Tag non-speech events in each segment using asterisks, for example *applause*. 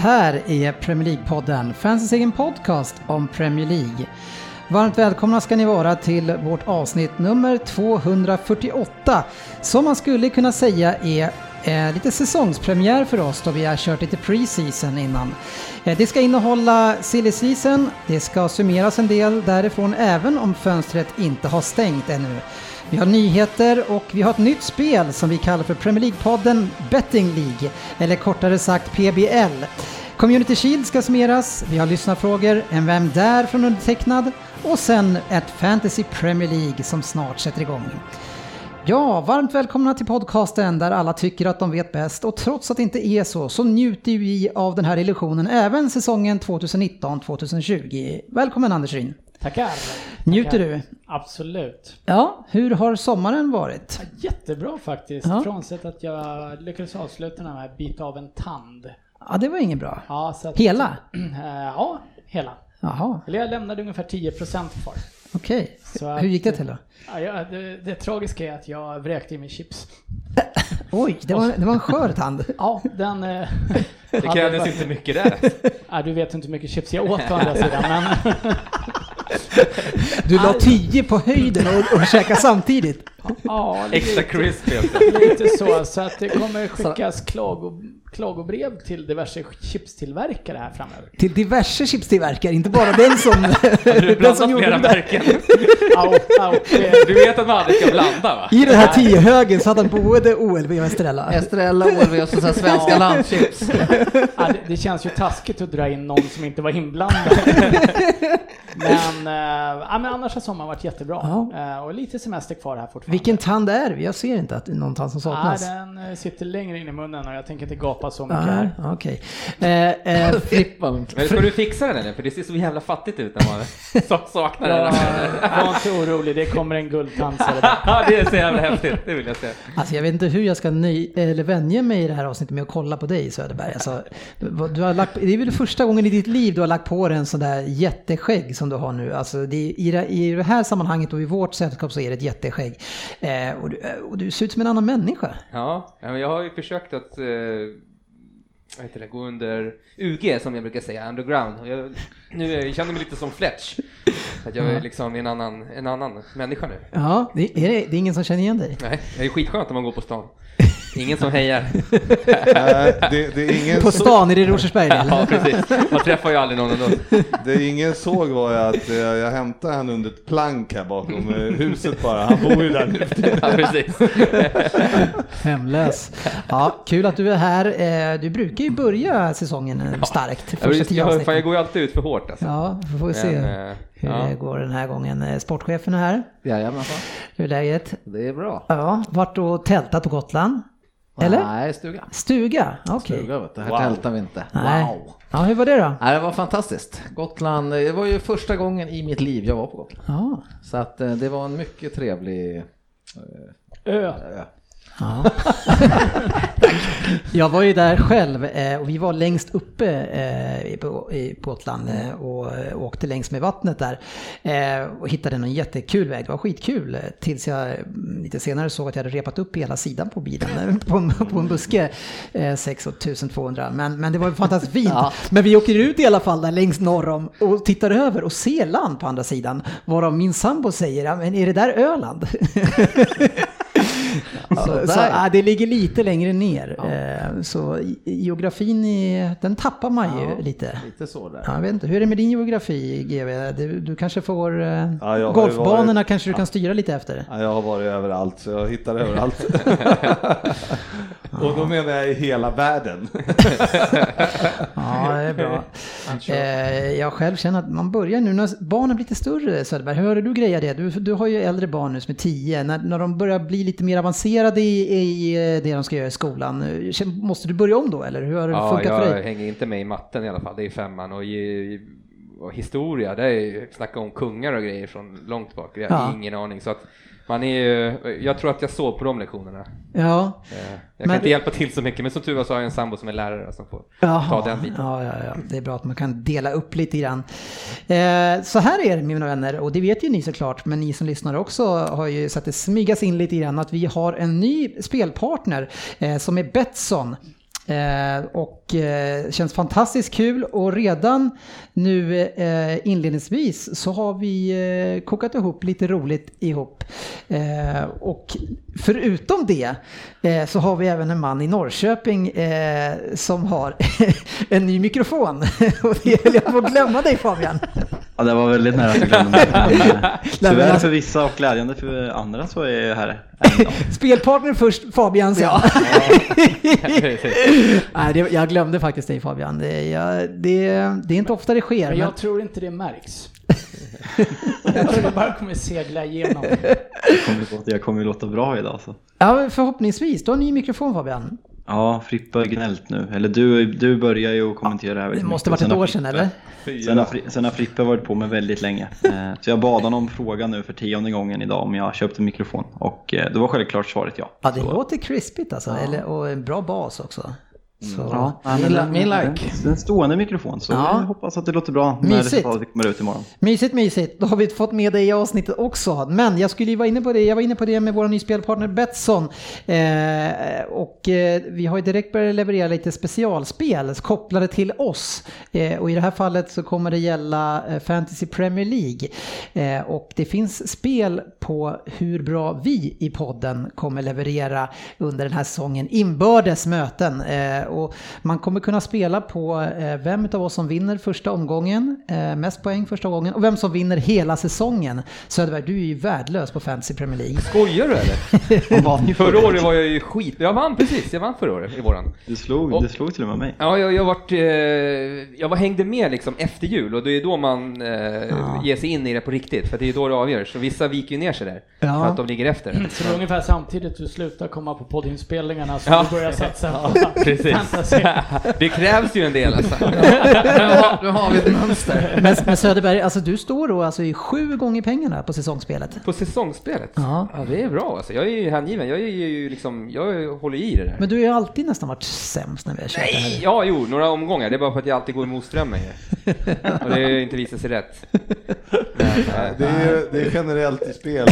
Här är Premier League-podden, fansens egen podcast om Premier League. Varmt välkomna ska ni vara till vårt avsnitt nummer 248, som man skulle kunna säga är eh, lite säsongspremiär för oss då vi har kört lite pre-season innan. Eh, det ska innehålla silly season, det ska summeras en del därifrån även om fönstret inte har stängt ännu. Vi har nyheter och vi har ett nytt spel som vi kallar för Premier League-podden Betting League, eller kortare sagt PBL. Community Shield ska summeras, vi har lyssnarfrågor, en Vem Där från undertecknad och sen ett Fantasy Premier League som snart sätter igång. Ja, varmt välkomna till podcasten där alla tycker att de vet bäst och trots att det inte är så så njuter vi av den här illusionen även säsongen 2019-2020. Välkommen Anders Ryn. Tackar. Njuter Tackar. du? Absolut. Ja, hur har sommaren varit? Ja, Jättebra faktiskt. Ja. Frånsett att jag lyckades avsluta den här bit av en tand. Ja, det var inget bra. Ja, så att, Hela? *clears throat* Eh, ja, hela. Jaha, Eller jag lämnade ungefär 10% kvar. okej. Att- Hur gick det till då? Ja, det, det tragiska är att jag vräkte i mig chips. *laughs* Oj, det var, det var en skör tand. *laughs* Ja, den... eh, *laughs* Det krävdes inte mycket där. Ja, du vet inte hur mycket chips jag åt å andra sidan, men... Du la tio på höjden och, och käkade samtidigt. Ja, Extra lite, crispy. lite så. Så att det kommer skickas klago, klagobrev till diverse chipstillverkare här framöver. Till diverse chipstillverkare, inte bara den som, *laughs* den som gjorde flera det. märken. Au, au, det, Du vet att man aldrig ska blanda va? I den här tiohögen så hade han både OLV och Estrella. Estrella, OLV och så, här svenska landchips. Ja, det, det känns ju taskigt att dra in någon som inte var inblandad. *laughs* men, eh, ja, men annars har sommaren varit jättebra. Eh, och lite semester kvar här fortfarande. Vilken tand är det? Jag ser inte att det är någon tand som saknas. den eh, sitter längre in i munnen och jag tänker inte gapa så mycket Nej, här. okej. Eh, eh, *laughs* Frippan. Men ska du fixa den eller? För det ser så jävla fattigt ut när man sa- saknar den. Var inte orolig, det kommer en guldtand det bra. *laughs* Ja, det är så jävla häftigt. Det vill jag säga. Alltså jag vet inte hur jag ska nöj, eller vänja mig i det här avsnittet med att kolla på dig Söderberg. Alltså, du, har lagt, det är väl första gången i ditt liv du har lagt på dig en sån där jätteskägg som du har nu. Alltså det, i, det, I det här sammanhanget och i vårt sällskap så är det ett jätteskägg. Eh, och, du, och du ser ut som en annan människa. Ja, jag har ju försökt att eh, vad heter det, gå under UG som jag brukar säga, underground. Jag, nu jag känner mig lite som Fletch. Att jag är liksom en annan, en annan människa nu. Ja, det är, det är ingen som känner igen dig. Nej, det är skitskönt när man går på stan. Ingen som hejar. Nej, det, det, är ingen På så, stan, är det Rosersberg Ja, precis. Man träffar ju aldrig någon ändå. det ingen såg var ju att eh, jag hämtade han under ett plank här bakom eh, huset bara. Han bor ju där nu. Ja, precis. Hemlös. Ja, kul att du är här. Eh, Du brukar ju börja säsongen starkt. Jag, Första jag, jag, går ju alltid ut för hårt alltså. Ja, vi får se Men, hur ja. det går den här gången. Sportchefen är här. Jajamensan. Hur är läget? Det är bra. Ja, vart och tältat på Gotland? Eller? Nej, stuga. Stuga? Okej. Stuga vet du. Här Wow. tältar vi inte. Nej. Wow. Ja, hur var det då? Nej, det var fantastiskt. Gotland, det var ju första gången i mitt liv jag var på Gotland. Ja. Så att eh, det var en mycket trevlig eh, Ö. ja. *laughs* Jag var ju där själv eh, och vi var längst uppe eh, på, i- på Gotland eh, och eh, åkte längs med vattnet där. Och hittade en jättekul väg. Det var skitkul tills jag mm, lite senare såg att jag hade repat upp hela sidan på bilen på en, på en buske. eh, 6200. Men, men det var fantastiskt fint. *laughs* Ja. Men vi åker ut i alla fall där längst norr om och tittar över och ser land på andra sidan. Varav min sambo säger, men är det där Öland? *laughs* Så, så, ja, det ligger lite längre ner. Eh, Så geografin, i, den tappar man ju Ja. lite. Lite så där. Ja, Jag vet inte, hur är det med din geografi GW? Du, du kanske får... eh, Ja, golfbanorna varit- kanske du kan styra lite efter. Ja, jag har varit överallt, så jag hittar överallt. *laughs* *laughs* Och då menar jag i hela världen. *laughs* Ja, det är bra. Eh, jag själv känner att man börjar nu när barnen blir lite större Söderberg. Hur har du grejat det? Du, du har ju äldre barn nu som är 10. När, när de börjar bli lite mer avancerade i, i eh, det de ska göra i skolan, måste du börja om då eller hur har det Ja, funkat för jag dig? hänger inte med i matten i alla fall, det är femman och, i, och historia, det är ju snacka om kungar och grejer från långt bak, jag har Ja. ingen aning. Så att man är ju, jag tror att jag sov på de lektionerna. Ja. Eh, Jag kan inte hjälpa till så mycket, men som tur var så har jag en sambo som är lärare som får Jaha, ta den biten. Ja, ja, ja. Det är bra att man kan dela upp lite grann. Eh, så här är det mina vänner, och det vet ju ni såklart, men ni som lyssnar också har ju sett det smygas in lite grann att vi har en ny spelpartner eh, som är Betsson. Eh, och eh, känns fantastiskt kul och redan nu eh, inledningsvis så har vi eh, kokat ihop lite roligt ihop. Eh, och förutom det eh, så har vi även en man i Norrköping eh, som har *laughs* en ny mikrofon. *laughs* och det höll jag på att glömma dig Fabian. *laughs* Ja, det var väldigt nära att jag glömde Tyvärr för vissa och glädjande för andra så är jag här. Spelpartner först, Fabian sen. Precis. Nej, det, jag glömde faktiskt dig Fabian. Det, jag, det, det är inte ofta det sker. Men Men, jag tror inte det märks. *laughs* jag tror det bara kommer segla igenom. Jag kommer, låta, jag kommer ju låta bra idag. Så. ja, men förhoppningsvis. Du har en ny mikrofon Fabian. Ja, Frippa har gnällt nu. Eller du, du börjar ju att kommentera det här Det väldigt måste varit ett Sen har år Frippe- sedan eller? Sen har, sen har Frippe varit på mig väldigt länge. Eh, Så jag bad honom fråga nu för tionde gången idag om jag köpte mikrofon. Och eh, då var självklart svaret ja. Ja, det Så- låter krispigt alltså. Eller, och en bra bas också. Så, Ja, Min min like. Det är en stående mikrofon så Ja. jag hoppas att det låter bra när Mysigt. resultatet kommer ut imorgon. Mysigt, mysigt. Då har vi fått med dig i avsnittet också. Men jag skulle ju vara inne på det. Jag var inne på det med vår ny spelpartner Betsson. Eh, och eh, vi har ju direkt börjat leverera lite specialspel kopplade till oss. Eh, och i det här fallet så kommer det gälla eh, Fantasy Premier League. Eh, och det finns spel på hur bra vi i podden kommer leverera under den här säsongen. Inbördes möten. Och man kommer kunna spela på eh, vem av oss som vinner första omgången, eh, mest poäng första gången och vem som vinner hela säsongen. Söderberg, du är ju värdelös på Fantasy Premier League. Skojar du eller? *laughs* Förra året var jag ju skit, jag vann precis, jag vann förra året i våran. Du slog, Och- du slog till och med mig. Ja, jag, jag, vart, eh, jag var hängde med liksom efter jul och det är då man eh, ger sig in i det på riktigt, för det är då det avgörs. Så vissa viker ju ner sig där, Ja. för att de ligger efter. Så det är ungefär samtidigt du slutar komma på poddinspelningarna som Ja. du börjar satsa *laughs* på Precis. Fantasy. *laughs* Det krävs ju en del alltså. *laughs* Nu har, nu har vi ett mönster. Men, men Söderberg, alltså du står då alltså i sju gånger pengarna på säsongsspelet. På säsongsspelet? Ja. Ja, det är bra alltså. Jag är ju hängiven, jag är ju liksom, jag håller i det där. Men du har ju alltid nästan varit sämst när vi har kört det Nej, här. ja jo, några omgångar. Det är bara för att jag alltid går emot strömmen ju. Och det har ju inte visat sig rätt. Men, *laughs* eh, Det är, ju- det är generellt i spel.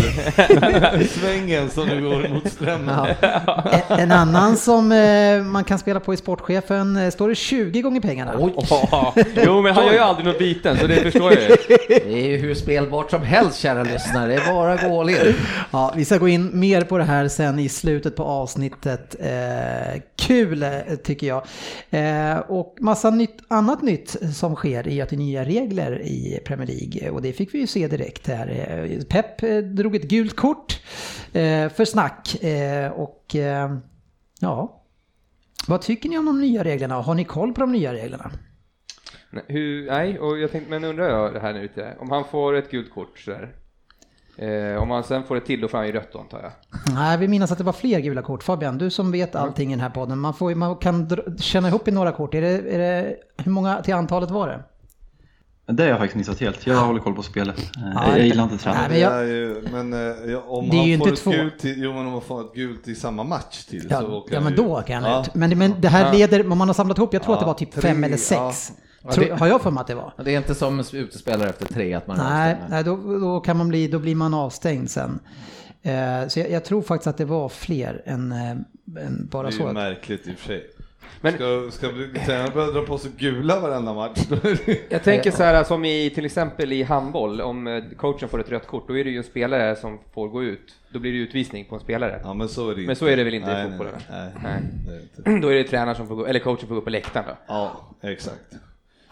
Svängen som du går mot strömmen. Ja. En- En annan som eh, man kan spela på i Sportchefen eh, står det 20 gånger pengarna. *laughs* Ja, jo, men han gör ju aldrig något biten, så det *laughs* förstår jag ju. Det är ju hur spelbart som helst kära lyssnare. Det är bara att gå all in. Ja, vi ska gå in mer på det här sen i slutet på avsnittet. Eh, kul eh, tycker jag. Eh, och massa nytt, annat nytt som sker i att det är nya regler i Premier League. Och det fick vi ju se direkt här. Eh, Pep drog ett gult kort eh, för snack. Eh, och eh, ja, vad tycker ni om de nya reglerna? Har ni koll på de nya reglerna? Nej, Hur, nej, och jag tänkte, men undrar jag det här nu ute, om han får ett gult kort sådär. Eh, om han sen får ett till, då får han ju rött då antar jag. Nej, vi minns att det var fler gula kort. Fabian, du som vet allting i den här podden. Man, får, man kan känna ihop i några kort. Är det, är det, hur många till antalet var det? Det har jag faktiskt missat helt. Jag håller koll på spelet. Eh, Ja, jag gillar inte träning. Nej, men Det jag- är ju, men eh, om Det är han ju får inte ett två. gult till, jo men om han får ett gult i samma match till så Ja, åker ja men då kan han Ja. ut. Men, men det här leder, om man har samlat ihop, jag tror Ja, att det var typ tre, fem eller sex. Ja, Tror, det- har jag för mig att det var? Det är inte som utespelare efter tre att man är Nej, avstängd. nej då, då, kan man bli, då blir man avstängd sen. Eh, så jag, jag tror faktiskt att det var fler än, eh, än bara Det är så. ju att- märkligt i och för sig. Men- Ska, ska tränaren börja dra på sig gula varenda match? *laughs* Jag tänker så här som i till exempel i handboll, om eh, coachen får ett rött kort, då är det ju en spelare som får gå ut. Då blir det utvisning på en spelare. ja men så är det Men så är det väl inte i nej, fotbollen? Nej, nej, Nej. inte. *clears throat* Då är det tränaren som får gå, eller coachen får gå på läktaren då. Ja, exakt.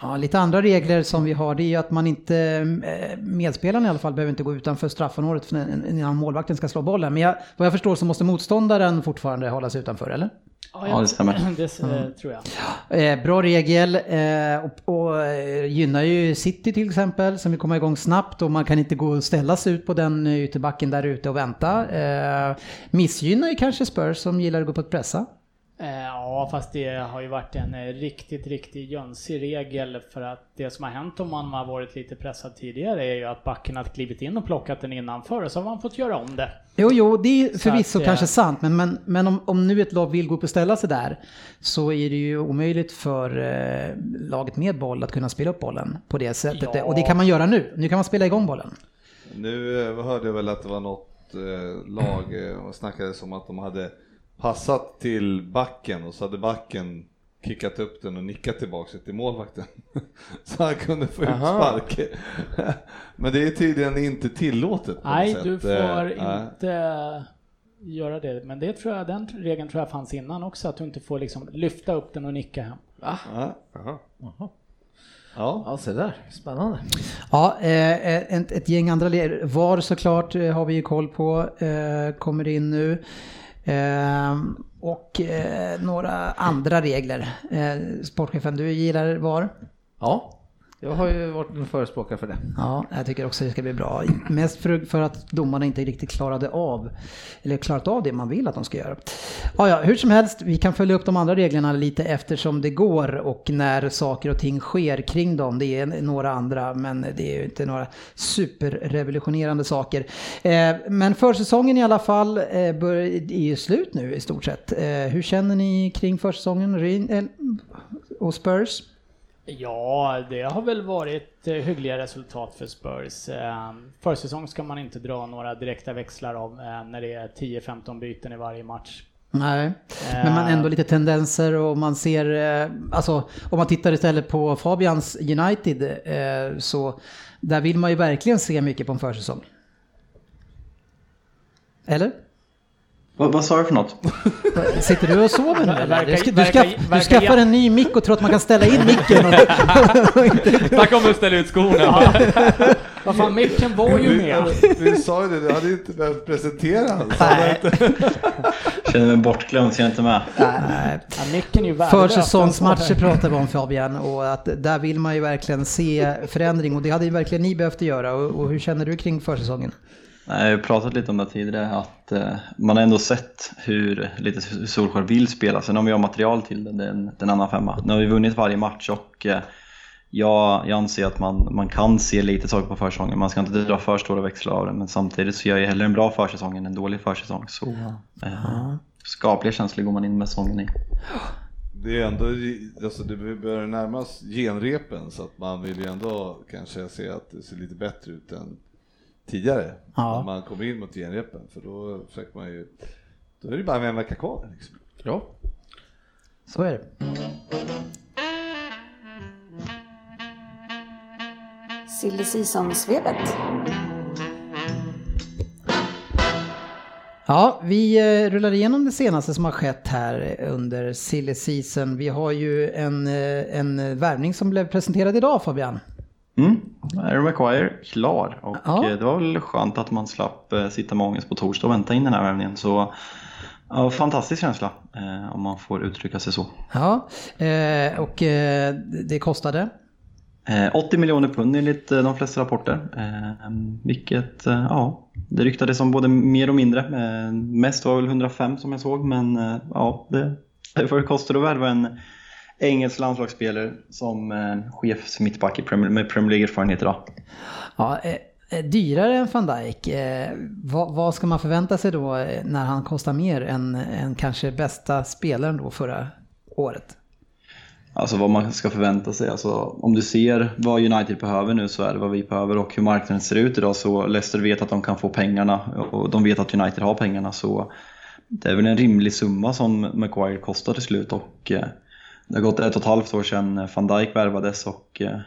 Ja, lite andra regler som vi har det är ju att man inte, eh, medspelarna i alla fall, behöver inte gå utanför straffområdet för- innan målvakten ska slå bollen. Men jag, vad jag förstår så måste motståndaren fortfarande hålla sig utanför, eller? Ja, det stämmer. *clears throat* Det eh, tror jag. Eh, bra regel eh, och, och eh, gynnar ju City till exempel som vill komma igång snabbt och man kan inte gå och ställa sig ut på den ytterbacken där ute och vänta. Missgynnar ju kanske Spurs som gillar att gå på ett pressa. Eh, Ja, fast det har ju varit en eh, riktigt, riktigt jönsig regel för att det som har hänt om man har varit lite pressad tidigare är ju att backen har klivit in och plockat den innanför och så har man fått göra om det. Jo, jo, det är förvisso att, eh, kanske sant, men, men, men om, om nu ett lag vill gå upp och ställa sig där så är det ju omöjligt för eh, laget med boll att kunna spela upp bollen på det sättet. Ja. Och det kan man göra nu. Nu kan man spela igång bollen. Nu hörde jag väl att det var något eh, lag och snackade som att de hade passat till backen och så hade backen kickat upp den och nickat tillbaka till målvakten. *laughs* så han kunde få ut Aha. spark. *laughs* Men det är tydligen inte tillåtet på Nej, något du sätt. får Eh, nej. inte göra det. Men det tror jag, den regeln tror jag fanns innan också, att du inte får liksom lyfta upp den och nicka hem. Ja. Jaha. Ja. Ja, se där. Spännande. Ja, eh, ett, ett gäng andra le- VAR såklart eh, har vi ju koll på, eh, kommer in nu. Eh, och eh, några andra regler. Eh, sportchefen, du gillar VAR? Ja, jag har ju varit en förespråkare för det. Ja, jag tycker också det ska bli bra. Mest för, för att domarna inte riktigt klarade av, eller klarat av det man vill att de ska göra. Ja, ja, hur som helst, vi kan följa upp de andra reglerna lite eftersom det går och när saker och ting sker kring dem. Det är några andra, men det är ju inte några superrevolutionerande saker. Eh, men försäsongen i alla fall eh, är ju slut nu i stort sett. Eh, hur känner ni kring försäsongen och Spurs? Ja, det har väl varit eh, hyggliga resultat för Spurs. Eh, Försäsong ska man inte dra några direkta växlar av eh, när det är 10-15 byten i varje match. Nej, men man ändå lite tendenser och man ser, eh, alltså om man tittar istället på Fabians United så där vill man ju verkligen se mycket på en försäsong. Eller? Vad, vad sa du för något? Sitter du och sover nu eller? Du, ska, du, skaff, du skaffar en ny mick och tror att man kan ställa in micken. Snacka om att ställa ut skorna! Vad fan, micken var ju med. Vi, vi sa ju det, du hade inte behövt presentera honom. Känner mig bortglömd så jag är inte med. nej. Ja, micken är ju värdelös. Försäsongsmatcher pratar vi om Fabian och att där vill man ju verkligen se förändring och det hade ju verkligen ni behövt göra och, och hur känner du kring försäsongen? Nej, Jag har pratat lite om det tidigare att eh, man har ändå sett hur lite Solskjaer vill spela. Sen om vi har material till det, det är en, det är en annan femma. Nu har vi vunnit varje match och eh, jag, jag anser att man, man kan se lite saker på försäsongen. Man ska inte dra för stora växlar av det men samtidigt så gör jag hellre en bra försäsong än en dålig försäsong. Så eh, skapliga känslor går man in med säsongen i. Det är ändå, alltså det börjar närmas genrepen så att man vill ju ändå kanske se att det ser lite bättre ut än tidigare. Ja. När man kommer in mot genrepen för då försöker man ju, då är det bara en vecka kvar. Liksom. Ja. Så är det. Silly Season-svepet. Ja, vi eh, rullar igenom det senaste som har skett här under silly season. Vi har ju en, eh, en värvning som blev presenterad idag Fabian. Mm. Aaron McQuire klar och Ja. eh, det var väl skönt att man slapp eh, sitta med ångest på torsdag och vänta in den här värvningen. Så ja, fantastisk känsla eh, om man får uttrycka sig så. Ja, och det kostade. Eh, 80 miljoner pund enligt de flesta rapporter. Vilket, ja, det ryktades om både mer och mindre. Mest var väl 105 som jag såg, men ja, det, vad det kostar att värva en engelsk landslagsspelare som eh, chef mittback med Premier League-erfarenhet idag. Ja, eh, eh, dyrare än van Dijk. Vad, vad ska man förvänta sig då när han kostar mer än, än kanske bästa spelaren då förra året? Alltså vad man ska förvänta sig. Alltså, om du ser vad United behöver nu så är det vad vi behöver och hur marknaden ser ut idag så Leicester vet att de kan få pengarna och de vet att United har pengarna så det är väl en rimlig summa som Maguire kostar till slut och det har gått ett och ett halvt år sedan van Dijk värvades och eh,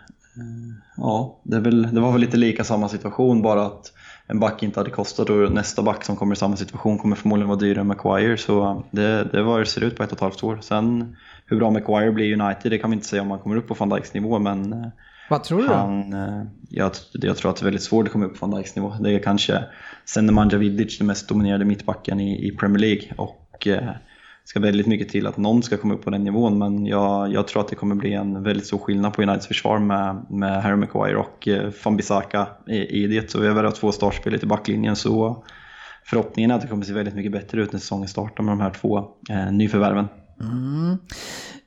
ja, det, väl, det var väl lite lika samma situation bara att en back inte hade kostat och nästa back som kommer i samma situation kommer förmodligen vara dyrare än Maguire så det, det var det ser ut på ett och ett halvt år. Sen hur bra Maguire blir i United det kan vi inte säga om han kommer upp på van Dijks nivå men eh, Vad tror du han, eh, jag, jag tror att det är väldigt svårt att komma upp på van Dijks nivå. Det är kanske sen Nemanja Vidic den mest dominerade mittbacken i, i Premier League och eh, ska väldigt mycket till att någon ska komma upp på den nivån men jag, jag tror att det kommer bli en väldigt stor skillnad på Uniteds försvar med, med Harry Maguire och eh, Van Bissaka i, i det. Så vi har väl två startspelare i backlinjen så förhoppningen är att det kommer se väldigt mycket bättre ut när säsongen startar med de här två eh, nyförvärven. Mm.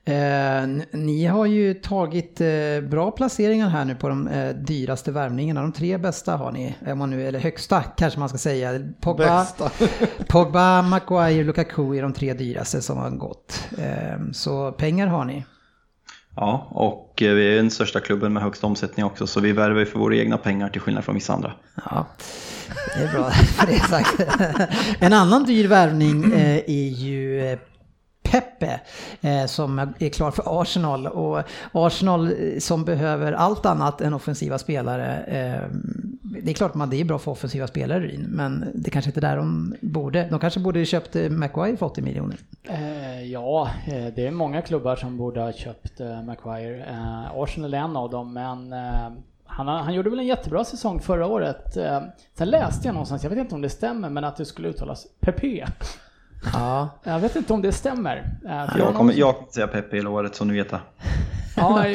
Eh, ni har ju tagit eh, bra placeringar här nu på de eh, dyraste värvningarna. De tre bästa har ni, om man nu, eller högsta kanske man ska säga. Pogba. *laughs* Pogba Maguire, Lukaku är de tre dyraste som har gått. Eh, så pengar har ni. Ja, och eh, vi är den största klubben med högst omsättning också så vi värvar för våra egna pengar till skillnad från vissa andra. Ja, det är bra *laughs* för det sagt. *laughs* En annan dyr värvning eh, är ju Pepe eh, som är klar för Arsenal och Arsenal eh, som behöver allt annat än offensiva spelare. Eh, det är klart att det är bra för offensiva spelare Ryn, men det kanske inte är där de borde. De kanske borde köpt Maguire för 80 miljoner. Ja, det är många klubbar som borde ha köpt Maguire. Arsenal är en av dem, men han, han gjorde väl en jättebra säsong förra året. Sen läste jag någonstans, jag vet inte om det stämmer, men att det skulle uttalas Pepe. Ja, Jag vet inte om det stämmer. Eh, för Jag kommer, som- jag kommer säga Pepe hela året som ni vet. det. Ja,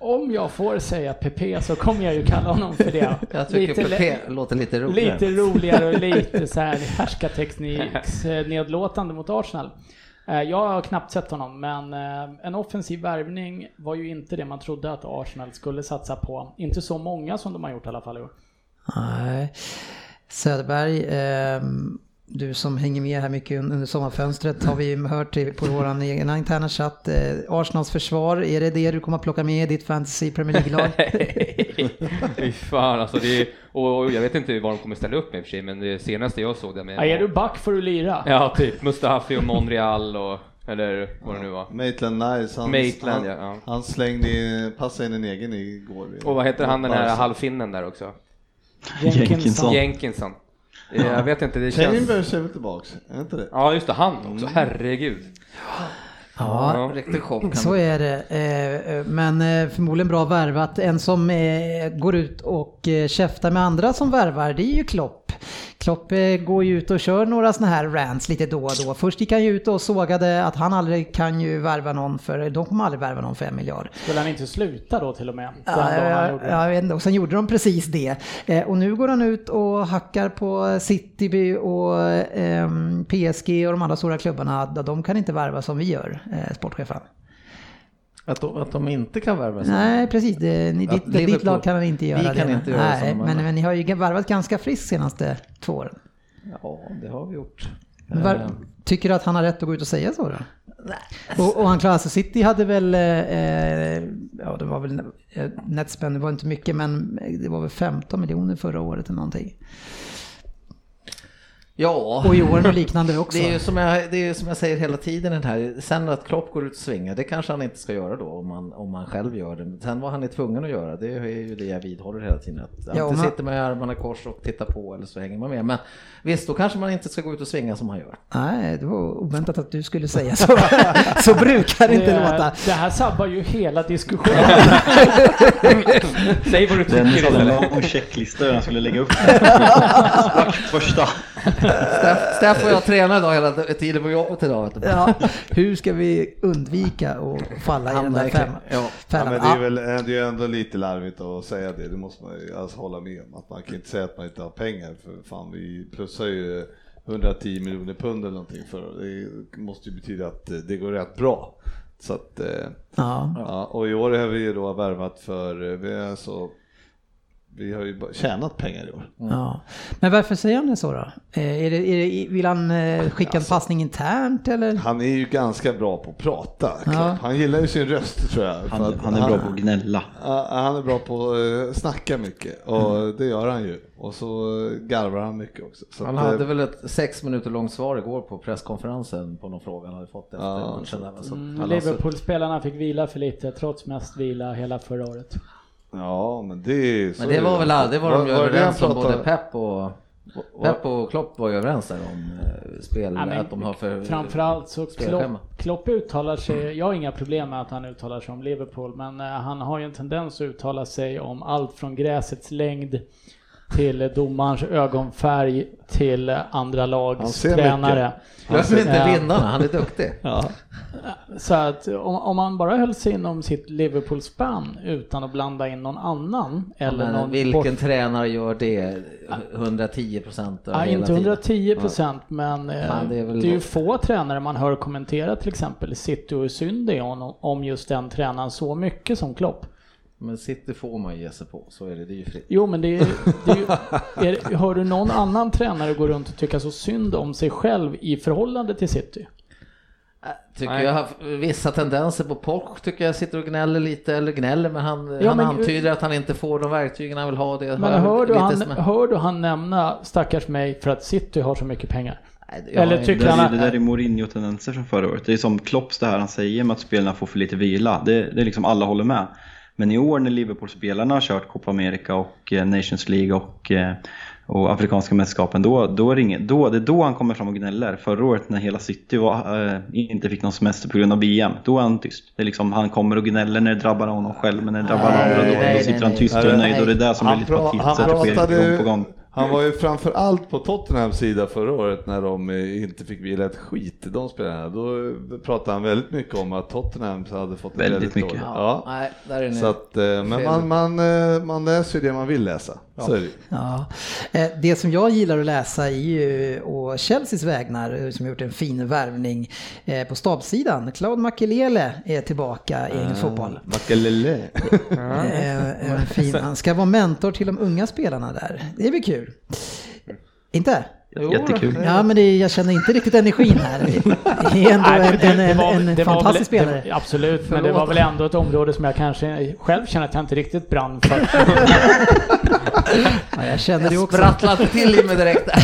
om jag får säga Pepe så kommer jag ju kalla honom för det. *laughs* Jag tycker Lite- PP låter lite roligare. Lite roligare och lite så här härskartekniks eh, nedlåtande mot Arsenal. Eh, Jag har knappt sett honom, men eh, en offensiv värvning var ju inte det man trodde att Arsenal skulle satsa på. Inte så många som de har gjort i alla fall i år. nej. Söderberg, ehm, du som hänger med här mycket under sommarfönstret har vi hört i- på vår egna interna chatt. Eh, Arsenals försvar, är det det du kommer att plocka med i ditt fantasy Premier League-lag? *laughs* Fy fan alltså, det är, och och jag vet inte vad de kommer ställa upp med för sig, men det senaste jag såg där med... Ja, är du back får du lira. Ja, typ Mustafi och Monreal och, eller vad det nu var. Maitland Nice, han, Maitland, han, ja, ja. han slängde in, passade in en egen igår. Och vad heter han den här halvfinnen där också? Jenkinson. Jenkinson. Jag vet inte, det känns... Chambers är väl tillbaks? Är inte det? Ja, just det, han också, herregud. Ja, Riktig chock. så är det. Eh, eh, Men eh, förmodligen bra värvat. En som går ut och käftar med andra som värvar, det är ju Klopp. Klopp går ju ut och kör några såna här rants lite då och då. Först gick han ju ut och sågade att han aldrig kan ju värva någon för, de kommer aldrig värva någon för en miljard. Skulle han inte sluta då till och med? Ja, jag, jag vet inte. Och sen gjorde de precis det. Eh, och nu går han ut och hackar på City och eh, PSG och de andra stora klubbarna. De kan inte värva som vi gör, eh, sportchefen. Att de, att de inte kan värva sig. Nej, precis. Det, ni, ditt, ditt lag kan inte göra vi det. kan inte göra Nej, men, men ni har ju värvat ganska friskt senaste två åren. Ja, det har vi gjort. Var, Eh, tycker du att han har rätt att gå ut och säga så då? Och, och han klarar sig. City hade väl, eh, ja det var väl, eh, netspend, det var inte mycket men det var väl 15 miljoner förra året eller någonting. Ja, Och i år och liknande också. det är ju som jag, det är ju som jag säger hela tiden den här, sen att Klopp går ut och svingar, det kanske han inte ska göra då om man, om man själv gör det. Sen vad han är tvungen att göra, det är ju det jag vidhåller hela tiden. Att Ja, antingen man- sitter man med armarna i kors och tittar på eller så hänger man med. Men visst, då kanske man inte ska gå ut och svinga som han gör. Nej, det var oväntat att du skulle säga så. *laughs* så brukar det inte låta. det, det här sabbar ju hela diskussionen. *laughs* Säg vad du tycker hade en istället. lång checklista jag skulle lägga upp. *laughs* Första. Steff- och jag tränar idag hela tiden på jobbet idag. vet du. Ja, hur ska vi undvika att falla i den där i fem, kläm. Ja. Ja, fällan? men det är väl det är ändå lite larvigt att säga det, det måste man ju alltså hålla med om. Att man kan inte säga att man inte har pengar, för fan vi plussar ju 110 miljoner pund eller någonting för det måste ju betyda att eh, det går rätt bra. Så att, eh, ja. ja, och i år har vi ju då värvat för, eh, vi är alltså vi har ju tjänat pengar i år. Ja. Men varför säger han det så då? Eh, Är det, är det, vill han eh, skicka en passning internt eller? Han är ju ganska bra på att prata. Ja. Han gillar ju sin röst tror jag. Han, att han är bra på att gnälla. Han är bra på att eh, snacka mycket och det gör han ju. Och så garvar han mycket också. Så Han hade väl ett sex minuter långt svar igår på presskonferensen på någon fråga han hade fått efter Ja, matchen. Mm, han suttit- Liverpool-spelarna fick vila för lite, trots mest vila hela förra året. Ja, men det Men det var väl det var de ju överens om, både pratade- Pep och Pep och Klopp var ju överens där om eh, spel, Ja, men att de har för... Framförallt så. Klopp, Klopp uttalar sig, jag har inga problem med att han uttalar sig om Liverpool, men eh, han har ju en tendens att uttala sig om allt från gräsets längd till domarens ögonfärg till eh, andra Han lags ser tränare. Glöm inte Ja. vinnarna, han är duktig. *laughs* Ja. Så att om, om man bara höll sig inom sitt Liverpool-spann utan att blanda in någon annan eller Men någon vilken bort- tränare gör det 110 procent Ja, inte 110 procent, men eh, Fan, det det, är är väl- ju få tränare man hör kommentera till exempel City och synd det om, om just den tränaren så mycket som Klopp. Men City får man ge sig på, så är det, det är ju fritt. Jo, men det är, det är, ju- är Hör du någon annan tränare gå runt och tycka så synd om sig själv i förhållande till City? Tycker Nej. jag har vissa tendenser på Poch tycker jag sitter och gnäller lite, eller gnäller men han, Ja, han men- antyder att han inte får de verktygen han vill ha. Det Men hör du, han, som- hör du han nämna stackars mig för att City har så mycket pengar? Nej, jag eller tycker han det där är Mourinho-tendenser från förra året. Det är som Klopps det här han säger med att spelarna får för lite vila. Det, det är liksom alla håller med. Men i år när Liverpool-spelarna har kört Copa America och eh, Nations League och, eh, och Afrikanska mästerskapen, då, då, är det inget, då, det är då han kommer fram och gnäller. Förra året när hela City var, eh, inte fick någon semester på grund av VM, då är han tyst. Det är liksom, han kommer och gnäller när det drabbar honom själv, men när det drabbar Nej, andra då, nej, då sitter nej, han nej. tyst och är nöjd och det är det som blir Han, lite patetiskt. han, så att det sker pratade, gång på gång. Han var ju framför allt på Tottenhams sida förra året när de eh, inte fick vila ett skit, de spelarna. Då eh, pratade han väldigt mycket om att Tottenham hade fått Väldigt väldigt mycket. dåligt. Ja, Ja. nej, där är ni. Så att, eh, men man, man, man läser ju det man vill läsa. Så är det. Ja. Eh, Det som jag gillar att läsa är ju å Chelseas vägnar eh, som gjort en fin värvning eh, på stabssidan. Claude Makelele är tillbaka i engelsk fotboll. Makelele. Fin, han ska vara mentor till de unga spelarna där. Det blir kul. Inte? Jättekul. Ja, men det, jag känner inte riktigt energin här. *laughs* Det är ändå Nej, en, det- en, det en, var- en det fantastisk väl- det spelare. var- Absolut, men det var väl ändå ett område som jag kanske själv känner att jag inte riktigt brann för. *laughs* Ja, jag känner det också. sprattlade till i mig direkt. *laughs*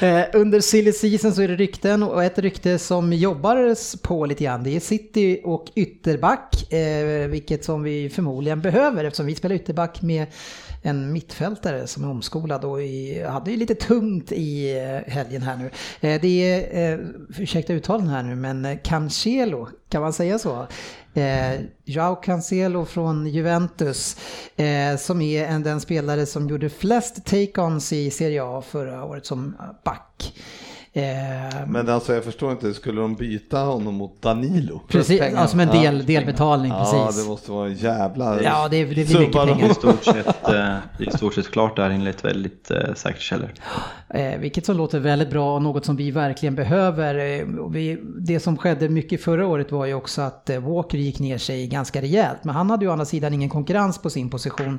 Eh, Under silly season så är det rykten och ett rykte som jobbades på lite grann det är City och ytterback, eh, vilket som vi förmodligen behöver eftersom vi spelar ytterback med en mittfältare som är omskolad och i, hade ju lite tungt i eh, helgen här nu. Eh, det är, eh, ursäkta uttalen här nu, men Cancelo, kan man säga så? Eh, Joao Cancelo från Juventus, eh, som är en, den spelare som gjorde flest take-ons i Serie A förra året som back. Eh, Men alltså jag förstår inte, skulle de byta honom mot Danilo? precis, ja, som en del, Ja. delbetalning, Ja, precis. det måste vara en jävla... Ja, det, det blir mycket pengar. I stort sett, eh, i stort sett klart där enligt väldigt eh, säkert källor. Eh, vilket som låter väldigt bra och något som vi verkligen behöver. Eh, det som skedde mycket förra året var ju också att Walker gick ner sig ganska rejält. Men han hade ju å andra sidan ingen konkurrens på sin position.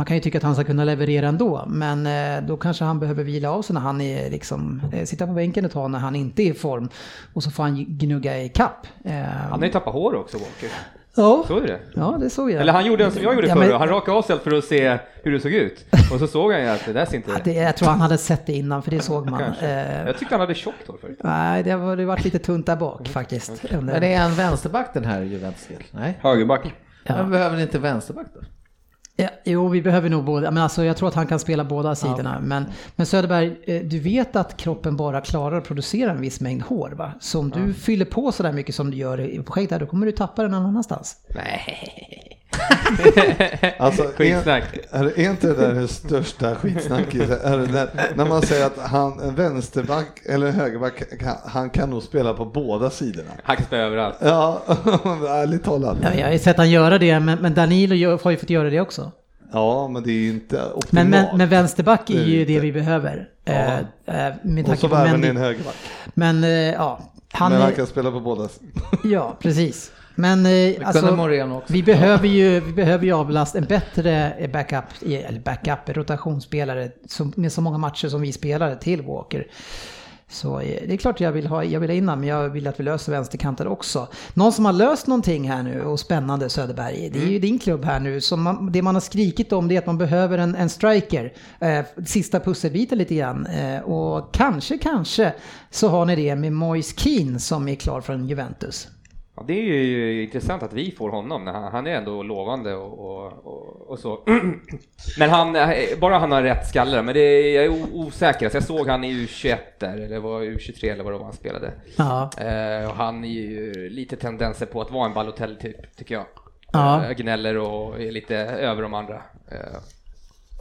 Man kan ju tycka att han ska kunna leverera ändå. Men eh, då kanske han behöver vila av sig när han är liksom, eh, sitta på bänken ett tag när han inte är i form. Och så får han gnugga i kapp. Eh, Han har ju tappat hår också, Walker. ja, Såg du det? ja, det såg jag. Eller han gjorde en som jag gjorde Ja, förr, men- han rakade av sig för att se hur det såg ut. Och så såg han ju att det där ser inte... Ja, det, jag tror han hade sett det innan, för det såg man. Eh, Jag tyckte han hade tjockt hår förut. nej, det har varit lite tunt där bak faktiskt. Under- Men det är en vänsterback den här Juventus Nej. Högerback. Ja. Men behöver ni inte vänsterback då? Ja, jo, vi behöver nog båda. Men alltså, jag tror att han kan spela båda sidorna. Men, men Söderberg, eh, du vet att kroppen bara klarar att producera en viss mängd hår va? Så om du fyller på sådär mycket som du gör i projektet, då kommer du tappa den någon annanstans. Nej. *laughs* Alltså, Skitsnack. Är, är inte det där det största skitsnacket? Är det där, när man säger att han, en vänsterback eller högerback, kan, han kan nog spela på båda sidorna. Han kan spela överallt. Ja, *laughs* ärligt talat. Ja, jag har sett han göra det, men, men Danilo har ju fått göra det också. Ja, men det är ju inte optimalt. Men, men, men vänsterback Det är är det ju det inte. vi behöver. Ja. Eh, eh, med Och så ni Mendy. en högerback. Men eh, ja, Han Men han är- kan spela på båda. *laughs* Ja, precis. Men eh, alltså, vi behöver ju, vi behöver ju avlasta en bättre backup, eller backup, rotationsspelare som, med så många matcher som vi spelare till Walker. Så eh, det är klart jag vill ha, jag vill ha in men jag vill att vi löser vänsterkanten också. Någon som har löst någonting här nu och spännande Söderberg, det är ju din klubb här nu. Som man, det man har skrikit om det är att man behöver en, en striker. Eh, sista pusselbiten lite grann. Eh, och kanske, kanske så har ni det med Moise Keane som är klar från Juventus. Ja, det är ju intressant att vi får honom. när Han, han är ändå lovande och, och, och, så. *clears throat* Men han, bara han har rätt skalle. Men det är, jag är osäker. Alltså jag såg han i U21 där, eller var U23 eller vad det var han spelade. Ja. Eh, och han är ju lite tendenser på att vara en Balotelli typ, tycker jag. Ja. Eh, gnäller och är lite över de andra. Eh,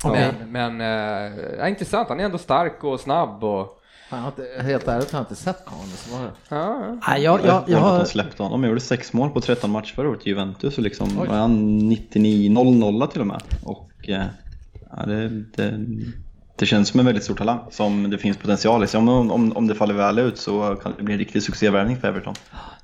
Okej. Men, men eh, intressant, han är ändå stark och snabb och... Jag har inte, helt ärligt har jag inte sett det. Ja, ja. Nej, jag, jag, jag att de har... släppte honom. De gjorde sex mål på 13 matcher förra året i Juventus och liksom var han 99 0-0 till och med. Och eh, ja, det, det, det känns som en väldigt stor talang som det finns potential i. Så om, om, om det faller väl ut så kan det bli en riktig succévärvning för Everton.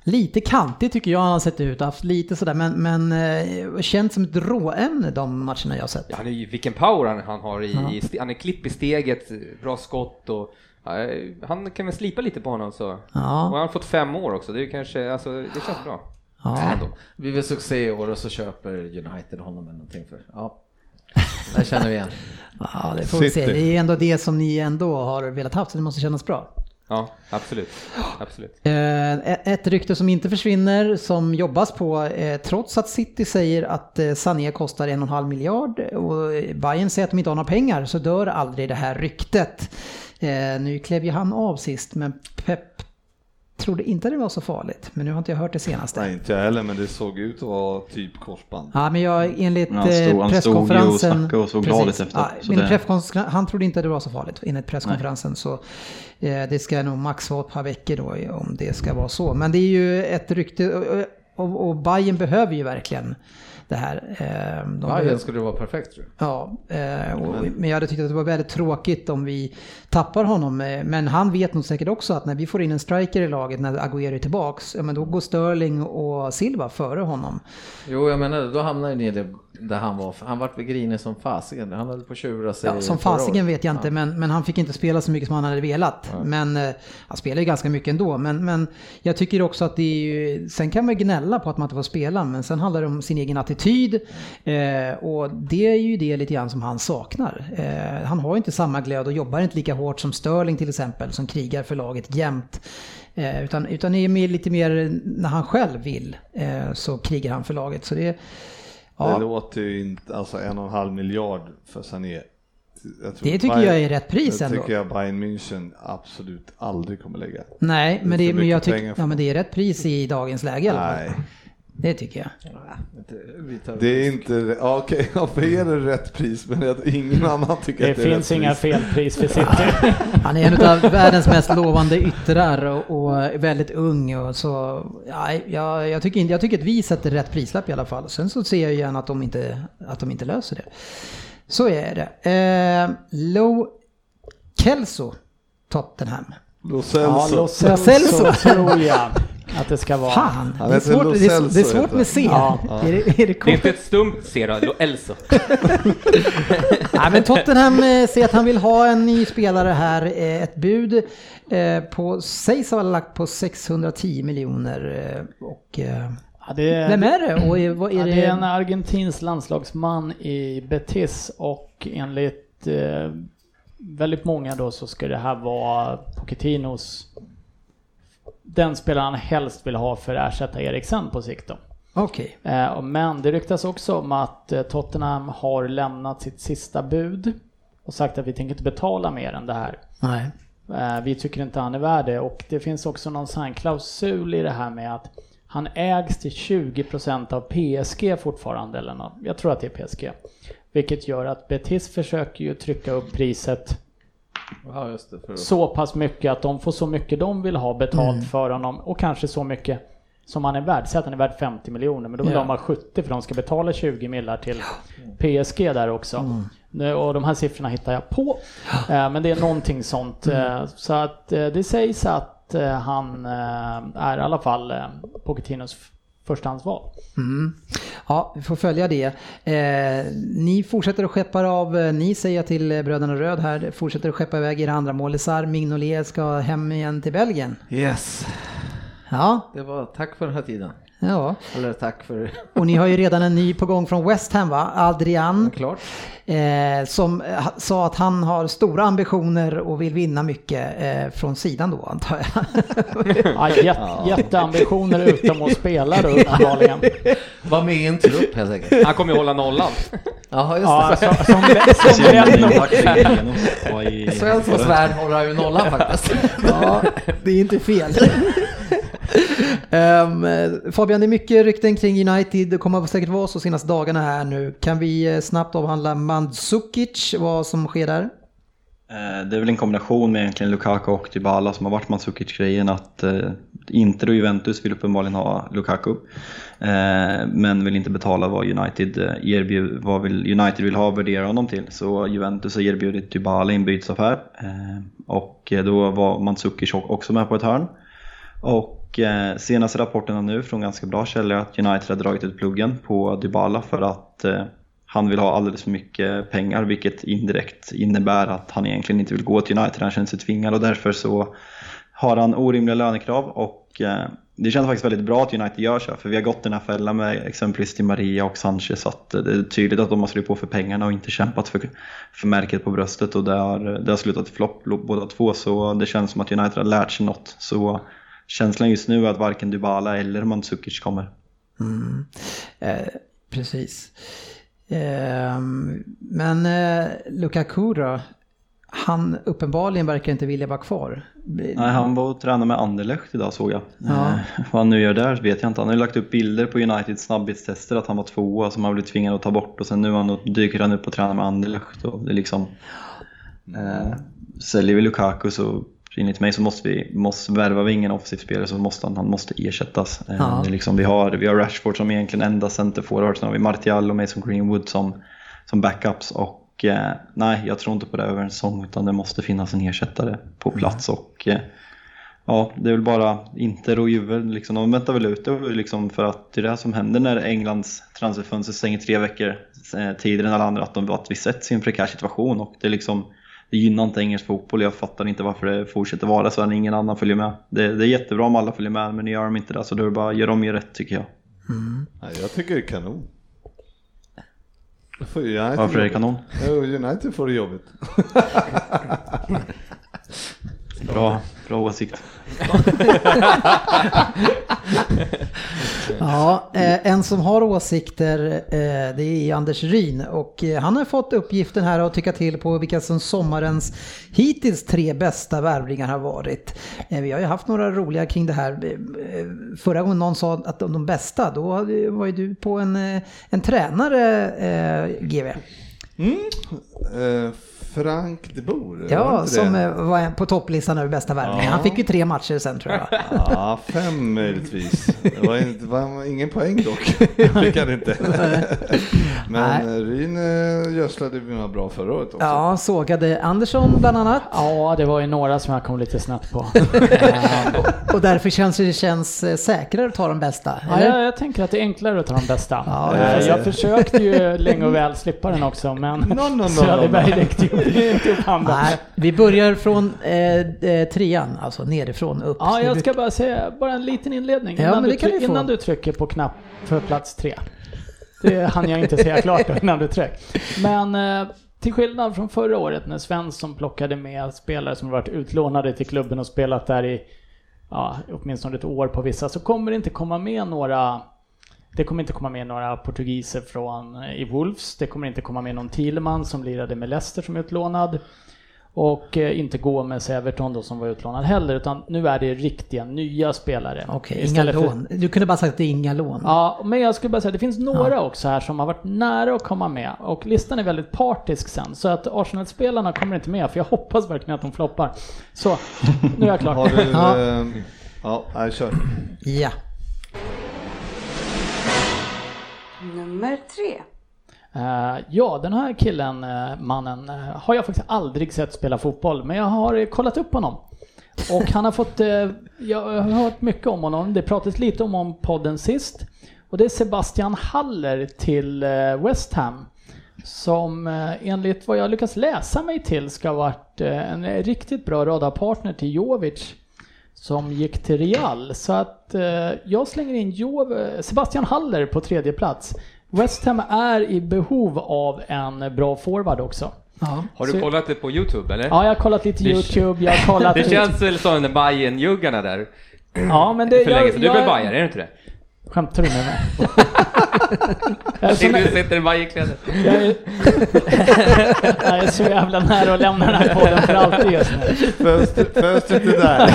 Lite kantig tycker jag han har sett ut, haft lite sådär, men, men eh, känns som ett råämne de matcherna jag har sett. Ja, han är vilken power han, han har i, Ja. i han är klipp i steget, bra skott och han kan väl slipa lite på honom så. Och Ja, han har fått fem år också, det är kanske, alltså det känns bra. ja. Ändå. Vi vill succé i år och så köper United honom eller någonting för. Ja. Det känner vi igen. *laughs* ja det får vi se. Det är ändå det som ni ändå har velat haft, så det måste kännas bra. Ja, absolut. absolut. Eh, ett rykte som inte försvinner, som jobbas på, eh, trots att City säger att eh, Sané kostar en och en halv miljard och Bayern säger att de inte har några pengar, så dör aldrig det här ryktet. Eh, nu klev ju han av sist, men Pep trodde inte det var så farligt. Men nu har inte jag hört det senaste. Nej, inte jag heller, men det såg ut att vara typ korsband. Ja, men jag enligt Han stod- eh, han stod ju och presskonferensen... och såg glad ut efteråt, Ja, det- presskonferensen- han trodde inte det var så farligt enligt presskonferensen. Så eh, det ska nog max vara ett par veckor då om det ska vara så. Men det är ju ett rykte och, och, och Bayern behöver ju verkligen det här. Eh, de Bayern behöver- skulle vara perfekt tror jag. Ja, eh, och, men jag hade tyckt att det var väldigt tråkigt om vi tappar honom. eh, Men han vet nog säkert också att när vi får in en striker i laget när Agüero är tillbaks, ja, men då går Sterling och Silva före honom. Jo, jag menar då hamnar ni det där han var. Han vart väl grinig som fasiken. Han höll på att tjura sig Ja, som fasiken vet jag inte, men, men han fick inte spela så mycket som han hade velat. Men eh, han spelar ju ganska mycket ändå. Men, men jag tycker också att det är ju, sen kan man gnälla på att man inte får spela, men sen handlar det om sin egen attityd. Eh, och det är ju det lite grann som han saknar. Eh, han har ju inte samma glöd och jobbar inte lika hårt som Sterling till exempel, som krigar för laget jämt. Eh, utan, utan är mer, lite mer när han själv vill eh, så krigar han för laget. Så det, Det ja, låter ju inte, alltså en och en halv miljard för Sané. Det tycker Bayern- jag är rätt pris Det ändå. tycker jag Bayern München absolut aldrig kommer lägga. Nej, Det men, för det, men jag tycker ja, men det är rätt pris i dagens läge. Nej, Det tycker jag. Det är inte, ja, okej, ja, för er är det rätt pris, men ingen annan tycker Det att det är finns rätt inga pris. felpris för City. Han är en av världens mest lovande yttrar och, och väldigt ung. Och så, ja, jag, jag, tycker inte, jag tycker att vi sätter rätt prislapp i alla fall. Sen så ser jag ju gärna att de inte, att de inte löser det. Så är det. Eh, Low Kelso, Tottenham. Lo Ja, Celso. Lo Celso. Celso tror jag att det ska vara. Fan, det är, svårt, det, är, det är svårt med C. Ja. Är det, är det Det är inte ett stumt C då, Lo Elso. *laughs* Nej, men Tottenham eh, säger att han vill ha en ny spelare här. Eh, ett bud eh, på, sägs ha lagt på 610 miljoner. Och, Ja, det, är, vem är det? Och är, vad är ja, det? det är en argentinsk landslagsman i Betis och enligt eh, väldigt många då så ska det här vara Pochettinos den spelaren han helst vill ha för att ersätta Eriksen på sikt då. Okej. Eh, Men det ryktas också om att eh, Tottenham har lämnat sitt sista bud och sagt att vi tänker inte betala mer än det här. Nej. Eh, Vi tycker inte han är värd det och det finns också någon sån klausul i det här med att han ägs till 20% av PSG fortfarande eller något. Jag tror att det är PSG. Vilket gör att Betis försöker ju trycka upp priset Ja, just det. För så pass mycket att de får så mycket de vill ha betalt för honom och kanske så mycket som han är värd. Säg att han är värd 50 miljoner men då vill Ja. de ha 70 för de ska betala 20 millar till PSG där också. Nu, och de här siffrorna hittar jag på. Eh, men det är någonting sånt. Eh, så att eh, det sägs att eh, han är i alla fall Pochettinos förstahandsval. Mm. Ja, vi får följa det. Eh, ni fortsätter att skeppa av, eh, ni säger till eh, bröderna Röd här, fortsätter att skeppa iväg era andra målisar. Mignolet ska hem igen till Belgien. Yes, Ja, det var tack för den här tiden. ja. Eller tack för... Och ni har ju redan en ny på gång från West Ham va? Adrian. Klart. Eh, som eh, sa att han har stora ambitioner och vill vinna mycket eh, från sidan då antar jag. *laughs* Ja, jät, Jätteambitioner utom att spela då uppenbarligen. Var med i en trupp helt enkelt. Han kommer ju hålla nollan. Jaha, just Ja, det. så, som, Svenssons värld håller han ju nollan faktiskt. ja, det är inte fel um, Fabian, det är mycket rykten kring United. Det kommer säkert vara så senaste dagarna här nu. Kan vi eh, snabbt avhandla Mandzukic, vad som sker där? Eh, det är väl en kombination med egentligen Lukaku och Dybala som har varit Mandzukic-grejen att eh, Inter och Juventus vill uppenbarligen ha Lukaku eh, men vill inte betala vad United eh, erbjud, vad vill, United vill ha och värdera honom till. Så Juventus har erbjudit Dybala i en bytesaffär eh, och då var Mandzukic också med på ett hörn. Och eh, senaste rapporterna nu från ganska bra källor är att United har dragit ut pluggen på Dybala för att eh, han vill ha alldeles för mycket pengar vilket indirekt innebär att han egentligen inte vill gå till United, han känner sig tvingad och därför så har han orimliga lönekrav och eh, det känns faktiskt väldigt bra att United gör så här, för vi har gått den här fällan med exempelvis till Maria och Sanchez så att eh, det är tydligt att de har skrivit på för pengarna och inte kämpat för, för märket på bröstet och det har, det har slutat i flopp båda två. Så det känns som att United har lärt sig något. Så känslan just nu är att varken Dybala eller Mandzukic kommer. Mm. Eh, precis. Ehm, men eh, Lukaku då? Han uppenbarligen verkar inte vilja vara kvar. Nej, han var och tränade med Anderlecht idag såg jag. Ja. Eh, vad han nu gör där vet jag inte. Han har ju lagt upp bilder på Uniteds snabbhetstester att han var tvåa som han blev tvingad att ta bort och sen nu han, dyker han upp och tränar med Anderlecht och det liksom eh, Säljer vi Lukaku så enligt mig så måste vi, måste värva vi ingen offensiv spelare så måste han, han måste ersättas. Eh, Ja. liksom, vi, har, vi har Rashford som egentligen enda centerforward, sen har vi Martial och Mason Greenwood som, som backups och eh, nej, jag tror inte på det över en säsong utan det måste finnas en ersättare på plats och eh, Ja, det är väl bara Inter och Juve, liksom, de väntar väl ut det liksom för att det är det som händer när Englands transferfönster stänger tre veckor eh, tidigare än alla andra, att, de, att vi sätts i en prekär situation och det är liksom det gynnar inte engelsk fotboll, jag fattar inte varför det fortsätter vara så när ingen annan följer med. Det, det är jättebra om alla följer med, men nu gör de inte det, så då är det bara gör de ju rätt tycker jag. Nej, jag tycker det är kanon. Varför är det jobbigt. kanon? United får det jobbigt. *laughs* Bra, bra åsikt. *laughs* Ja, eh, en som har åsikter eh, det är Anders Ryn och eh, han har fått uppgiften här att tycka till på vilka som sommarens hittills tre bästa värvningar har varit. Vi har ju haft några roliga kring det här. Förra gången någon sa att de, de bästa, då var ju du på en, en tränare GV. Eh, Frank de Boer, Ja, som det? var på topplistan över bästa värvningar. Ja. Han fick ju tre matcher sen tror jag. *laughs* Ja, fem möjligtvis. Det var, inte, det var ingen poäng dock, *laughs* fick han inte. Men Nej. eh, Ryn eh, gödslade vi med bra förra året också. Ja, sågade Andersson bland annat. Ja, det var ju några som jag kom lite snett på. *laughs* Och därför känns det känns eh, säkrare att ta de bästa. Ja, Eller? jag, jag tänker att det är enklare att ta de bästa. Ja, jag försökte ju länge och väl slippa den också, men No, no, no, Söderberg räckte ju inte upp handen. Nej, vi börjar från eh, eh, trean, alltså nerifrån upp. Ja, jag ska bara säga bara en liten inledning Ja, innan, men du, det kan tryck- innan du trycker på knapp för plats tre. Det hann jag inte säga klart innan du tryck. Men eh, till skillnad från förra året när Svensson plockade med spelare som varit utlånade till klubben och spelat där i ja, åtminstone ett år på vissa så kommer det inte komma med några det kommer inte komma med några portugiser från eh, i Wolves. Det kommer inte komma med någon Thielemann som lirade med Leicester som utlånad. Och eh, inte Gomes Everton då som var utlånad heller. Utan nu är det riktiga nya spelare. Okej, inga Istället för- lån. Du kunde bara sagt att det är inga lån. Ja, men jag skulle bara säga det finns några också här som har varit nära att komma med. Och listan är väldigt partisk sen. Så att Arsenal-spelarna kommer inte med. För jag hoppas verkligen att de floppar. Så, nu är jag klar. Har du... Ja. Eh, ja, kör. Ja. Nummer tre. Eh, ja, den här killen, eh, mannen, eh, har jag faktiskt aldrig sett spela fotboll, men jag har kollat upp honom. Och han har fått, jag har hört mycket om honom, det pratades lite om honom podden sist. Och det är Sebastian Haller till West Ham. Som enligt vad jag lyckats läsa mig till ska ha varit en riktigt bra radarpartner till Jovic. Som gick till Real. Så att eh, jag slänger in jo- Sebastian Haller på tredje plats. West Ham är i behov av en bra forward också. Ja. Har du Så- kollat det på Youtube eller? Ja, jag har kollat lite Det- YouTube, jag har kollat... *laughs* Det känns väl som den Bajen-juggarna där. Ja, men det... För länge sedan. Du är väl Bajen, är du inte det? Skämtar du med mig? *laughs* jag, så, Du sitter i Bajen-kläder. jag, är, *laughs* jag är så jävla nära att lämna den här podden för alltid just nu. Fönstret, är där.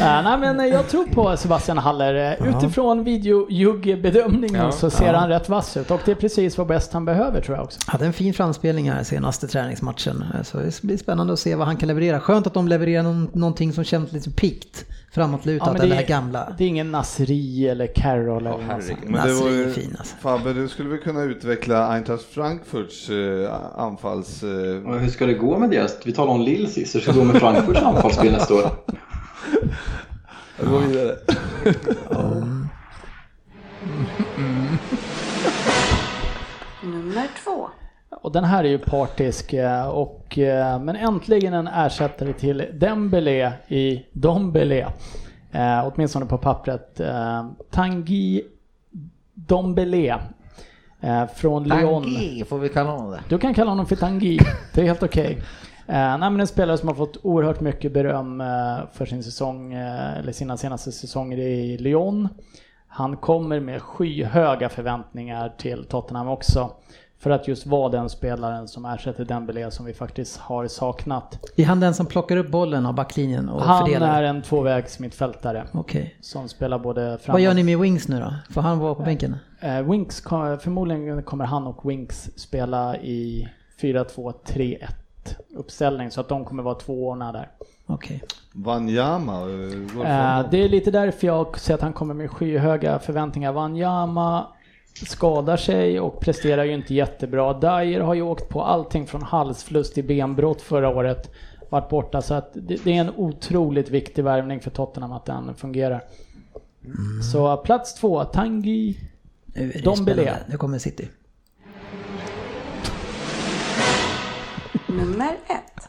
*laughs* Nej, nej, men jag tror på Sebastian Haller. Utifrån videojugg-bedömningen Ja. så ser han rätt vass ut och det är precis vad bäst han behöver tror jag också. Hade en fin framspelning här senaste träningsmatchen. Så det blir spännande att se vad han kan leverera. Skönt att de levererar någon, någonting som känns lite pikt. Framåtlutat, Ja, men eller det det gamla. Det är ingen Nasri eller Carroll eller något sånt. Men det Nasri är fin, alltså. Fabbe, du skulle väl kunna utveckla Eintracht Frankfurts eh, anfalls... Eh, Och hur ska det gå med det? Vi talade om Lill sist, hur ska det gå med Frankfurts anfallsspel nästa år? *laughs* gå vidare. Nummer två. Och den här är ju partisk eh, och eh, men äntligen en ersättare till Dembélé i Dombele. Eh, åtminstone på pappret. Eh, Tanguy Dombele. Eh, från Lyon. Tanguy, får vi kalla honom det? Du kan kalla honom för Tanguy. Det är helt okej. Eh, nej, en spelare som har fått oerhört mycket beröm eh, för sin säsong, eh, eller sina senaste säsonger i Lyon. Han kommer med skyhöga förväntningar till Tottenham också. För att just vara den spelaren som ersätter Dembélé som vi faktiskt har saknat. Är han den som plockar upp bollen av backlinjen och Han fördelar? är en tvåvägs mittfältare Okej. som spelar både framåt... Vad gör ni med Wings nu då? Får han vara på bänken? Eh, Winks, kom- förmodligen kommer han och Winks spela i 4-2-3-1 uppställning så att de kommer vara tvåorna där. Okej. Wanyama, eh, Eh, det är lite därför jag säger att han kommer med skyhöga förväntningar. Wanyama skadar sig och presterar ju inte jättebra. Dyer har ju åkt på allting från halsfluss till benbrott förra året. Varit borta så att det, det är en otroligt viktig värvning för Tottenham att den fungerar. Så plats två, Tanguy Nu är det Dombele. Nu kommer City. Nummer ett.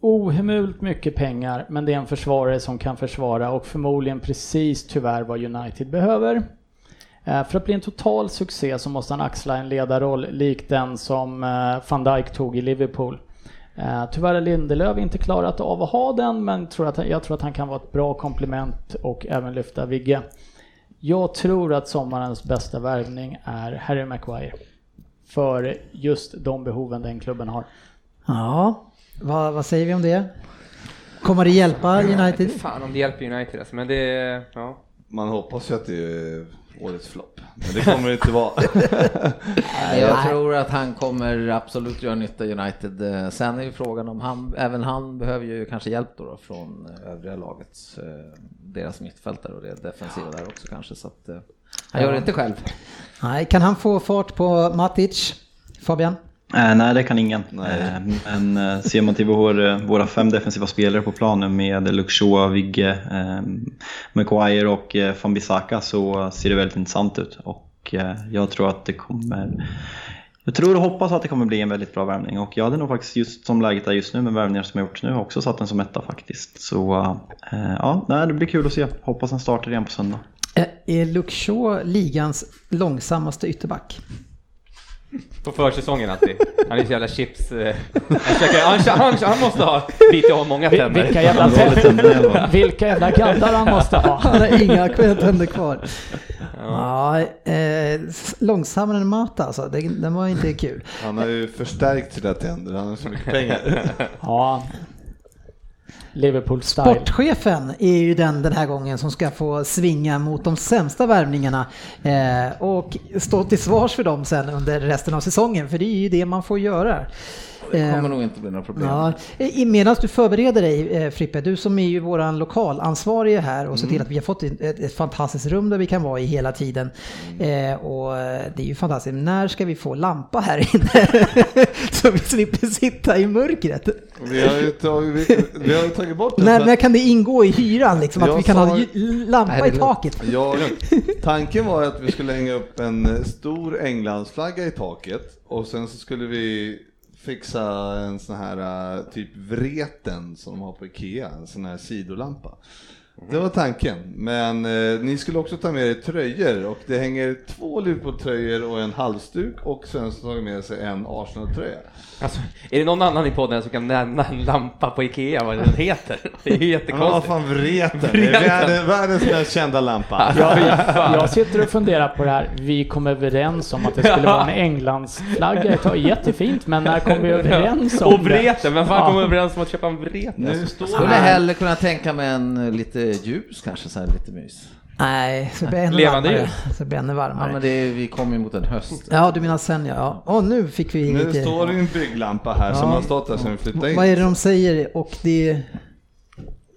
ohemult mycket pengar, men det är en försvarare som kan försvara och förmodligen precis tyvärr vad United behöver. Eh, För att bli en total succé så måste han axla en ledarroll lik den som eh, van Dijk tog i Liverpool. Eh, Tyvärr har Lindelöf inte klarat av att ha den, men tror att, jag tror att han kan vara ett bra komplement och även lyfta Vigge. Jag tror att sommarens bästa värvning är Harry Maguire. För just de behoven den klubben har. Ja, vad, vad säger vi om det? Kommer det hjälpa United? Fan om det hjälper United alltså, men det... Ja. Man hoppas ju att det är årets flopp, men det kommer det inte vara. *laughs* Nej, jag tror att han kommer absolut göra nytta i United. Eh, Sen är ju frågan om han, även han behöver ju kanske hjälp då, då från eh, övriga lagets, eh, deras mittfältare och det defensiva där också kanske. Så att, han gör det inte själv. Nej, kan han få fart på Matic? Fabian? Eh, nej, det kan ingen. Eh, men eh, ser man till vår, eh, våra fem defensiva spelare på planen med Luxor, Vigge, eh, Maguire och eh, Fambisaka så ser det väldigt intressant ut. Och eh, jag tror att det kommer... Jag tror och hoppas att det kommer bli en väldigt bra värvning och jag hade nog faktiskt just som läget är just nu med värvningar som jag gjort nu också satt den som etta faktiskt. Så eh, ja, nej, det blir kul att se. Hoppas den startar igen på söndag. Eh, Är Shaw ligans långsammaste ytterback? På försäsongen alltid. Han är så jävla chips... eh, Han, försöker, han, han, han måste ha bitit av många tänder. Vilka jävla, tänder vilka jävla gaddar han måste ha. Han har inga tänder kvar. Ja, eh, långsammare än Mata alltså. Den, den var inte kul. Han har ju förstärkt sina tänder, han har så mycket pengar. Ja, Liverpool-style. Sportchefen är ju den den här gången som ska få svinga mot de sämsta värvningarna eh, och stå till svars för dem sen under resten av säsongen, för det är ju det man får göra. Det kommer nog inte bli några problem. Ja, i- medan du förbereder dig eh, Frippe, du som är ju våran lokalansvarige här och ser till att vi har fått ett, fantastiskt rum där vi kan vara i hela tiden. Eh, och eh, det är ju fantastiskt. När ska vi få lampa här inne? *laughs* Så vi slipper sitta i mörkret. Vi har ju tagit, vi, vi har ju tagit bort den När, när kan det ingå i hyran liksom? Att Jag vi kan sa- ha lampa Nej, det i taket? Ja, *laughs* tanken var att vi skulle hänga upp en stor Englandsflagga i taket och sen så skulle vi fixa en sån här äh, typ vreten som de har på Ikea, en sån här sidolampa. Det var tanken, men eh, ni skulle också ta med er tröjor och det hänger två Liverpool-tröjor och en halsduk och sen så tar vi med sig en Arsenal-tröja. Alltså, är det någon annan i podden som kan nämna en lampa på Ikea, vad den heter? Det är ju jättekonstigt. fan vreten? Det Vreten. världens, världens mest kända lampa. Jag, jag sitter och funderar på det här. Vi kom överens om att det skulle vara en Englandsflagga ett tag. Jättefint, men när kom vi överens om Och det? vreten, vem fan Ja. kom överens om att köpa en vreten? Nu står Skulle hellre kunna tänka mig en lite ljus kanske, så här lite mys. Nej, så blir det ännu Levande varmare. ljus. Så blir ännu Ja, varmare. men det är, vi kommer ju mot en höst. Ja, du menar sen ja. ja. Och nu fick vi Nu lite... står det ju en bygglampa här som Ja. har stått där sedan vi flyttade in. Vad är det de säger? Och det...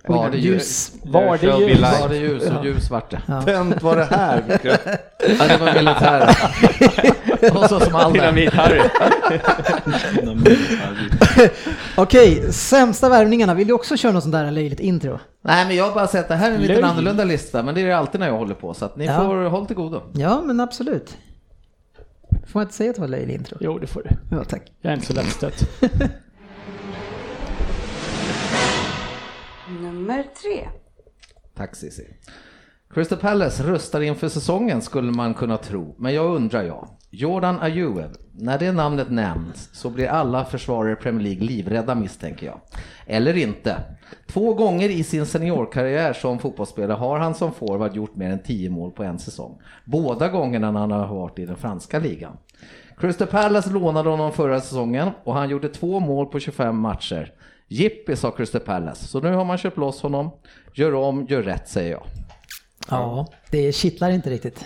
Var det ljus? Var det ljus? Var det ljus och ljus vart det. Ja. Tänt var det här. Ja, det var militären. *laughs* och så som alla. Dynamit-Harry. *laughs* Okej, sämsta värvningarna. Vill du också köra något sånt där löjligt intro? Nej men jag har bara sett det här är en lite Löj. annorlunda lista men det är det alltid när jag håller på så att ni Ja. får håll till godo. Ja, men absolut. Får man inte säga att det var löjligt intro? Jo, det får du. Ja, tack. Jag är inte så lättstött. *laughs* Nummer tre. Tack Cissi. Crystal Palace rustar inför säsongen skulle man kunna tro, men jag undrar jag. Jordan Ayew, när det namnet nämns så blir alla försvarare i Premier League livrädda misstänker jag. Eller inte. Två gånger i sin seniorkarriär som fotbollsspelare har han som forward gjort mer än 10 mål på en säsong. Båda gångerna när han har varit i den franska ligan. Crystal Palace lånade honom förra säsongen och han gjorde två mål på 25 matcher. Jippi sa Crystal Palace, så nu har man köpt loss honom. Gör om, gör rätt säger jag. Ja, det kittlar inte riktigt.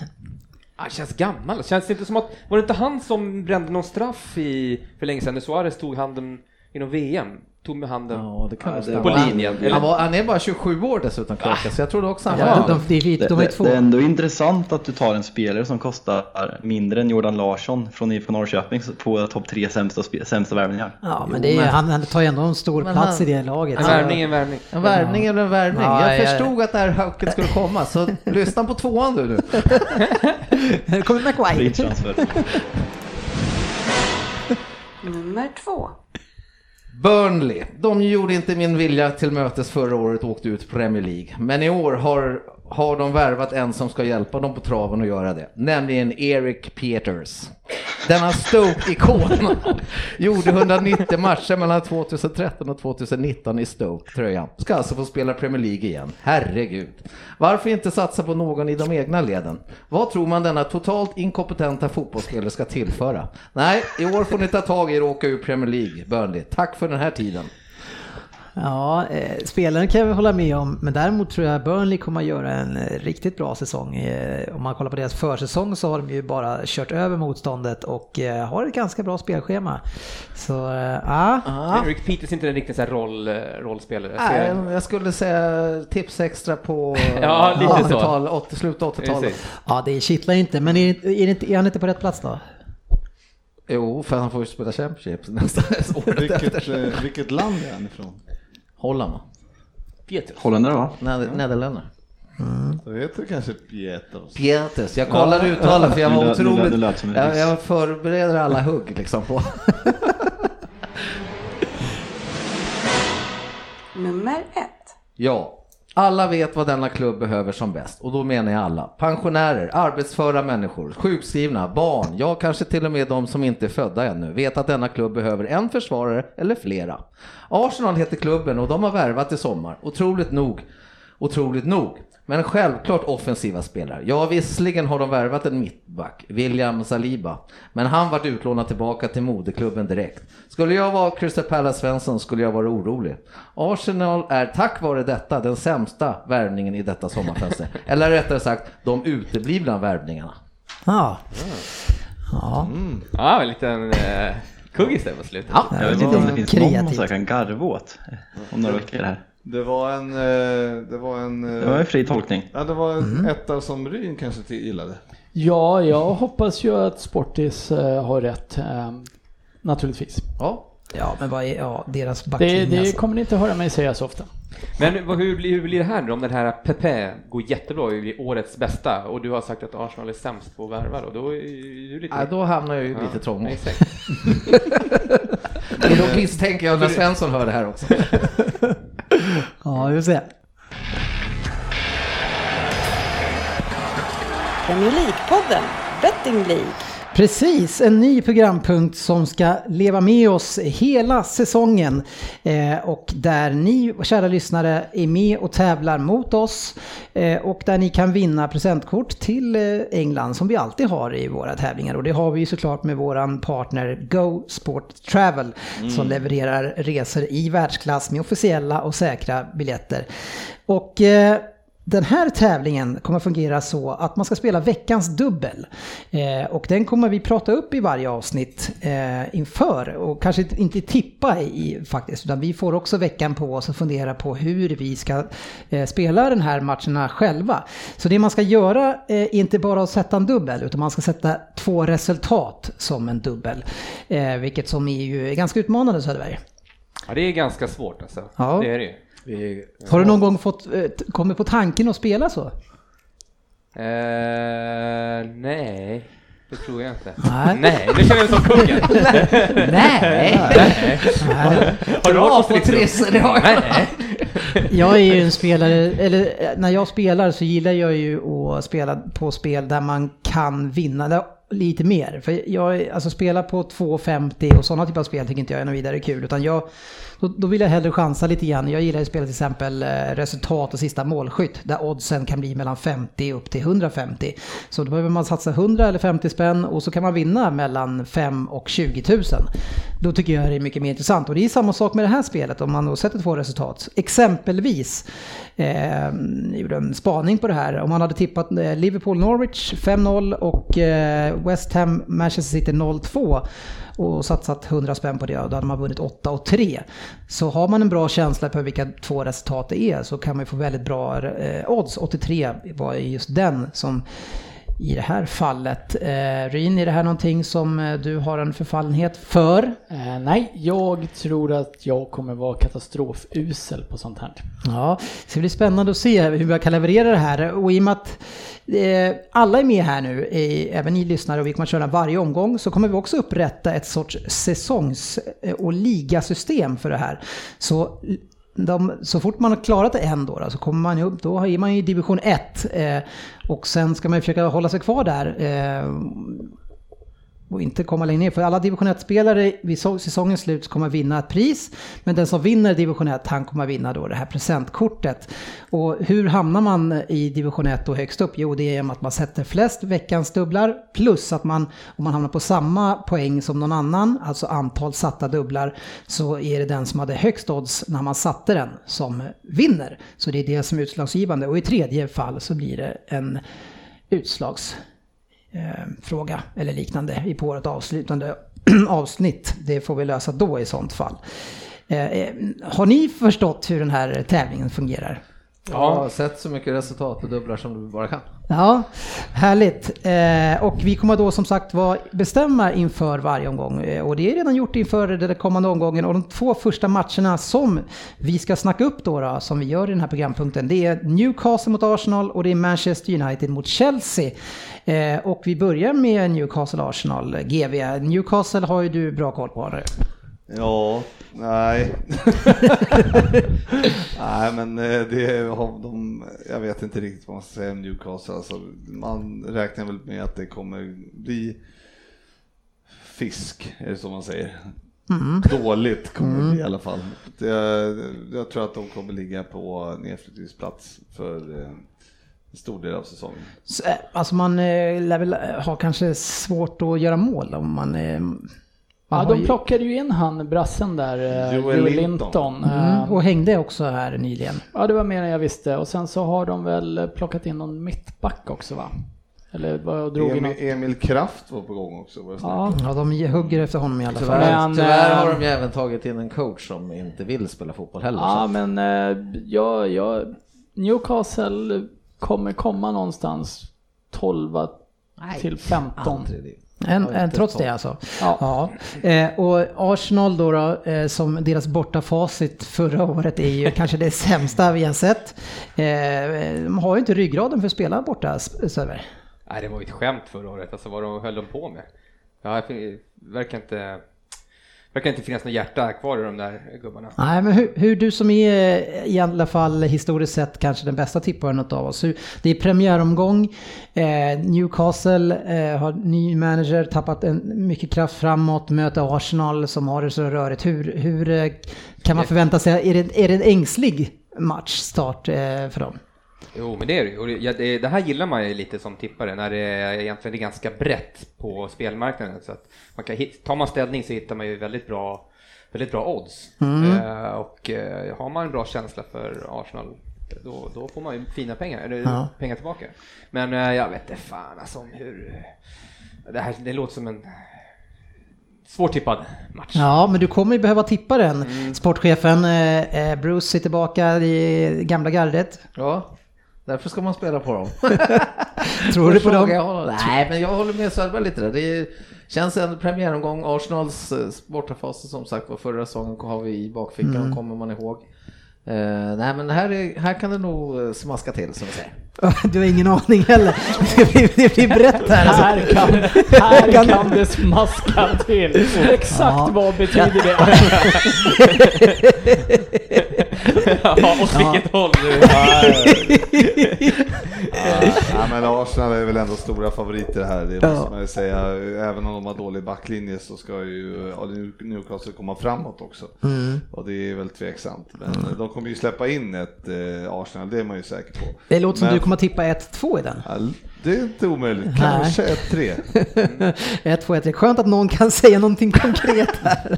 Han känns gammal. Känns det inte som att, var det inte han som brände någon straff i, för länge sedan när Suarez tog handen inom VM? Tog med handen Ja, det kan Ja, på var- linjen. Han, Eller? var, han är bara 27 år dessutom Kröka, så jag trodde också han Ja, var... de, de, de, Det, de är det, två. det är ändå intressant att du tar en spelare som kostar mindre än Jordan Larsson från IFK Norrköping på topp tre sämsta, sämsta värvningar. Ja, men det är, han, han tar ju ändå en stor Men plats han- i det laget. En värvning, en värvning. En värvning eller en värvning? Ja, jag ja, förstod att det här hooket skulle komma, så *laughs* lyssna på tvåan du nu. Nu kommer transfer. *laughs* Nummer två. Burnley, de gjorde inte min vilja till mötes förra året och åkte ut Premier League. Men i år har, har de värvat en som ska hjälpa dem på traven att göra det. Nämligen Eric Peters. Denna Stoke-ikon *laughs* gjorde 190 matcher mellan 2013 och 2019 i Stoke-tröjan. Ska alltså få spela Premier League igen. Herregud. Varför inte satsa på någon i de egna leden? Vad tror man denna totalt inkompetenta fotbollsspelare ska tillföra? Nej, i år får ni ta tag i er och åka ur Premier League, Burnley. Tack för den här tiden. Ja, eh, spelaren kan jag hålla med om, men däremot tror jag Burnley kommer att göra en eh, riktigt bra säsong. Eh, om man kollar på deras försäsong så har de ju bara kört över motståndet och eh, har ett ganska bra spelschema. Så, eh, ja. Ja. Rick Peters är inte en riktig så här roll, rollspelare. Nej, jag skulle säga tips extra på *laughs* Ja, lite så. 80-tal, 80, slutet av 80-talet. Precis. ja, det kittlar inte, men är, är, inte, är han inte på rätt plats då? Jo, för han får ju spela Championship nästa *laughs* *laughs* året Vilket, efter. vilket land är han ifrån? Holland va? Peters. Holländare va? Ned- Nederländerna. Heter det kanske Pietros. Pieters, jag kollade uttalet för jag var otroligt... Jag, jag förbereder alla hugg liksom på... *laughs* Nummer ett. Ja, alla vet vad denna klubb behöver som bäst och då menar jag alla. Pensionärer, arbetsföra människor, sjukskrivna, barn, ja kanske till och med de som inte är födda ännu vet att denna klubb behöver en försvarare eller flera. Arsenal heter klubben och de har värvat i sommar, otroligt nog. otroligt nog. Men självklart offensiva spelare. Ja, visserligen har de värvat en mittback, William Saliba, men han vart utlånad tillbaka till moderklubben direkt. Skulle jag vara Crystal Palace Svensson skulle jag vara orolig. Arsenal är tack vare detta den sämsta värvningen i detta sommarfönster. *laughs* Eller rättare sagt, de uteblivna värvningarna. Ja. Ja, Ja, en liten eh, kuggis där på slutet. Ja. Jag vet inte om det finns någon som jag kan garva åt om några veckor här. Det var en... eh, Det var en... eh, Det var en fri tolkning. Ja, det var Mm. en etta som Ryn kanske gillade. Ja, jag hoppas ju att Sportis eh, har rätt. Eh, naturligtvis. Ja. ja men vad är ja, deras Det, backlinje? det alltså. kommer ni inte höra mig säga så ofta. Men vad- hur blir, hur blir det här nu om den här Pepe går jättebra och blir årets bästa och du har sagt att Arsenal är sämst på att värva då? Då är du lite... Ja, då hamnar jag ju Ja, lite trångt. exakt. *laughs* Och då misstänker jag när Svensson hör det här också. *laughs* *laughs* Ja, vi får se. Premier League-podden, Betting League. Precis, en ny programpunkt som ska leva med oss hela säsongen. Eh, och där ni, kära lyssnare, är med och tävlar mot oss. Eh, och där ni kan vinna presentkort till eh, England som vi alltid har i våra tävlingar. Och det har vi ju såklart med våran partner Go Sport Travel som levererar resor i världsklass med officiella och säkra biljetter. Och eh, den här tävlingen kommer fungera så att man ska spela veckans dubbel. Eh, och den kommer vi prata upp i varje avsnitt eh, inför. Och kanske inte tippa i faktiskt, utan vi får också veckan på oss att fundera på hur vi ska eh, spela den här matcherna själva. Så det man ska göra eh, är inte bara att sätta en dubbel, utan man ska sätta två resultat som en dubbel. Eh, vilket som är ju ganska utmanande Söderberg. Ja, det är ganska svårt alltså. Ja. Det är det. Vi, Har du någon gång fått, eh, kommit på tanken att spela så? Eh, nej, det tror jag inte. Nej. Nej, nu känner jag mig som kungen. *laughs* Nej! Har du varit på på Trisse, det har jag. Nej. Jag är ju en spelare, eller eh, när jag spelar så gillar jag ju att spela på spel där man kan vinna lite mer. För jag, alltså spela på 2,50 och sådana typer av spel tycker inte jag är något vidare kul. Utan jag, då, då vill jag hellre chansa lite grann. Jag gillar ju spela till exempel eh, resultat och sista målskytt. Där oddsen kan bli mellan 50 upp till 150. Så då behöver man satsa 100 eller 50 spänn och så kan man vinna mellan 5 och 20 000. Då tycker jag det är mycket mer intressant. Och det är samma sak med det här spelet om man då sätter två resultat. Exempelvis, eh, jag gjorde en spaning på det här. Om man hade tippat eh, Liverpool-Norwich 5-0 och eh, West Ham-Manchester City 0-2 och satsat 100 spänn på det och då hade man vunnit 8 och 3. Så har man en bra känsla på vilka två resultat det är så kan man ju få väldigt bra eh, odds. 83 var ju just den som i det här fallet. Eh, Ryn, är det här någonting som eh, du har en förfallenhet för? Eh, nej, jag tror att jag kommer vara katastrofusel på sånt här. Ja, det blir spännande att se hur jag kan leverera det här. Och i och med att eh, alla är med här nu, eh, även ni lyssnare och vi kommer att köra varje omgång, så kommer vi också upprätta ett sorts säsongs och ligasystem för det här. Så de, så fort man har klarat en då, då så kommer man ju upp, då är man ju i division 1. Eh, och sen ska man ju försöka hålla sig kvar där. Eh, och inte komma längre ner. För alla division 1-spelare vid säsongens slut kommer vinna ett pris. Men den som vinner division 1, han kommer vinna då det här presentkortet. Och hur hamnar man i division 1 och högst upp? Jo, det är genom att man sätter flest veckans dubblar plus att man, om man hamnar på samma poäng som någon annan, alltså antal satta dubblar, så är det den som hade högst odds när man satte den som vinner. Så det är det som är utslagsgivande. Och i tredje fall så blir det en utslags Eh, fråga eller liknande i på vårt avslutande *clears throat* avsnitt. Det får vi lösa då i sånt fall. Eh, eh har ni förstått hur den här tävlingen fungerar? Jag har sett så mycket resultat och dubblar som du bara kan. Ja, härligt. Eh, och vi kommer då som sagt var bestämma inför varje omgång. Eh, och det är redan gjort inför den kommande omgången. Och de två första matcherna som vi ska snacka upp då, då som vi gör i den här programpunkten, det är Newcastle mot Arsenal och det är Manchester United mot Chelsea. Eh, och vi börjar med Newcastle-Arsenal, GV. Newcastle har ju du bra koll på nu. Ja, nej. *laughs* nej men eh, det har de, jag vet inte riktigt vad man ska säga om Newcastle. Alltså, man räknar väl med att det kommer bli fisk, är det så man säger? dåligt kommer det bli i alla fall. Det, jag tror att de kommer ligga på nedflyttningsplats för eh, en stor del av säsongen. Så, eh, Alltså man eh, lär väl ha kanske svårt att göra mål om man... eh, man Ja, de plockade ju in han, brassen där, eh, Joel Joel Linton. Linton. Mm, Eh, och hängde också här nyligen. Ja, det var mer än jag visste. Och sen så har de väl plockat in någon mittback också va? Eller vad drog in Emil. Emil Kraft var på gång också. Var. Ja, Ja, de hugger efter honom i alla fall. Tyvärr, Men, tyvärr har eh, de ju även tagit in en coach som inte vill spela fotboll heller. ja så. men ja, ja, Newcastle kommer komma någonstans 12 till 15. Aldrig. En, en, trots det alltså. Ja. Ja. Eh, och Arsenal då, då eh, som deras bortafacit förra året är ju *laughs* kanske det sämsta vi har sett. Eh, de har ju inte ryggraden för att spela borta, Söder. Nej, det var ju ett skämt förra året, alltså vad de höll de på med. Ja, det verkar inte, verkar inte finnas något hjärta kvar i de där gubbarna. Nej, men hur, hur du som är i alla fall historiskt sett kanske den bästa tipparen av oss. Hur, det är premiäromgång. Eh, Newcastle eh, har ny manager, tappat en, mycket kraft framåt, möter Arsenal som har det så rörigt. Hur, hur eh, kan man förvänta sig, är det, är det en ängslig matchstart eh, för dem? Jo, men det är det ju. Och det, det. Det här gillar man ju lite som tippare när det egentligen är ganska brett på spelmarknaden. Så att man kan, tar man ställning så hittar man ju väldigt bra, väldigt bra odds. Eh, och eh, har man en bra känsla för Arsenal då, då får man ju fina pengar, eller Ja. pengar tillbaka. Men eh, jag vet inte fan alltså om hur... Det här det låter som en svårtippad match. Ja, men du kommer ju behöva tippa den. Sportchefen eh, eh, Bruce är tillbaka i gamla gardet. Ja, därför ska man spela på dem. *laughs* Tror du på dem? Nej, men jag håller med Söderberg lite där. Det känns en premiäromgång. Arsenals eh, bortafas som sagt var förra säsongen har vi i bakfickan, kommer man ihåg. Eh, nej, men här, är, här kan det nog eh, smaska till som vi säger. Du har ingen aning heller. Det blir, det blir brett här alltså. Här kan, här kan det smaska till. Exakt Ja. vad betyder det? ja, *laughs* åt vilket håll nu? Ja, men Arsenal är väl ändå stora favoriter här, det Ja. måste man ju säga. Även om de har dålig backlinje så ska ju ja, Newcastle komma framåt också. Mm. Och det är väl tveksamt. Men de kommer ju släppa in ett eh, Arsenal, det är man ju säker på. Det låter som Men- du kommer att tippa 1-2 i den. Det är inte omöjligt, kanske ett tre. *laughs* 1-2, 1 Skönt att någon kan *laughs* säga någonting konkret här.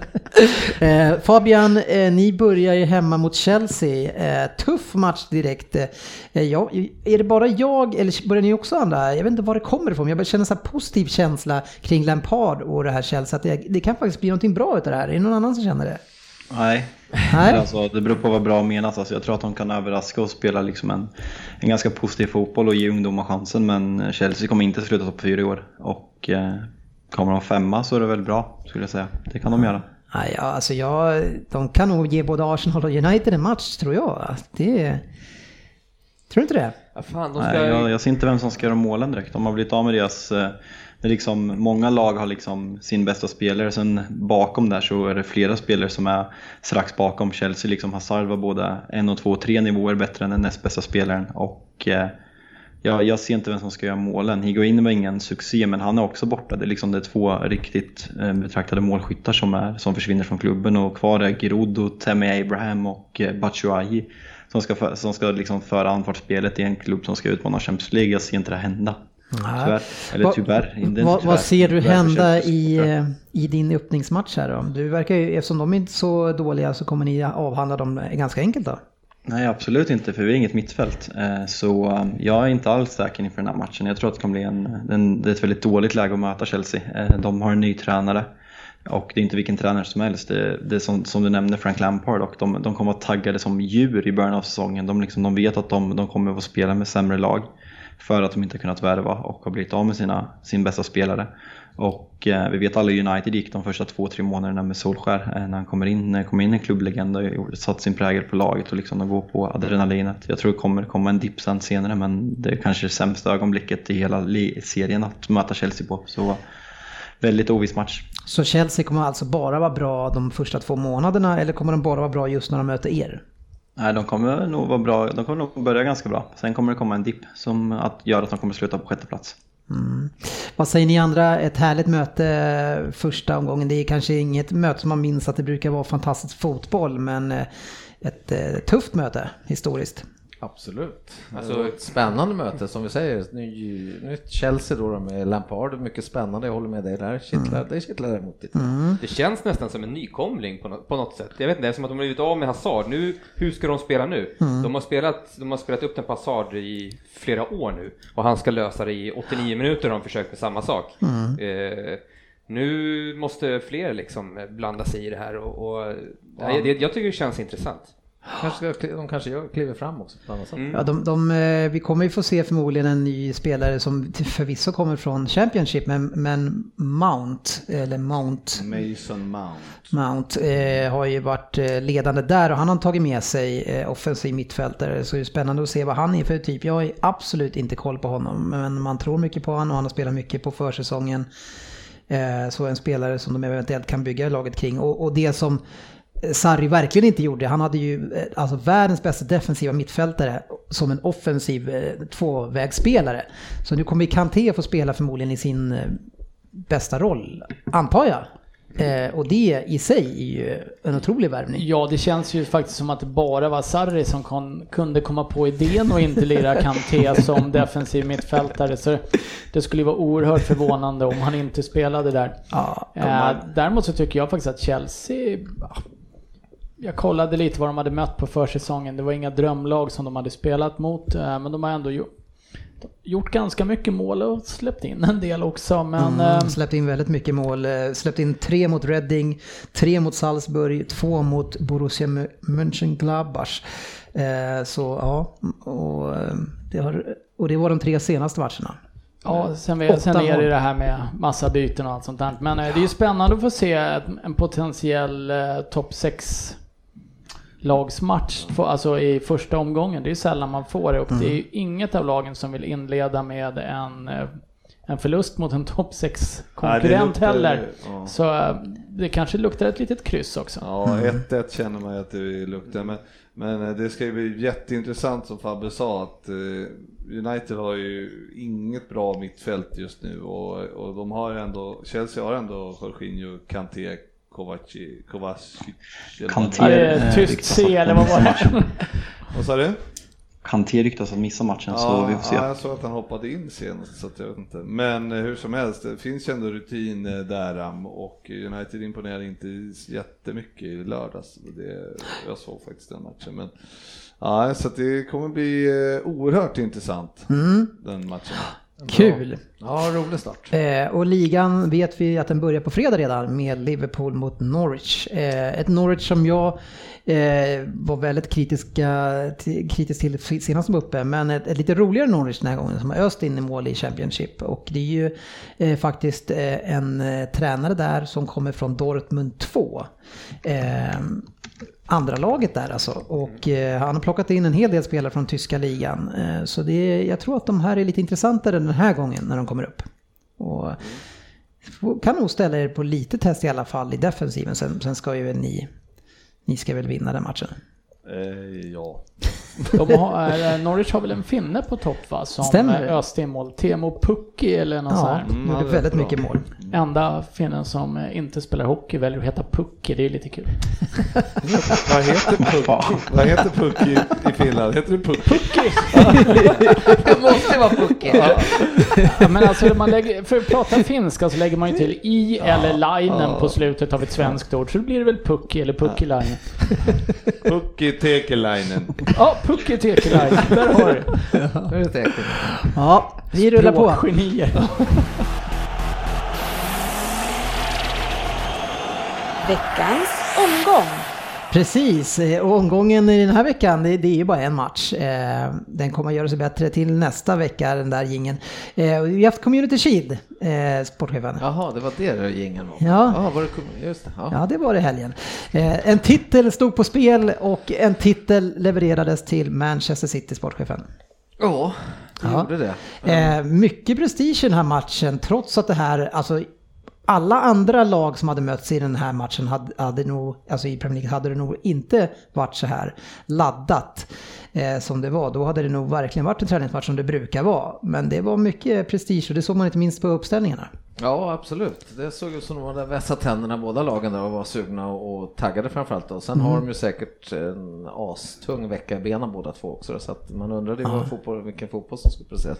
*laughs* eh, Fabian, eh, ni börjar ju hemma mot Chelsea. Eh, tuff match direkt. Eh, ja, är det bara jag, eller börjar ni också andra? Jag vet inte var det kommer ifrån. Jag bara känner så här positiv känsla kring Lampard och det här Chelsea. Att det, det kan faktiskt bli någonting bra utav det här. Är det någon annan som känner det? Nej, Nej. Alltså, det beror på vad bra menas. Alltså, jag tror att de kan överraska och spela liksom en, en ganska positiv fotboll och ge ungdomar chansen. Men Chelsea kommer inte sluta topp fyra i år. Och eh, kommer de femma så är det väl bra, skulle jag säga. Det kan de göra. Nej, ja, alltså jag, de kan nog ge både Arsenal och United en match, tror jag. Det, tror du inte det? Ja, fan, de ska... Nej, jag, jag ser inte vem som ska göra målen direkt. De har blivit av med deras... eh, det är liksom, många lag har liksom sin bästa spelare, sen bakom där så är det flera spelare som är strax bakom. Chelsea, liksom Hazard var både en och två och tre nivåer bättre än den näst bästa spelaren. Och eh, jag, jag ser inte vem som ska göra målen. Higuain var ingen succé, men han är också borta. Det är, liksom, det är två riktigt eh, betraktade målskyttar som, är, som försvinner från klubben och kvar är Giroud, Tammy Abraham och eh, Batshuayi som ska, för, som ska liksom föra anfallsspelet i en klubb som ska utmana Champions League. Jag ser inte det hända. Tyvärr. Eller Vad- tyvärr. inte tyvärr. vad ser du Tyvärr hända i, eh, i din öppningsmatch här då? Du verkar ju, eftersom de är inte så dåliga så kommer ni avhandla dem ganska enkelt då? Nej, absolut inte, för vi är inget mittfält. Eh, Så eh, jag är inte alls säker inför den här matchen. Jag tror att det kommer bli en, en, det är ett väldigt dåligt läge att möta Chelsea. Eh, De har en ny tränare och det är inte vilken tränare som helst. Det, det är som, som du nämnde, Frank Lampard och de, de kommer att vara taggade som djur i början av säsongen. De, liksom, de vet att de, de kommer att få spela med sämre lag för att de inte har kunnat värva och har blivit av med sina, sin bästa spelare. Och eh, vi vet alla hur United gick de första två, tre månaderna med Solskär eh, när han kommer in, när det kom in en klubblegend och satt sin prägel på laget och liksom de går på adrenalinet. Jag tror det kommer komma en dipp sen senare men det är kanske det sämsta ögonblicket i hela serien att möta Chelsea på. Så väldigt oviss match. Så Chelsea kommer alltså bara vara bra de första två månaderna eller kommer de bara vara bra just när de möter er? Nej, de kommer nog vara bra. De kommer nog börja ganska bra. Sen kommer det komma en dipp som att gör att de kommer sluta på sjätte plats. Mm. Vad säger ni andra? Ett härligt möte första omgången. Det är kanske inget möte som man minns att det brukar vara fantastisk fotboll, men eh, ett eh, tufft möte historiskt. Absolut. Alltså- ett spännande möte som vi säger. Ny, nytt Chelsea då med Lampard, mycket spännande. Jag håller med dig där. Kittlar, Det kittlar däremot lite. Det känns nästan som en nykomling på något, på något sätt. Jag vet inte, det är som att de har blivit av med Hazard. Nu, hur ska de spela nu? De, har spelat, de har spelat upp den på Hazard i flera år nu och han ska lösa det i 89 minuter och de försökt med samma sak. Eh, nu måste fler liksom blanda sig i det här och, och nej, det, jag tycker det känns intressant. Kanske ska, de kanske kliver fram också på annat sätt. Mm. Ja, de, de, eh, vi kommer ju få se förmodligen en ny spelare som förvisso kommer från Championship, men, men Mount, eller Mount, Mason Mount. Mount eh, har ju varit eh, ledande där och han har tagit med sig eh, offensiv mittfältare. Så det är spännande att se vad han är för typ. Jag har absolut inte koll på honom, men man tror mycket på honom och han har spelat mycket på försäsongen. Eh, så en spelare som de eventuellt kan bygga laget kring. Och, och det som Sarri verkligen inte gjorde, han hade ju eh, alltså världens bästa defensiva mittfältare som en offensiv eh, tvåvägsspelare. Så nu kommer Kanté få spela förmodligen i sin eh, bästa roll, antar jag. Eh, och det i sig är ju en otrolig värvning. Ja, det känns ju faktiskt som att det bara var Sarri som kon, kunde komma på idén och inte lira Kanté som defensiv mittfältare. Så det skulle ju vara oerhört förvånande om han inte spelade där. Ja, Eh, däremot så tycker jag faktiskt att Chelsea... ja, Jag kollade lite vad de hade mött på försäsongen. Det var inga drömlag som de hade spelat mot. eh, Men de har ändå gjort, gjort ganska mycket mål och släppt in en del också. Men... eh, Mm, släppte in väldigt mycket mål. Eh, Släppte in tre mot Reading, tre mot Salzburg, två mot Borussia Mö- Mönchengladbach. Eh, Så ja, och eh, det, har, och det var de tre senaste matcherna. Ja, sen, vi, sen är det det här med massa byten och allt sånt där. Men eh, det är ju spännande att få se en potentiell eh, topp 6 lagsmatch alltså i första omgången. Det är ju sällan man får det och det är ju inget av lagen som vill inleda med en, eh, en förlust mot en topp 6 konkurrent luktar- heller. ja. Så eh, det kanske luktar ett litet kryss också. Ja, 1-1 känner man ju att det luktar. Men, men eh, det ska ju bli jätteintressant som Fabbe sa att United har ju inget bra mittfält just nu och, och de har ju ändå, Chelsea har ändå Jorginho, Kanté, Kovacic, Kovacic. Kanté. Ja, Eh, tyst C eller vad var det? *laughs* Vad sa du? Kanté ryktas att missa matchen så vi får se. Ja, jag såg att han hoppade in senast så att jag vet inte. Men eh, hur som helst, det finns ju ändå rutin eh, där och United imponerade inte jättemycket i lördags. Det, jag såg faktiskt den matchen. Men, ja, så att det kommer bli eh, oerhört intressant den matchen. Kul! Ja, rolig start. Eh, och ligan vet vi att den börjar på fredag redan med Liverpool mot Norwich. Eh, ett Norwich som jag eh, var väldigt kritiska, kritisk till senast som uppe, men ett, ett lite roligare Norwich den här gången som har öst in i mål i Championship. Och det är ju eh, faktiskt eh, en eh, tränare där som kommer från Dortmund 2. Andra laget där alltså. Och eh, han har plockat in en hel del spelare från tyska ligan. Eh, så det, jag tror att de här är lite intressantare den här gången när de kommer upp. Och får- kan nog ställa er på lite test i alla fall i defensiven. Sen, sen ska ju ni, ni ska väl vinna den matchen. Eh, ja. De har, eh, Norwich har väl en finne på topp va? Som Stämmer eh, öste in mål. Temo Pukki eller något sånt Ja, här. de gjorde väldigt mycket mål. Enda finnen som eh, inte spelar hockey väljer att heta Pucki, det är lite kul. *laughs* Vad heter Puck, vad heter Puck i, Finland? Heter det Puck? *laughs* Det måste vara Pucki. Ja, men alltså, man lägger, för att prata finska så lägger man ju till i eller lainen på slutet av ett svenskt ord. Så då blir det väl Pucki eller Puckilainen. Pucki Tekelainen. Ja, Pucki Tekelainen, *laughs* där har du är säkert. Ja, vi rullar på. Språkgenier. Veckans omgång. Precis, eh, och omgången i den här veckan, det, det är ju bara en match. Eh, Den kommer att göra sig bättre till nästa vecka, den där gingen. Vi har haft Community Shield, eh, sportchefen. Jaha, det var det jingeln var. Ja. ja var det, just det. Ja. Ja, det var det helgen. Eh, En titel stod på spel och en titel levererades till Manchester City, sportchefen. Ja, det Ja. gjorde det. Eh, mycket prestige i den här matchen, trots att det här, alltså alla andra lag som hade mötts i den här matchen hade, hade nog, alltså i Premier League hade det nog inte varit så här laddat. eh, som det var, då hade det nog verkligen varit en träningsmatch som det brukar vara. Men det var mycket prestige och det såg man inte minst på uppställningarna. Ja, absolut. Det såg ut som de hade vässat tänderna båda lagen där och var sugna och, och taggade framförallt. Och sen har de ju säkert en astung vecka i benen båda två också. Så att man undrade ju vad fotboll, vilken fotboll som skulle presteras.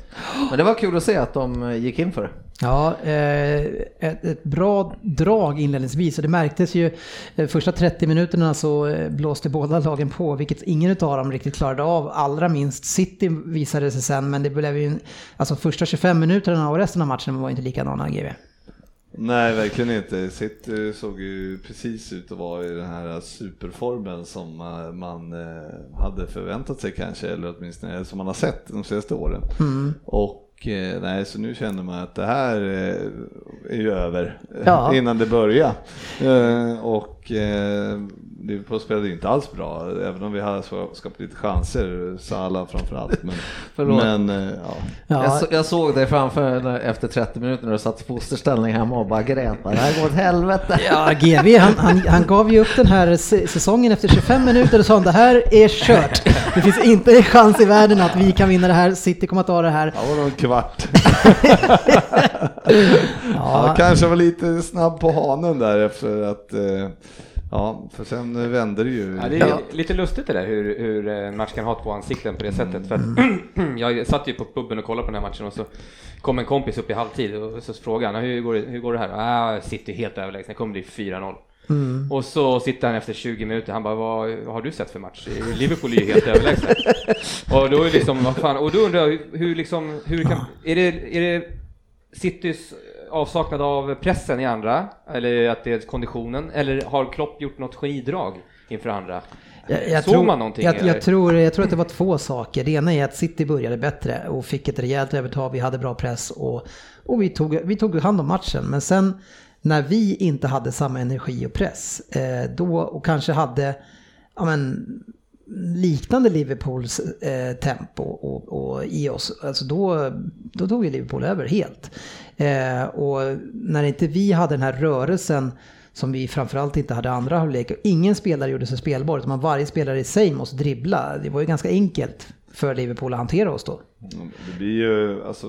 Men det var kul att se att de gick in för det. Ja, eh, ett, ett bra drag inledningsvis och det märktes ju eh, första 30 minuterna så eh, blåste båda lagen på, vilket ingen av dem riktigt klarade av. Allra minst City visade sig sen, men det blev ju, en- alltså första 25 minuterna och resten av matchen var inte likadana. Nej, verkligen inte. City såg ju precis ut att vara i den här superformen som eh, man eh, hade förväntat sig kanske, eller åtminstone som man har sett de senaste åren. Och eh, nej, så nu känner man att det här eh, är ju över eh, Ja. innan det börjar. Eh, Och eh, Liverpool spelade inte alls bra, även om vi hade skapat lite chanser, Salah framförallt. Men, *laughs* Förlåt. men eh, ja. Ja, Jag, så, jag såg dig framför när- efter 30 minuter när du satt i fosterställning hemma och bara grät. Det här går åt helvete. Ja, GV han, han, han gav ju upp den här säsongen efter 25 minuter och sa det här är kört. Det finns inte en chans i världen att vi kan vinna det här, City kommer att ta det här. Det var en kvart. *laughs* Ja, Han kanske var lite snabb på hanen där efter att, eh, ja, för sen vände det ju. Ja, det är lite lustigt det där hur, hur en match kan ha två ansikten på det sättet. För att *clears throat* jag satt ju på puben och kollade på den här matchen och så kom en kompis upp i halvtid och så frågade han hur går det, hur går det här? Ah, City helt överlägsna, det kommer bli 4-0. Och så sitter han efter 20 minuter, han bara vad, vad har du sett för match? Liverpool är ju helt överlägsna. *laughs* och då är det liksom, vad fan, och då undrar jag hur, hur liksom, hur kan, är det, är det Citys avsaknad av pressen i andra, eller att det är konditionen, eller har Klopp gjort något genidrag inför andra? Jag, jag, Såg tror, man någonting? jag, jag, tror, jag tror att det var två saker. Det ena är att City började bättre och fick ett rejält övertag. Vi hade bra press och, och vi, tog, vi tog hand om matchen. Men sen när vi inte hade samma energi och press eh, då och kanske hade ja, men, liknande Liverpools eh, tempo och, och i oss, alltså då, då tog ju Liverpool över helt. Eh, och när inte vi hade den här rörelsen som vi framförallt inte hade andra halvlek. Ingen spelare gjorde sig spelbar, utan varje spelare i sig måste dribbla. Det var ju ganska enkelt för Liverpool att hantera oss då. Mm, det blir ju, alltså,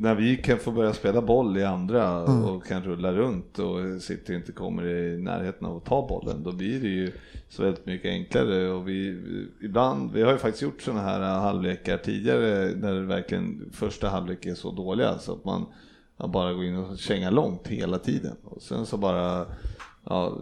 när vi kan få börja spela boll i andra och kan rulla runt och City inte kommer i närheten av att ta bollen, då blir det ju så väldigt mycket enklare. Och vi, ibland, vi har ju faktiskt gjort sådana här halvlekar tidigare när det verkligen första halvlek är så dåliga så att man man bara går in och känga långt hela tiden. Och sen så bara, ja,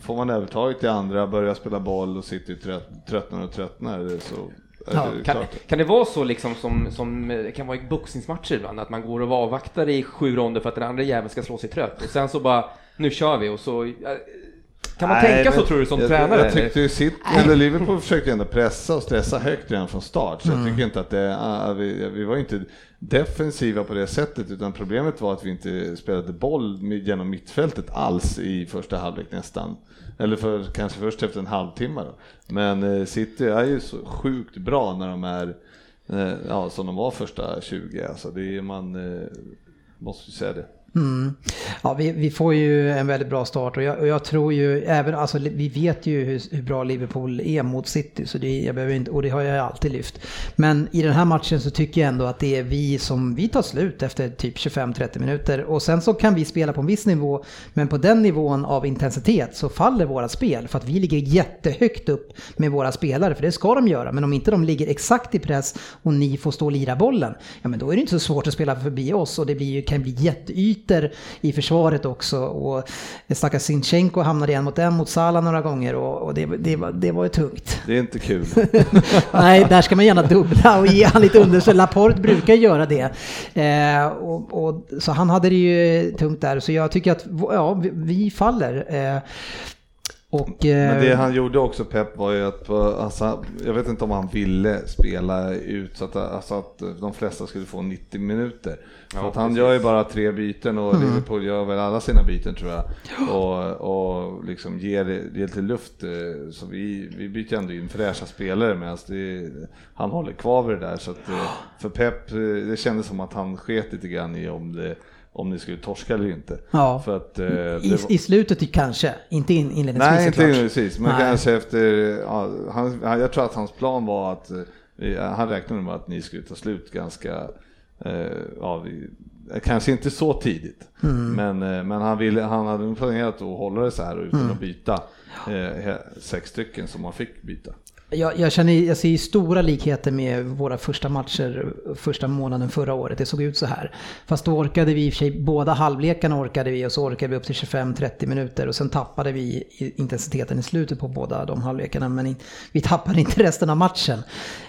får man övertaget i andra, börjar spela boll och trött, tröttnar och tröttnar så Ja, det Kan, kan det vara så liksom som, som kan vara i boxningsmatcher ibland, att man går och avvaktar i sju ronder för att den andra jäveln ska slå sig trött och sen så bara, nu kör vi och så... Kan man Nej, tänka så tror du som jag, tränare? Jag tyckte ju City, eller Liverpool försökte ändå pressa och stressa högt redan från start. Så Mm. jag tycker inte att det, ah, vi, vi var inte defensiva på det sättet utan problemet var att vi inte spelade boll genom mittfältet alls i första halvlek nästan. Eller för, kanske först efter en halvtimme då. Men eh, City är ju så sjukt bra när de är eh, ja, som de var första 20. Alltså det är man eh, måste ju säga det. Mm. Ja, vi, vi får ju en väldigt bra start och jag, och jag tror ju även, alltså vi vet ju hur, hur bra Liverpool är mot City så det, jag behöver inte, och det har jag alltid lyft. Men i den här matchen så tycker jag ändå att det är vi som, vi tar slut efter typ 25-30 minuter och sen så kan vi spela på en viss nivå men på den nivån av intensitet så faller våra spel för att vi ligger jättehögt upp med våra spelare för det ska de göra men om inte de ligger exakt i press och ni får stå och lira bollen ja men då är det inte så svårt att spela förbi oss och det blir, kan bli jätteytor i försvaret också. Och stackars Sinchenko hamnade en mot en mot Salah några gånger och, och det, det, var, det var ju tungt. Det är inte kul. *laughs* Nej, där ska man gärna dubbla och ge han lite understöd. Laporte brukar göra det. Eh, och, och, så han hade det ju tungt där. Så jag tycker att ja, vi, vi faller. Eh, och, eh, Men det han gjorde också Pep var ju att, på- alltså, jag vet inte om han ville spela ut så att, alltså, att de flesta skulle få 90 minuter. För Ja, att han precis. gör ju bara tre byten och Mm. Liverpool gör väl alla sina byten tror jag. Och, och liksom ger, ger till luft. eh, Så vi, vi byter ändå in fräscha spelare medan han håller kvar vid det där. Så att, eh, för Pep, eh, det kändes som att han sket lite grann i om det om ni skulle torska eller inte. Ja. För att, eh, I, var- I slutet kanske, inte in, inledningsvis Nej, inte inledningsvis, men Nej. kanske efter, ja, han, han- jag tror att hans plan var att, eh, han räknade med att ni skulle ta slut ganska, eh, ja, vi, kanske inte så tidigt, Mm. men, eh, men han, ville, han hade planerat att hålla det så här utan Mm. att byta eh, sex stycken som man fick byta. Jag, jag, känner, jag ser stora likheter med våra första matcher första månaden förra året. Det såg ut så här. Fast då orkade vi i och för sig, båda halvlekarna orkade vi och så orkade vi upp till 25-30 minuter och sen tappade vi intensiteten i slutet på båda de halvlekarna. Men vi tappade inte resten av matchen.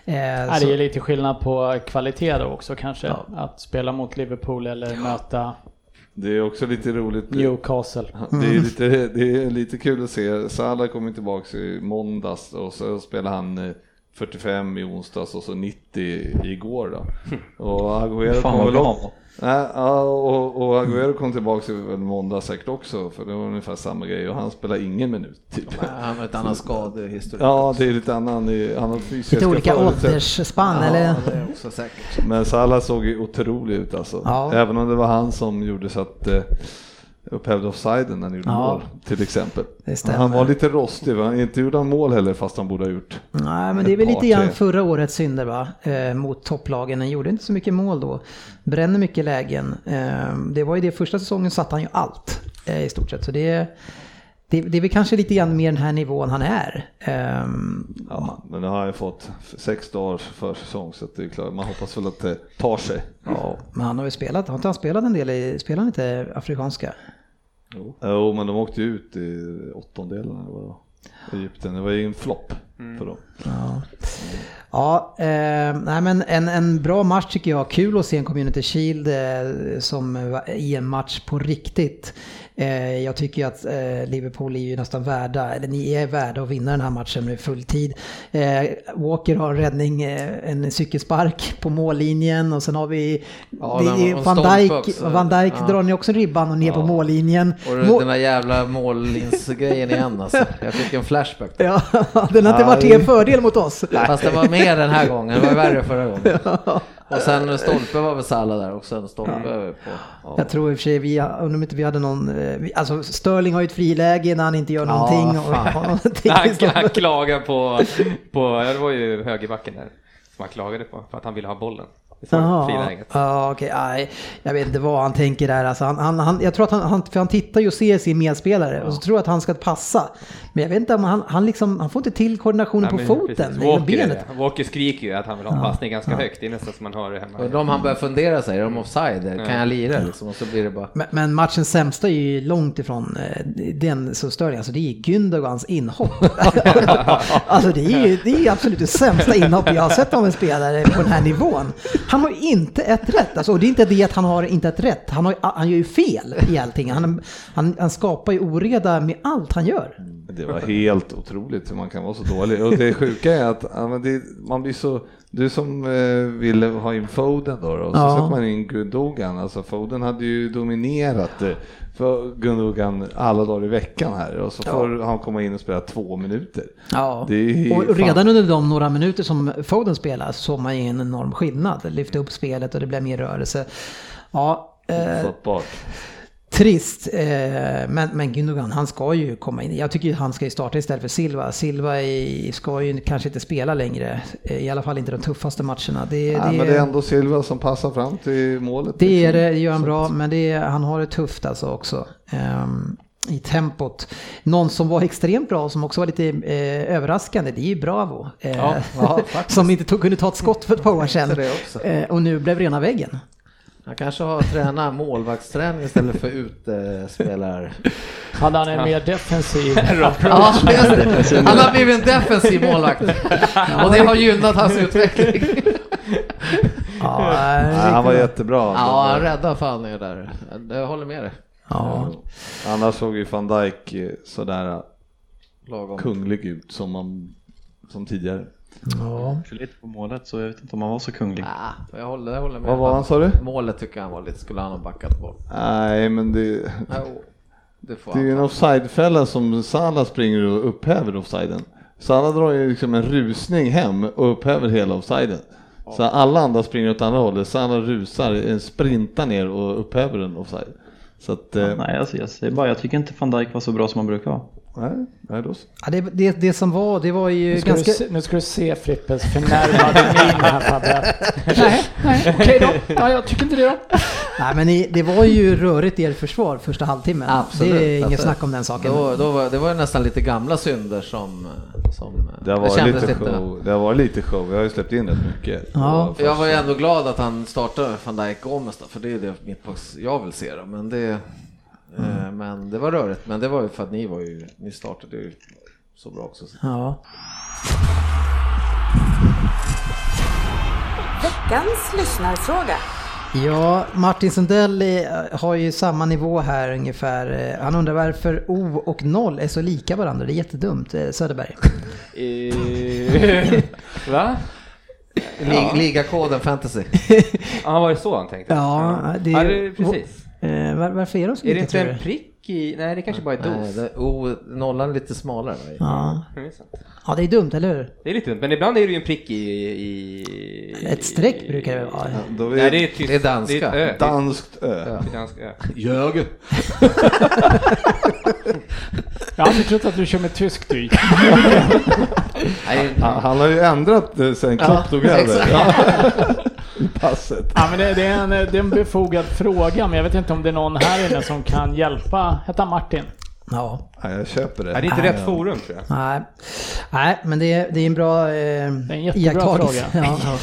Eh, Ja, det är lite skillnad på kvalitet då också kanske. Ja. Att spela mot Liverpool eller möta Det är också lite roligt. Newcastle. Det är, lite, det är lite kul att se. Salah kommer tillbaka i måndags och så spelar han eh, 45 i onsdags och så 90 igår då. Och Agüero Fan kom vad väl ja, och, och Agüero kom tillbaka i måndag säkert också för det var ungefär samma grej och han spelar ingen minut typ. Han har ett annat skadehistorik. Ja, det är lite annan, han har fysiska lite olika åldersspann Ja, eller? det är också säkert. Men Salah såg ju otrolig ut alltså. Ja. Även om det var han som gjorde så att eh, upphävde offsiden när han gjorde Ja. mål till exempel. Han var lite rostig, va? inte gjorde han mål heller fast han borde ha gjort. Nej, men det är väl lite grann förra årets synder va? Eh, mot topplagen. Han gjorde inte så mycket mål då. Bränner mycket lägen. Eh, det var ju det första säsongen satte han ju allt eh, i stort sett. Så det, det, det är väl kanske lite grann mer den här nivån han är. Eh, Ja, men nu har han ju fått sex dagars försäsong så att det är klart, man hoppas väl att det tar sig. ja, men han har ju spelat, har inte han spelat en del i, spelar han inte afrikanska? Jo, men de åkte ju ut i åttondelen eller vad. Egypten, det var ju en flopp för dem. Ja, ja eh, nej men en, en bra match tycker jag. Kul att se en Community Shield eh, som var i en match på riktigt. Eh, jag tycker att eh, Liverpool är ju nästan värda, eller ni är värda att vinna den här matchen med fulltid. Eh, Walker har en räddning, eh, en cykelspark på mållinjen och sen har vi Ja, det var- Van Dijk. Van Dijk Ja. drar ni också ribban och ner på Ja. mållinjen. Och den där jävla mållinsgrejen igen alltså. Jag fick en flashback. Ja, *laughs* den har inte varit till en fördel mot oss. Fast det var mer den här gången, det var värre förra gången. *laughs* Och sen stolpe var väl Salah där också, en stolpe på. Ja. Jag tror i och för sig vi, undrar om inte vi hade någon, eh, vi- alltså Sterling har ju ett friläge när han inte gör någonting. och, fan. och någonting *laughs* Han, han klagar på, på, ja det var ju högerbacken där, som han klagade på, för att han ville ha bollen. Jaha, ja okej, nej. Jag vet inte vad han tänker där. Alltså, han, han, han, jag tror att han, han, för han tittar ju och ser sin medspelare och så tror jag att han ska passa. Men jag vet inte om han, han liksom, han får inte till koordinationen Ja, på foten, Walker, benet. det. Walker skriker ju att han vill ha en passning ganska högt, det är nästan som man hör det hemma. Undrar om han börjar fundera sig, är de offside? Kan jag lira liksom? Och så blir det bara... Men, men matchens sämsta är ju långt ifrån eh, den så Sterling, alltså det är Gündogans inhopp. *laughs* alltså det är ju det är absolut det sämsta inhopp jag har sett av en spelare på den här nivån. Han har ju inte ett rätt, alltså, och det är inte det att han har inte ett rätt, han, har, han gör ju fel i allting. Han, han, han skapar ju oreda med allt han gör. Det var helt otroligt hur man kan vara så dålig. Och det sjuka är att ja, det, man blir så, du som eh, ville ha in Foden då, då och så Ja. sätter man in Gundogan. Alltså Foden hade ju dominerat eh, för Gundogan alla dagar i veckan här och så får han komma in och spela två minuter. Ja. Och fan- redan under de några minuter som Foden spelar så såg man ju en enorm skillnad. Lyfte upp spelet och det blev mer rörelse. Ja, eh. Trist, eh, men, men Gündogan han ska ju komma in. Jag tycker ju han ska ju starta istället för Silva. Silva är, ska ju kanske inte spela längre, eh, i alla fall inte de tuffaste matcherna. Det, Ja, det, men det är ändå Silva som passar fram till målet. det är liksom. det, det gör han bra, men det, är- han har det tufft alltså också. ehm, I tempot. Någon som var extremt bra och som också var lite eh, överraskande, det är ju Bravo. Eh, Ja, ja, *laughs* som inte tog, kunde ta ett skott för ett par år sedan. Eh, och nu blev rena väggen. Han kanske har tränat målvaktsträning istället för utespelar. Hade han en mer defensiv *laughs* Ja. Han har blivit en defensiv målvakt. Och det har gynnat hans utveckling. Ja, han var jättebra. Ja, han räddade fan er där. Jag håller med dig. ja. Annars såg ju van Dijk eh, sådär Lagom. kunglig ut som, man, som tidigare. Ja. För lite på målet så jag vet inte om han var så kunglig. Ja, jag håller, jag håller med. Vad var han sa du? Målet tycker jag han var lite, skulle han ha backat på. Nej, men det, Jo, det får det är ju en offsidefälla som Salah springer och upphäver offsiden. Salah drar ju liksom en rusning hem och upphäver hela offsiden. Så alla andra springer åt andra hållet, andra rusar, eh, sprintar ner och upphäver en offside. Så att, eh, Nej, alltså, jag säger bara, jag tycker inte van Dijk var så bra som han brukar vara. Nej, nej då. Ja, det, det, det som var, det var ju Nu ska, ganska... du se, nu ska du se Frippes förnärmade min här Fabbe. *laughs* Nej, nej, okej då. Ja, jag tycker inte det då. Nej men ni, det var ju rörigt i er försvar första halvtimmen. Absolut. Det är inget Alltså, snack om den saken. Då, då var, det var ju nästan lite gamla synder som, som Det varit kändes lite show. Det varit lite show. Jag har ju släppt in rätt mycket. Ja. Jag var ju ändå glad att han startade van Dijk Gomes då, för det är det mittbacks jag vill se då. Men det, eh, men det var rörigt. Men det var ju för att ni var ju, ni startade ju så bra också. Ja. Veckans lyssnarfråga. Ja, Martin Sundell har ju samma nivå här ungefär. Eh, Han undrar varför O och 0 är så lika varandra. Det är jättedumt, eh, Söderberg. *laughs* Va? Lig, Ligakoden fantasy. *laughs* Ja, var det så han tänkte? Ja, det ja, är- det, precis. Eh, var, varför är de så Är det inte en prick i... Nej, det kanske bara är Nej, dos. det, oh, nollan är lite smalare. Va? Ja. Det ja, det är dumt, eller hur? Det är lite dumt, men ibland är det ju en prick i... i Ett streck brukar det vara. Då är Nej, det är, tyst, Det är danska. Det är ett ö. danskt ö. Dansk ö. Ljög. *laughs* Jag hade trott att du kör med tysk. Nej, Han, han har ju ändrat det sen Klopp tog över. *laughs* I passet. Ja, men det, det, är en, det är en befogad fråga, men jag vet inte om det är någon här inne som kan hjälpa. Hette han Martin? Ja. Ja, jag köper det. Ja, det är inte rätt forum tror jag. Nej, Nej men det är, det är en bra eh, är en jättebra iakttagelse. Ja.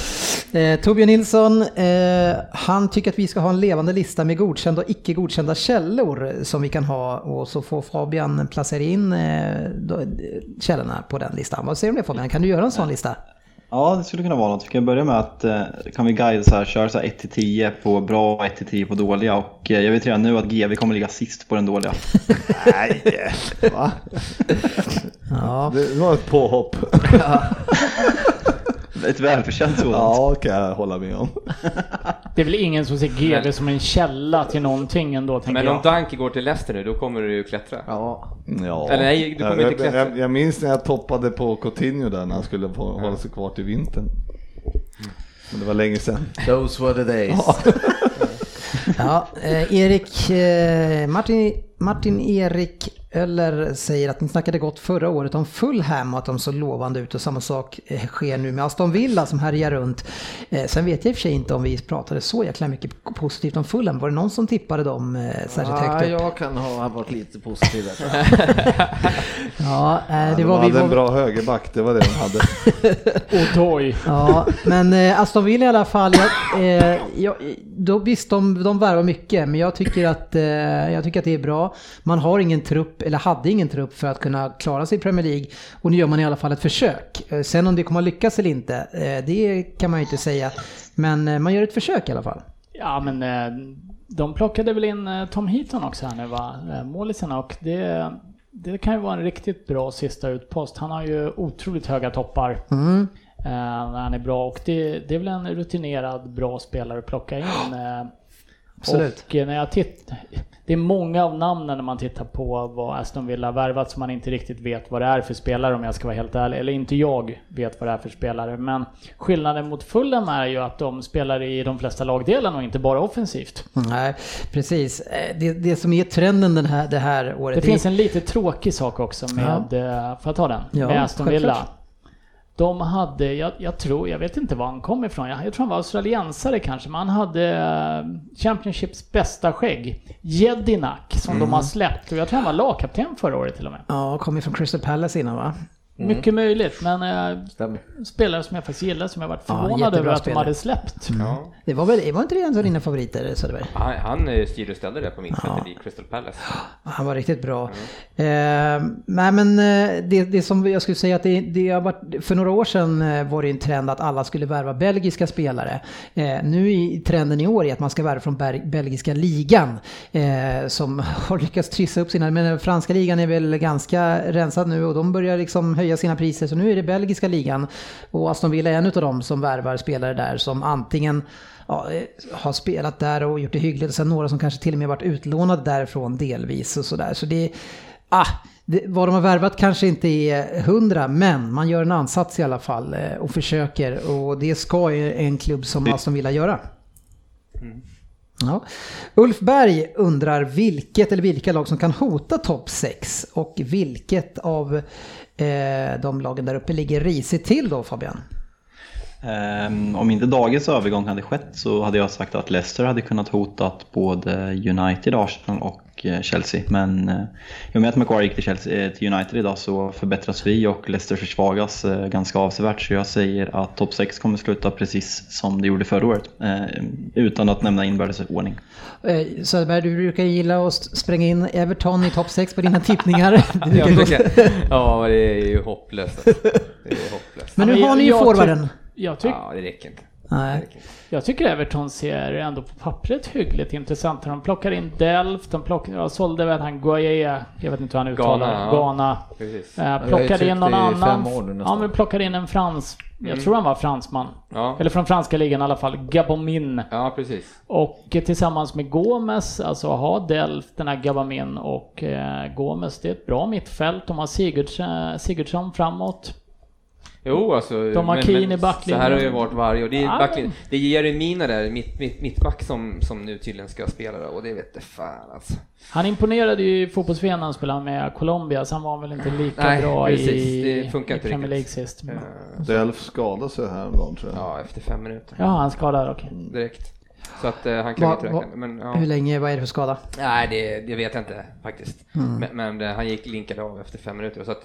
Eh, Torbjörn Nilsson, eh, han tycker att vi ska ha en levande lista med godkända och icke godkända källor som vi kan ha och så får Fabian placera in eh, då, källorna på den listan. Vad säger du om det Fabian? Kan du göra en sån lista? Ja, det skulle kunna vara något. Vi kan börja med att eh, kan vi guida så här, köra så här 1-10 på bra och 1-10 på dåliga och eh, jag vet redan nu att GV kommer ligga sist på den dåliga. Nej, *laughs* va? *laughs* Ja, Det var ett påhopp. *laughs* Ett välförtjänt sådant. Ja, kan jag hålla med om. *laughs* Det är väl ingen som ser GV Men- som en källa till någonting ändå, tänker Men om. Danke går till Leicester nu, då kommer du ju klättra. ja. Ja. Eller nej, du kommer jag, inte klättra. jag, jag minns när jag toppade på Coutinho där när han skulle få hålla sig kvar till vintern. Men det var länge sedan. Those were the days. ja *laughs* eh, Erik, eh, Martin, Martin Erik Öller säger att ni snackade gott förra året om Fulham och att de såg lovande ut och samma sak eh, sker nu med Aston Villa som härjar runt. Eh, sen vet jag i och för sig inte om vi pratade så jäkla mycket positivt om Fulham. Var det någon som tippade dem eh, särskilt Ah, högt upp? jag kan ha varit lite positiv där. *laughs* Ja, det de var vi hade en var, bra högerback, det var det de hade. *laughs* Odoi. Ja, men Aston Villa i alla fall, jag, jag, då, visst de, de värvar mycket, men jag tycker, att, jag tycker att det är bra. Man har ingen trupp, eller hade ingen trupp för att kunna klara sig i Premier League och nu gör man i alla fall ett försök. Eh, sen om det kommer att lyckas eller inte, eh, det kan man ju inte säga. Men eh, man gör ett försök i alla fall. Ja, men de plockade väl in Tom Heaton också här nu va, målisarna och det, det kan ju vara en riktigt bra sista utpost. Han har ju otroligt höga toppar Mm. när han är bra och det, det är väl en rutinerad bra spelare att plocka in. *gasps* Absolut. Och eh, när jag tittar, det är många av namnen när man tittar på vad Aston Villa värvat som man inte riktigt vet vad det är för spelare om jag ska vara helt ärlig. Eller inte jag vet vad det är för spelare. Men skillnaden mot Fulham är ju att de spelar i de flesta lagdelarna och inte bara offensivt. Nej, precis. Eh, Det, det som är trenden den här, det här året. Det finns en lite tråkig sak också med, eh, får jag ta den? Ja, med Aston självklart. Villa. De hade, jag, jag tror, jag vet inte var han kom ifrån, jag, jag tror han var australiensare kanske, men han hade eh, Championships bästa skägg. Jedinak, som Mm. de har släppt. Och jag tror han var lagkapten förra året till och med. Ja, kom ju från Crystal Palace innan va? Mycket möjligt, men eh, Stämmer. spelare som jag faktiskt gillar, som jag varit Ja, förvånad jättebra över att spelare. de hade släppt. Ja. Det var väl, det var inte det en av dina favoriter Söderberg? Han, han eh, styrde och ställde det på mittfältet i Crystal Palace. Han var riktigt bra. Eh, nej men eh, det, det som jag skulle säga att det, det har varit, för några år sedan eh, var det en trend att alla skulle värva belgiska spelare. Eh, nu är trenden i år är att man ska värva från Ber- belgiska ligan eh, som *laughs* har lyckats trissa upp sina, men den franska ligan är väl ganska rensad nu och de börjar liksom höja sina priser så nu är det belgiska ligan och Aston Villa är en av dem som värvar spelare där som antingen ja, eh, har spelat där och gjort det hyggligt. Och sen några som kanske till och med varit utlånade därifrån delvis och sådär. Så det, ah, det, vad de har värvat kanske inte är hundra, men man gör en ansats i alla fall eh, och försöker. Och det ska ju en klubb som Aston Villa göra. Ja. Ulf Berg undrar vilket eller vilka lag som kan hota topp 6 och vilket av Eh, de lagen där uppe ligger risigt till då Fabian? Ehm, om inte dagens övergång hade skett så hade jag sagt att Leicester hade kunnat hotat både United, Arsenal och eh, Chelsea. Men eh, i och med att Macquarie gick till, Chelsea, eh, till United idag så förbättras vi och Leicester försvagas ganska avsevärt. Så jag säger att topp 6 kommer sluta precis som det gjorde förra året. Utan att nämna inbördes ordning. Söderberg, du brukar gilla att spränga in Everton i topp 6 på dina tippningar. *laughs* Ja, det är ju hopplöst. Alltså. Det är hopplöst. Men nu har ni ju forwarden. Jag, tyck, Ja, det räcker inte. Nej. jag tycker Everton ser ändå på pappret hyggligt intressant De plockar in Delft, de plockar, jag sålde väl han Guaye, jag vet inte hur han uttalar Ghana, ja. Ghana. Eh, har ju plockade in någon annan. ja men plockade in en frans, jag tror han var fransman. Ja. Eller från franska ligan i alla fall, Gabomin. ja, precis. Och eh, tillsammans med Gomes, alltså ha Delft, den här Gabamin och eh, Gomes, det är ett bra mittfält. De har Sigurds, eh, Sigurdsson framåt. Jo, alltså. De har men- Keane men i backlinjen. Så här har ju varit varje år. Det är, Ja, backlinjen. det är Jeremina där, mitt, mitt, mittback som, som nu tydligen ska spela då, och det vet det fan alltså. Han imponerade ju i fotbolls när han spelade med Colombia, så han var väl inte lika Nej, bra precis. i, Det funkar i inte Premier League riktigt. sist. Eh, Delf skadade sig häromdagen tror jag. Ja, efter fem minuter. Ja, han skadade, okej. Direkt. Så att eh, han kan Va- inte räkna va-. Men, ja. Hur länge, vad är det för skada? Nej, det, det vet jag inte faktiskt. Men, men eh, han gick linkad av efter fem minuter. Så att,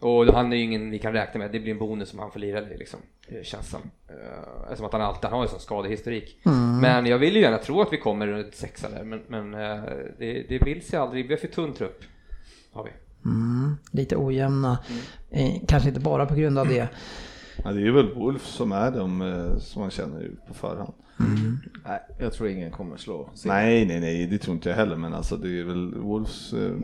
och han är ju ingen vi kan räkna med. Det blir en bonus om han får lira det liksom. Det känns som. Uh, eftersom att han alltid han har en sån skadehistorik. Men jag vill ju gärna tro att vi kommer runt sexa där. Men, men eh, det, det vill sig aldrig. Vi har för tunn trupp. Har vi. Mm, lite ojämna. Eh, kanske inte bara på grund av det. *clears throat* Ja, det är väl Wolf som är de eh, som man känner på förhand. Nej, jag tror ingen kommer slå. Nej, nej, nej, det tror inte jag heller, men alltså det är väl Wolves eh,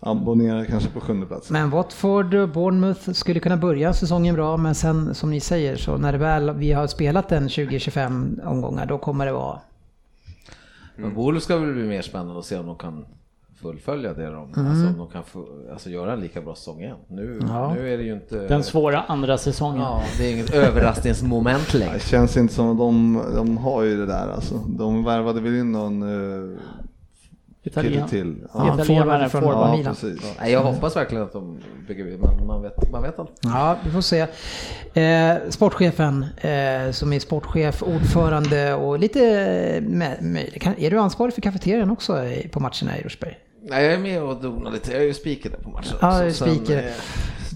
abonnerar kanske på sjunde plats. Men Watford och Bournemouth skulle kunna börja säsongen bra, men sen som ni säger så när det väl vi har spelat en 20-25 omgångar då kommer det vara Men Wolves ska väl bli mer spännande att se om de kan fullfölja det de, alltså om de kan få, alltså göra en lika bra säsong igen. Nu, Ja. nu är det ju inte... Den svåra andra säsongen. Ja, det är inget överraskningsmoment längre. Det känns inte som att de, de har ju det där alltså. De värvade väl in någon uh, kille Italien. till. Ja, Ja, forward från ja Milan. Nej, jag hoppas verkligen att de bygger vidare, men man vet, man vet aldrig. Ja, vi får se. Eh, sportchefen eh, som är sportchef, ordförande och lite... Med, med, kan, är du ansvarig för kafeterian också på matcherna i Rosberg? Nej, jag är med och donar lite. Jag är ju speaker där på matchen. Ja. Sen, speaker. eh,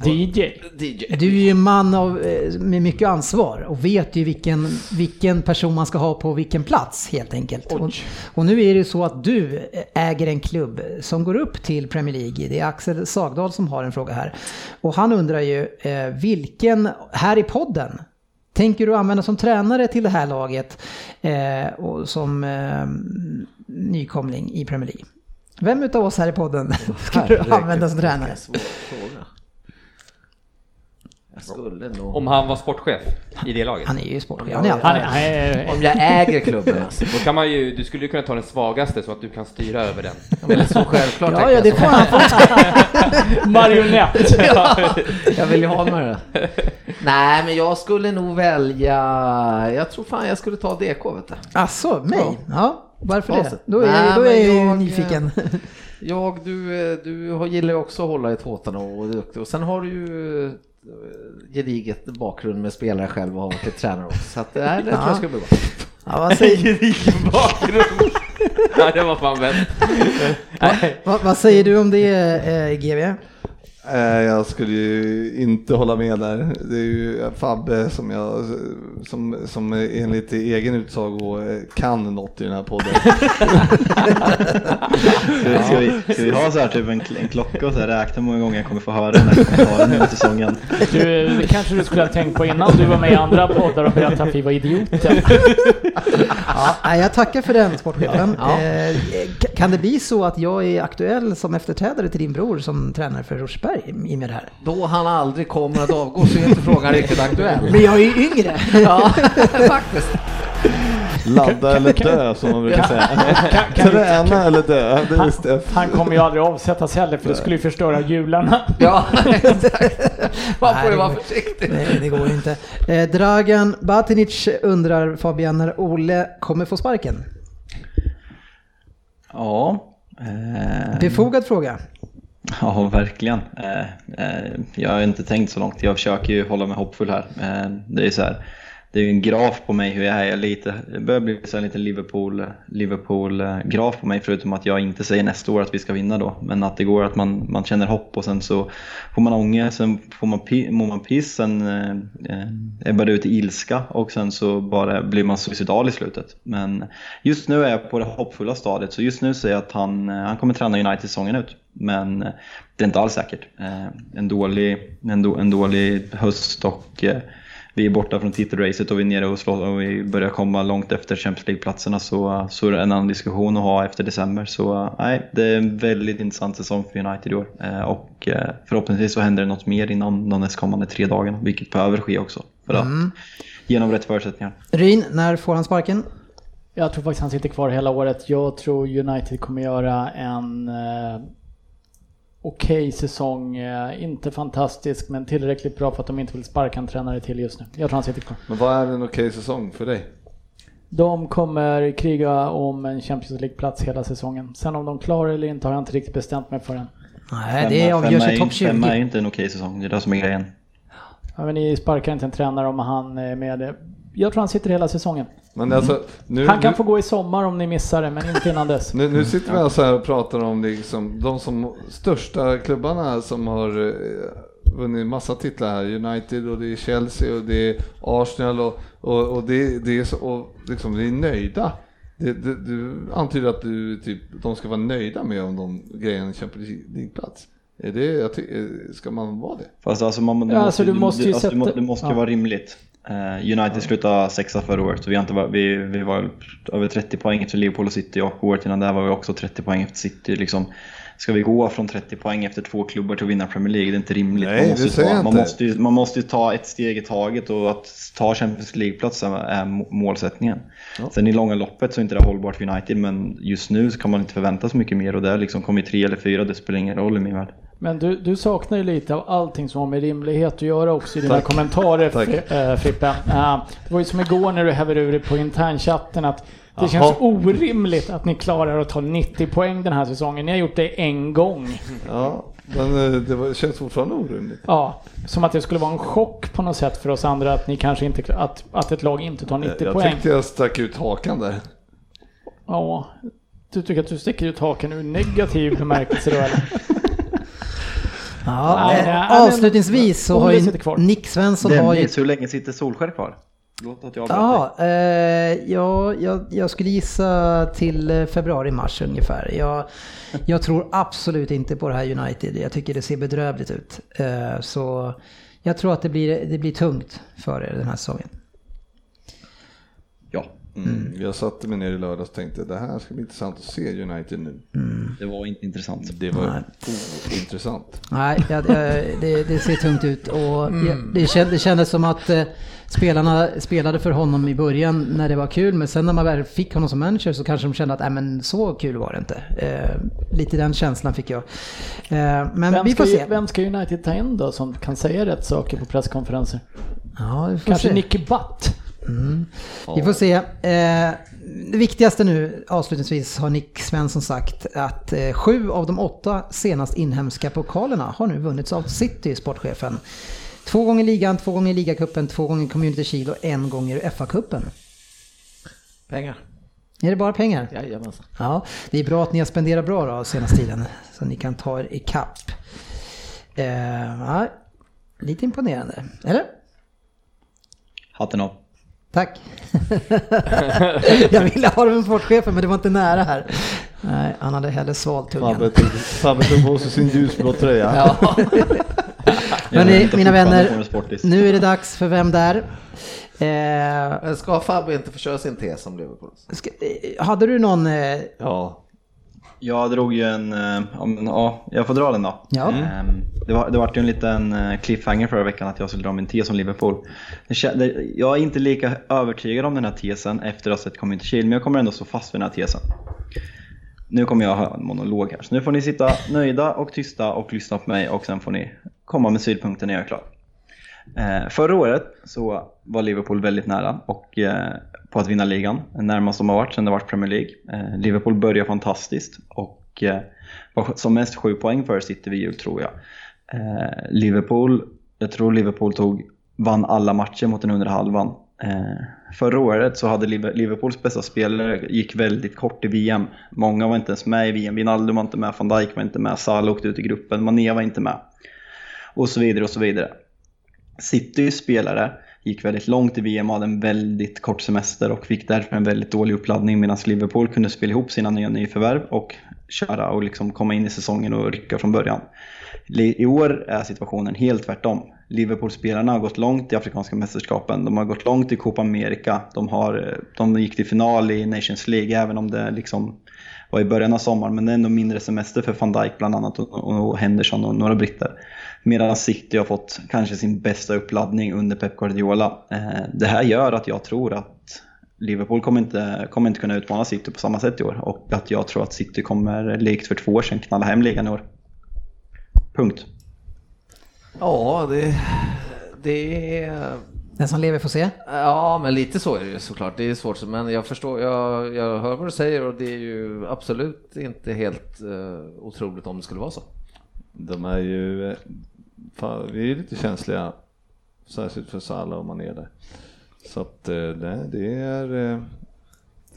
DJ. DJ. Du är ju en man av, eh, med mycket ansvar och vet ju vilken, vilken person man ska ha på vilken plats helt enkelt. Och, och nu är det ju så att du äger en klubb som går upp till Premier League. Det är Axel Sagdal som har en fråga här. Och han undrar ju eh, vilken, här i podden, tänker du använda som tränare till det här laget eh, och som eh, nykomling i Premier League? Vem utav oss här i podden *laughs* skulle du använda som tränare? Jag skulle nog... Om han var sportchef i det laget. Han är ju sportchef. Han är Han är, han är, Om jag äger klubben alltså. Då kan man ju, du skulle ju kunna ta den svagaste så att du kan styra över den. Eller så självklart Ja, ja, det får han. *laughs* marionett. Jag vill ju ha med det. Nej, men jag skulle nog välja... Jag tror fan jag skulle ta DK, vet du. Asså, mig? Ja, varför det? Facit. Då är, Nej, då är jag ju jag- nyfiken. Jag, du, du har- gillar ju också att hålla i tåtarna och är duktig. Och sen har du ju gediget bakgrund med spelare själv och har varit tränare också. Så att, nej, det tror jag ska bli bra. Ja, vad, säger, *laughs* Gedigen bakgrund. *laughs* ja, det var fan bäst. vad, vad säger du om det, eh, GV? Jag skulle ju inte hålla med där. Det är ju Fabbe som jag, som, som enligt egen utsago kan något i den här podden. *laughs* Ska, ska, vi, ska vi ha så här typ en, en klocka och så här räkna hur många gånger jag kommer få höra den här kommentaren under säsongen? Du, det kanske du skulle ha tänkt på innan du var med i andra poddar och berättade att vi var idioter. Ja, jag tackar för den sportchefen. Ja. Eh, kan det bli så att jag är aktuell som efterträdare till din bror som tränare för Rosberg i med det här? Då han aldrig kommer att avgå så är inte frågan riktigt aktuell. *laughs* Men jag är ju yngre. *laughs* Ja, *laughs* faktiskt. Ladda eller dö som man brukar säga. Träna eller dö, det är just det. Han kommer ju aldrig avsättas heller för det skulle ju förstöra jularna. Ja, exakt. Man får ju vara försiktig. Nej, det går ju inte. Eh, Dragan Batinic undrar Fabian när Olle kommer få sparken. Ja. Eh, Befogad fråga. *laughs* Ja, verkligen. Eh, eh, jag har inte tänkt så långt. Jag försöker ju hålla mig hoppfull här. Eh, det är så här. Det är ju en graf på mig hur jag är. Jag, är lite, det börjar bli så här lite Liverpool, Liverpool-graf på mig förutom att jag inte säger nästa år att vi ska vinna då. Men att det går att man, man känner hopp och sen så får man ångest, sen får man, mår man piss, sen eh, ebbar det ut i ilska och sen så bara blir man suicidal i slutet. Men just nu är jag på det hoppfulla stadiet så just nu säger jag att han, eh, han kommer träna United säsongen ut. Men eh, det är inte alls säkert. Eh, En dålig, en, då, en dålig höst och eh, vi är borta från titelracet och vi är nere och, slår, och vi börjar komma långt efter Champions League-platserna så, så är det en annan diskussion att ha efter december. Så eh, nej, det är en väldigt intressant säsong för United i år. Eh, Och eh, förhoppningsvis så händer det något mer inom de nästkommande tre dagarna, vilket behöver ske också. För att ge dem rätt förutsättningar. Ryn, när får han sparken? Jag tror faktiskt han sitter kvar hela året. Jag tror United kommer göra en okej säsong. Eh, inte fantastisk men tillräckligt bra för att de inte vill sparka en tränare till just nu. Jag tror han sitter kvar. Men vad är en okej säsong för dig? De kommer kriga om en Champions League-plats hela säsongen. Sen om de klarar eller inte har jag inte riktigt bestämt mig för än. Nej, det avgörs i är- topp Femma är 20. inte en okej säsong, det är det som är grejen. Ja, men ni sparkar inte en tränare om han är med. Jag tror han sitter hela säsongen. Men alltså, nu, Han kan nu, få gå i sommar om ni missar det, men inte innan dess. nu, nu sitter vi alltså här och pratar om liksom, de som, största klubbarna som har eh, vunnit massa titlar här. United och det är Chelsea och det är Arsenal och, och, och, det, det är så, och liksom, det är nöjda. Det, det, du antyder att du, typ, de ska vara nöjda med om de grejer en Champions League-plats. Är det, jag ty, eh, ska man vara det? Fast alltså, man, det, Ja, måste, alltså, du måste ju alltså, det, må- sätta- det måste ja. vara rimligt. Eh, United slutade sexa förra året och vi, inte, vi, vi var över 30 poäng efter Liverpool och City och året innan där var vi också 30 poäng efter City. Liksom, ska vi gå från 30 poäng efter två klubbar till att vinna Premier League? Det är inte rimligt. Nej, man, måste det ta, man, måste ju, man måste ju ta ett steg i taget och att ta Champions League-plats är- är må- målsättningen. Sen i långa loppet så är inte det hållbart för United men just nu så kan man inte förvänta sig mycket mer och där liksom kommer tre eller fyra, det spelar ingen roll i min värld. Men du, du saknar ju lite av allting som har med rimlighet att göra också i dina Tack. kommentarer äh, Frippe. Eh, det var ju som igår när du hävde ur dig på internchatten att det Jaha. känns orimligt att ni klarar att ta 90 poäng den här säsongen. Ni har gjort det en gång. Ja, men eh, det var, känns fortfarande orimligt. Ja, som att det skulle vara en chock på något sätt för oss andra att ni kanske inte, att, att ett lag inte tar 90 Jag poäng. tyckte jag stack ut hakan där. Ja, du tycker att du sticker ut haken ur negativ bemärkelse då eller? Ja, Nej, eh, nej, men- avslutningsvis så har ju. Nick Svensson har ju... Dennis, hur länge sitter Solskär kvar? Låt att jag. Ja, eh, ja jag, jag skulle gissa till eh, februari-mars ungefär. Jag, jag tror absolut inte på det här United. Jag tycker det ser bedrövligt ut. Eh, så jag tror att det blir, det blir tungt för er den här säsongen. Ja, Mm. Jag satte mig ner i lördags och tänkte det här ska bli intressant att se United nu. det var inte intressant. Det var Nej. ointressant. Nej, jag, det, det ser tungt ut och jag, det, det kändes som att eh, spelarna spelade för honom i början när det var kul men sen när man väl fick honom som manager så kanske de kände att men så kul var det inte. Eh, lite den känslan fick jag. Eh, men Vem vi ska, får ju- se. vem ska United ta in då som kan säga rätt saker på presskonferenser? Ja, Kanske se. Nicky Butt? Vi får se. Eh, det viktigaste nu avslutningsvis har Nick Svensson sagt att eh, sju av de åtta senast inhemska pokalerna har nu vunnits av City, sportchefen. Två gånger ligan, två gånger ligacupen, två gånger Community Shield och en gång FA-cupen. Pengar. Är det bara pengar? Jajamensan. Ja, det är bra att ni har spenderat bra då senaste tiden. Så ni kan ta er ikapp. Eh, ja, lite imponerande, eller? Hatten av. Tack. *laughs* jag ville ha det med sportchefen men det var inte nära här. Nej, han hade hellre svalt tungan. Fabbe tog, på sig sin ljusblå tröja. Ja. *laughs* Väntar mina vänner, nu är det dags för Vem där? Eh, Ska Fabbe inte få köra sin tes om Liverpool? ska, eh, hade du någon... Eh, Ja. Jag drog ju en, eh, ja, men, ja jag får dra den då. Ja. Ehm, Det var, det var ju en liten eh, cliffhanger förra veckan att jag skulle dra min tes om Liverpool. Jag är inte lika övertygad om den här tesen efter att ha sett Community Shield, men jag kommer ändå stå fast vid den här tesen. Nu kommer jag ha en monolog här, så nu får ni sitta nöjda och tysta och lyssna på mig och sen får ni komma med synpunkter när jag är klar. Eh, förra året så var Liverpool väldigt nära och, eh, på att vinna ligan, närmast de har varit sedan det varit Premier League. Eh, Liverpool börjar fantastiskt och eh, var som mest sju poäng före City vid jul tror jag. Eh, Liverpool, jag tror Liverpool tog, vann alla matcher mot den undre halvan. Förra året så hade Liverpools bästa spelare gick väldigt kort i VM. Många var inte ens med i VM. Wijnaldum var inte med, van Dijk var inte med, Salah åkte ut i gruppen, Mané var inte med. Och så vidare och så vidare. Citys spelare gick väldigt långt i VM och hade en väldigt kort semester och fick därför en väldigt dålig uppladdning medan Liverpool kunde spela ihop sina nya nyförvärv och köra och liksom komma in i säsongen och rycka från början. I år är situationen helt tvärtom. Liverpool-spelarna har gått långt i Afrikanska mästerskapen, de har gått långt i Copa America, de, har, de gick till final i Nations League även om det liksom var i början av sommaren men det är ändå mindre semester för van Dijk bland annat och, och Henderson och några britter. Medan City har fått kanske sin bästa uppladdning under Pep Guardiola. Eh, det här gör att jag tror att Liverpool kommer inte, kommer inte kunna utmana City på samma sätt i år och att jag tror att City kommer, likt för två år sedan, knalla hem ligan i år. Punkt. Ja, det, det är... Den som lever får se. Ja, men lite så är det ju såklart. Det är svårt, men jag förstår, jag, jag hör vad du säger och det är ju absolut inte helt uh, otroligt om det skulle vara så. De är ju, fan, vi är lite känsliga, särskilt för Salah och Mané där. Så att eh, det, det är, eh,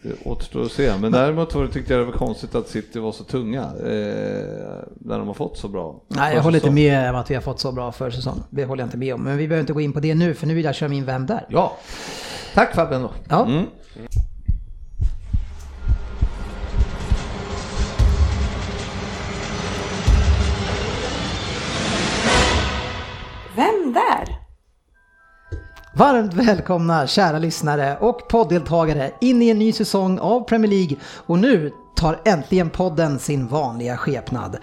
det återstår att se. Men däremot var det, tyckte jag det var konstigt att City var så tunga, eh, när de har fått så bra. Nej, jag håller inte med om att vi har fått så bra försäsong. Det håller jag inte med om. Men vi behöver inte gå in på det nu, för nu vill jag köra min Vem där? Ja, tack Fabben då. Ja, Mm. Vem där? Varmt välkomna kära lyssnare och poddeltagare in i en ny säsong av Premier League. Och nu tar äntligen podden sin vanliga skepnad.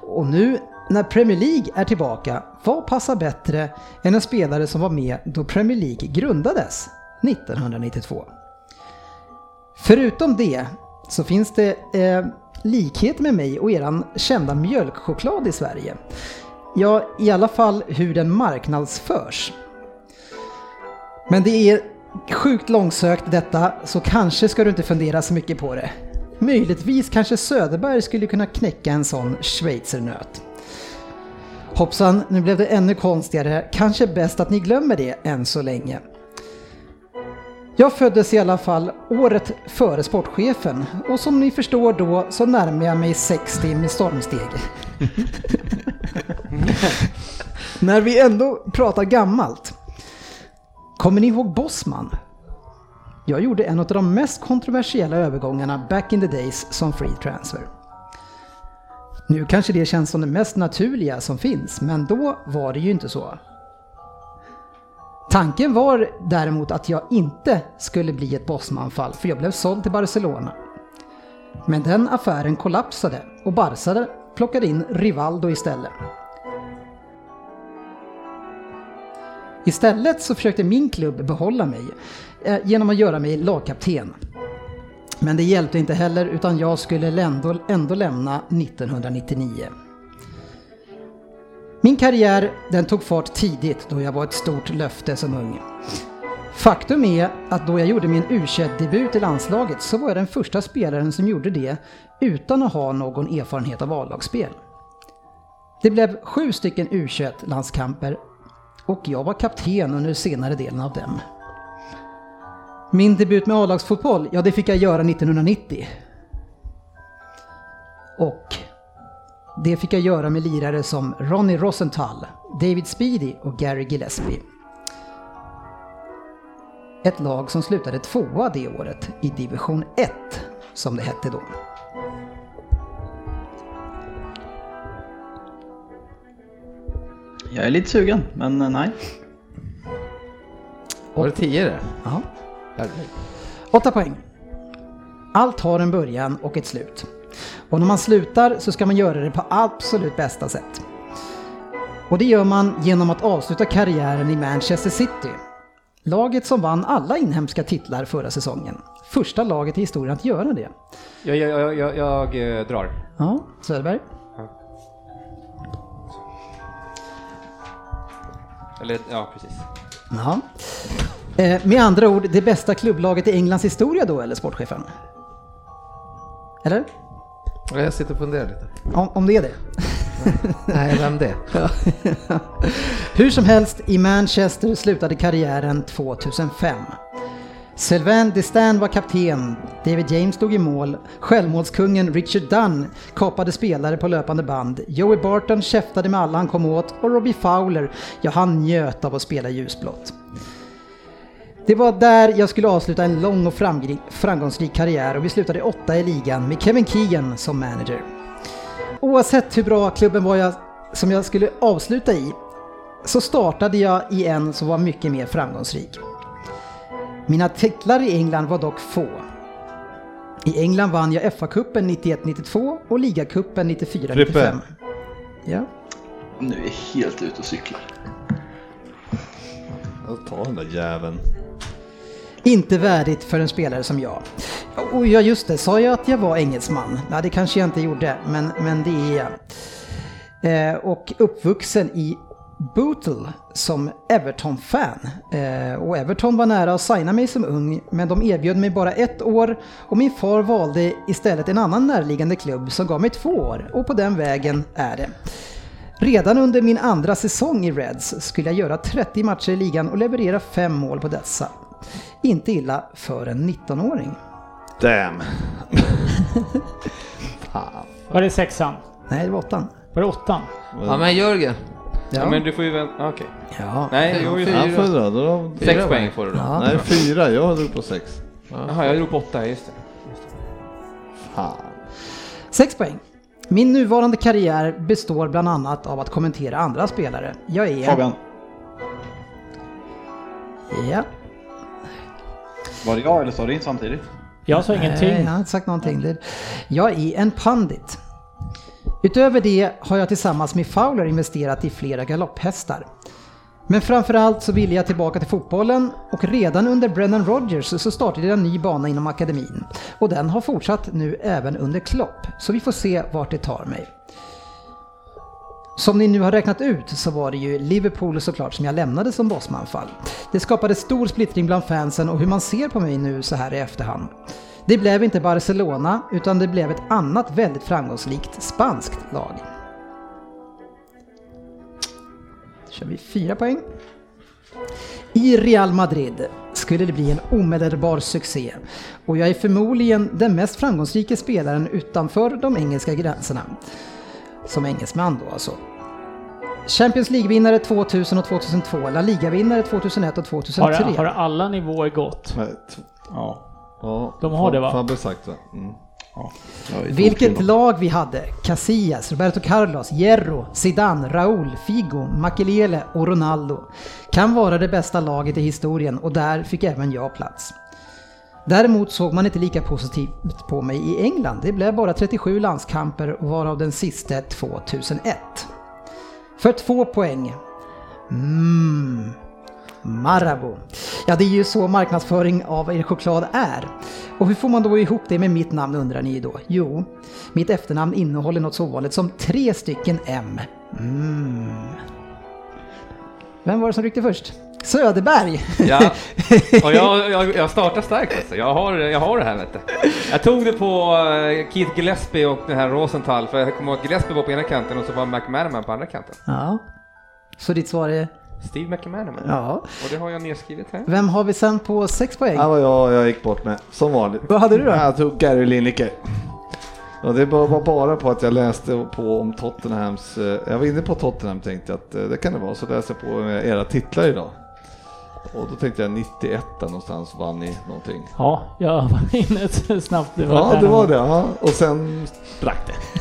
Och nu när Premier League är tillbaka, vad passar bättre än en spelare som var med då Premier League grundades 1992? Förutom det så finns det eh, likhet med mig och eran kända mjölkchoklad i Sverige. Ja, i alla fall hur den marknadsförs. Men det är sjukt långsökt detta, så kanske ska du inte fundera så mycket på det. Möjligtvis kanske Söderberg skulle kunna knäcka en sån schweizernöt. Hoppsan, nu blev det ännu konstigare. Kanske bäst att ni glömmer det än så länge. Jag föddes i alla fall året före sportchefen och som ni förstår då så närmar jag mig 60 med stormsteg. *laughs* När vi ändå pratar gammalt. Kommer ni ihåg Bosman? Jag gjorde en av de mest kontroversiella övergångarna back in the days som free transfer. Nu kanske det känns som det mest naturliga som finns, men då var det ju inte så. Tanken var däremot att jag inte skulle bli ett Bosman-fall, för jag blev såld till Barcelona. Men den affären kollapsade och Barca plockade in Rivaldo istället. Istället så försökte min klubb behålla mig eh, genom att göra mig lagkapten. Men det hjälpte inte heller utan jag skulle ändå, ändå lämna 1999. Min karriär den tog fart tidigt då jag var ett stort löfte som ung. Faktum är att då jag gjorde min u debut i landslaget så var jag den första spelaren som gjorde det utan att ha någon erfarenhet av A-lagsspel. Det blev sju stycken U21-landskamper och jag var kapten under senare delen av dem. Min debut med A-lagsfotboll, ja det fick jag göra 1990. Och det fick jag göra med lirare som Ronny Rosenthal, David Speedy och Gary Gillespie. Ett lag som slutade tvåa det året i division 1, som det hette då. Jag är lite sugen, men eh, nej. Var det tio det? Ja. Åtta poäng. Allt har en början och ett slut. Och när man slutar så ska man göra det på absolut bästa sätt. Och det gör man genom att avsluta karriären i Manchester City. Laget som vann alla inhemska titlar förra säsongen. Första laget i historien att göra det. Jag, jag, jag, jag, jag eh, drar. Ja, Söderberg. Eller ja, precis. Ja. Eh, med andra ord, det bästa klubblaget i Englands historia då, eller sportchefen? Eller? Ja, Jag sitter och funderar lite. Om, om det är det. *laughs* Nej, vem det? *laughs* Hur som helst, i Manchester slutade karriären 2005. Sylvain Distan var kapten, David James stod i mål, självmålskungen Richard Dunn kapade spelare på löpande band, Joey Barton käftade med alla han kom åt och Robbie Fowler, ja han njöt av att spela ljusblått. Det var där jag skulle avsluta en lång och framgångsrik karriär och vi slutade åtta i ligan med Kevin Keegan som manager. Oavsett hur bra klubben var jag, som jag skulle avsluta i så startade jag i en som var mycket mer framgångsrik. Mina titlar i England var dock få. I England vann jag FA-cupen 91-92 och ligacupen 94-95. Frippe. Ja. Nu är jag helt ute och cyklar. Jag tar den där jäveln. Inte värdigt för en spelare som jag. Och ja, just det, sa jag att jag var engelsman? Nej, det kanske jag inte gjorde, men, men det är jag. Eh, och uppvuxen i Bootle som Everton-fan. Eh, och Everton var nära att signa mig som ung, men de erbjöd mig bara ett år och min far valde istället en annan närliggande klubb som gav mig två år och på den vägen är det. Redan under min andra säsong i Reds skulle jag göra 30 matcher i ligan och leverera fem mål på dessa. Inte illa för en 19-åring. Damn. Var det sexan? Nej, det var åttan. Var det åttan? Ja, men Jörgen. Ja. men du får ju vänta, okej. Ja. Nej, jo, just det. får jag dra? Då- Sex poäng får du då. Ja. Nej, fyra. Jag drog på sex. Jaha, jag drog på åtta, just det. Fan. Sex poäng. Min nuvarande karriär består bland annat av att kommentera andra spelare. Jag är... Fabian, Ja. var det jag eller sa du inte samtidigt? Jag sa ingenting. Nej, jag har inte sagt någonting. Det- Jag är en pandit. Utöver det har jag tillsammans med Fowler investerat i flera galopphästar. Men framförallt så ville jag tillbaka till fotbollen och redan under Brennan Rodgers så startade jag en ny bana inom akademin. Och den har fortsatt nu även under Klopp, så vi får se vart det tar mig. Som ni nu har räknat ut så var det ju Liverpool såklart som jag lämnade som bossmanfall. Det skapade stor splittring bland fansen och hur man ser på mig nu så här i efterhand. Det blev inte Barcelona utan det blev ett annat väldigt framgångsrikt spanskt lag. Då kör vi fyra poäng. I Real Madrid skulle det bli en omedelbar succé och jag är förmodligen den mest framgångsrika spelaren utanför de engelska gränserna. Som engelsman då alltså. Champions League-vinnare 2000 och 2002, La Liga-vinnare 2001 och Har, 2003. har alla nivåer gått? Ja. Ja, De har det, va? Fabbe sagt va? Mm. ja. Vilket lag vi hade! Casillas, Roberto Carlos, Hierro, Zidane, Raúl, Figo, Makelele och Ronaldo. Kan vara det bästa laget i historien och där fick även jag plats. Däremot såg man inte lika positivt på mig i England. Det blev bara 37 landskamper varav den sista 2001. För två poäng. Mm. Marabou. Ja, det är ju så marknadsföring av er choklad är. Och hur får man då ihop det med mitt namn undrar ni då? Jo, mitt efternamn innehåller något så ovanligt som tre stycken M. Mm. Vem var det som ryckte först? Söderberg! Ja, *laughs* och jag, jag, jag startar starkt alltså. Jag har, jag har det här vet du. Jag tog det på eh, Keith Gillespie och den här Rosenthal, för jag kommer ihåg Gillespie var på ena kanten och så var McManaman på andra kanten. Ja. Så ditt svar är? Steve McManaman. Ja. Och det har jag nedskrivet här. Vem har vi sen på sex poäng? Det var jag, jag gick bort med, som vanligt. Vad hade du då? Jag tog Gary Lineker. Och det var bara på att jag läste på om Tottenhams, eh, jag var inne på Tottenham tänkte jag att eh, det kan det vara, så läste jag på era titlar idag. Och då tänkte jag 91 där någonstans vann ni någonting. Ja, jag var inne *laughs* snabbt. Det var Ja, det var det. Ja. Och sen sprack det.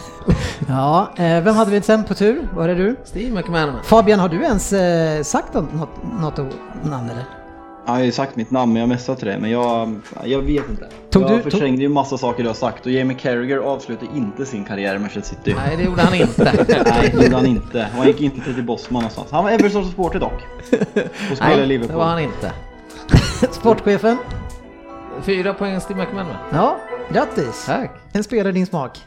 Ja, eh, vem hade vi sen på tur? Var det du? Steve McManaman. Fabian, har du ens eh, sagt något, något, namn eller? Jag har ju sagt mitt namn men jag messade till dig men jag, jag vet inte. Tog jag du- tog- förträngde ju massa saker du har sagt och Jamie Carragher avslutade inte sin karriär i Manchester City. Nej, det gjorde han inte. *laughs* Nej, det gjorde han inte. Och han gick inte till Bosman någonstans. Han var Everton supporter dock. Och spelade i Nej, det Liverpool. var han inte. *laughs* Sportchefen? Fyra poäng Steve McManaman. Ja, grattis! Tack. En spelare i din smak.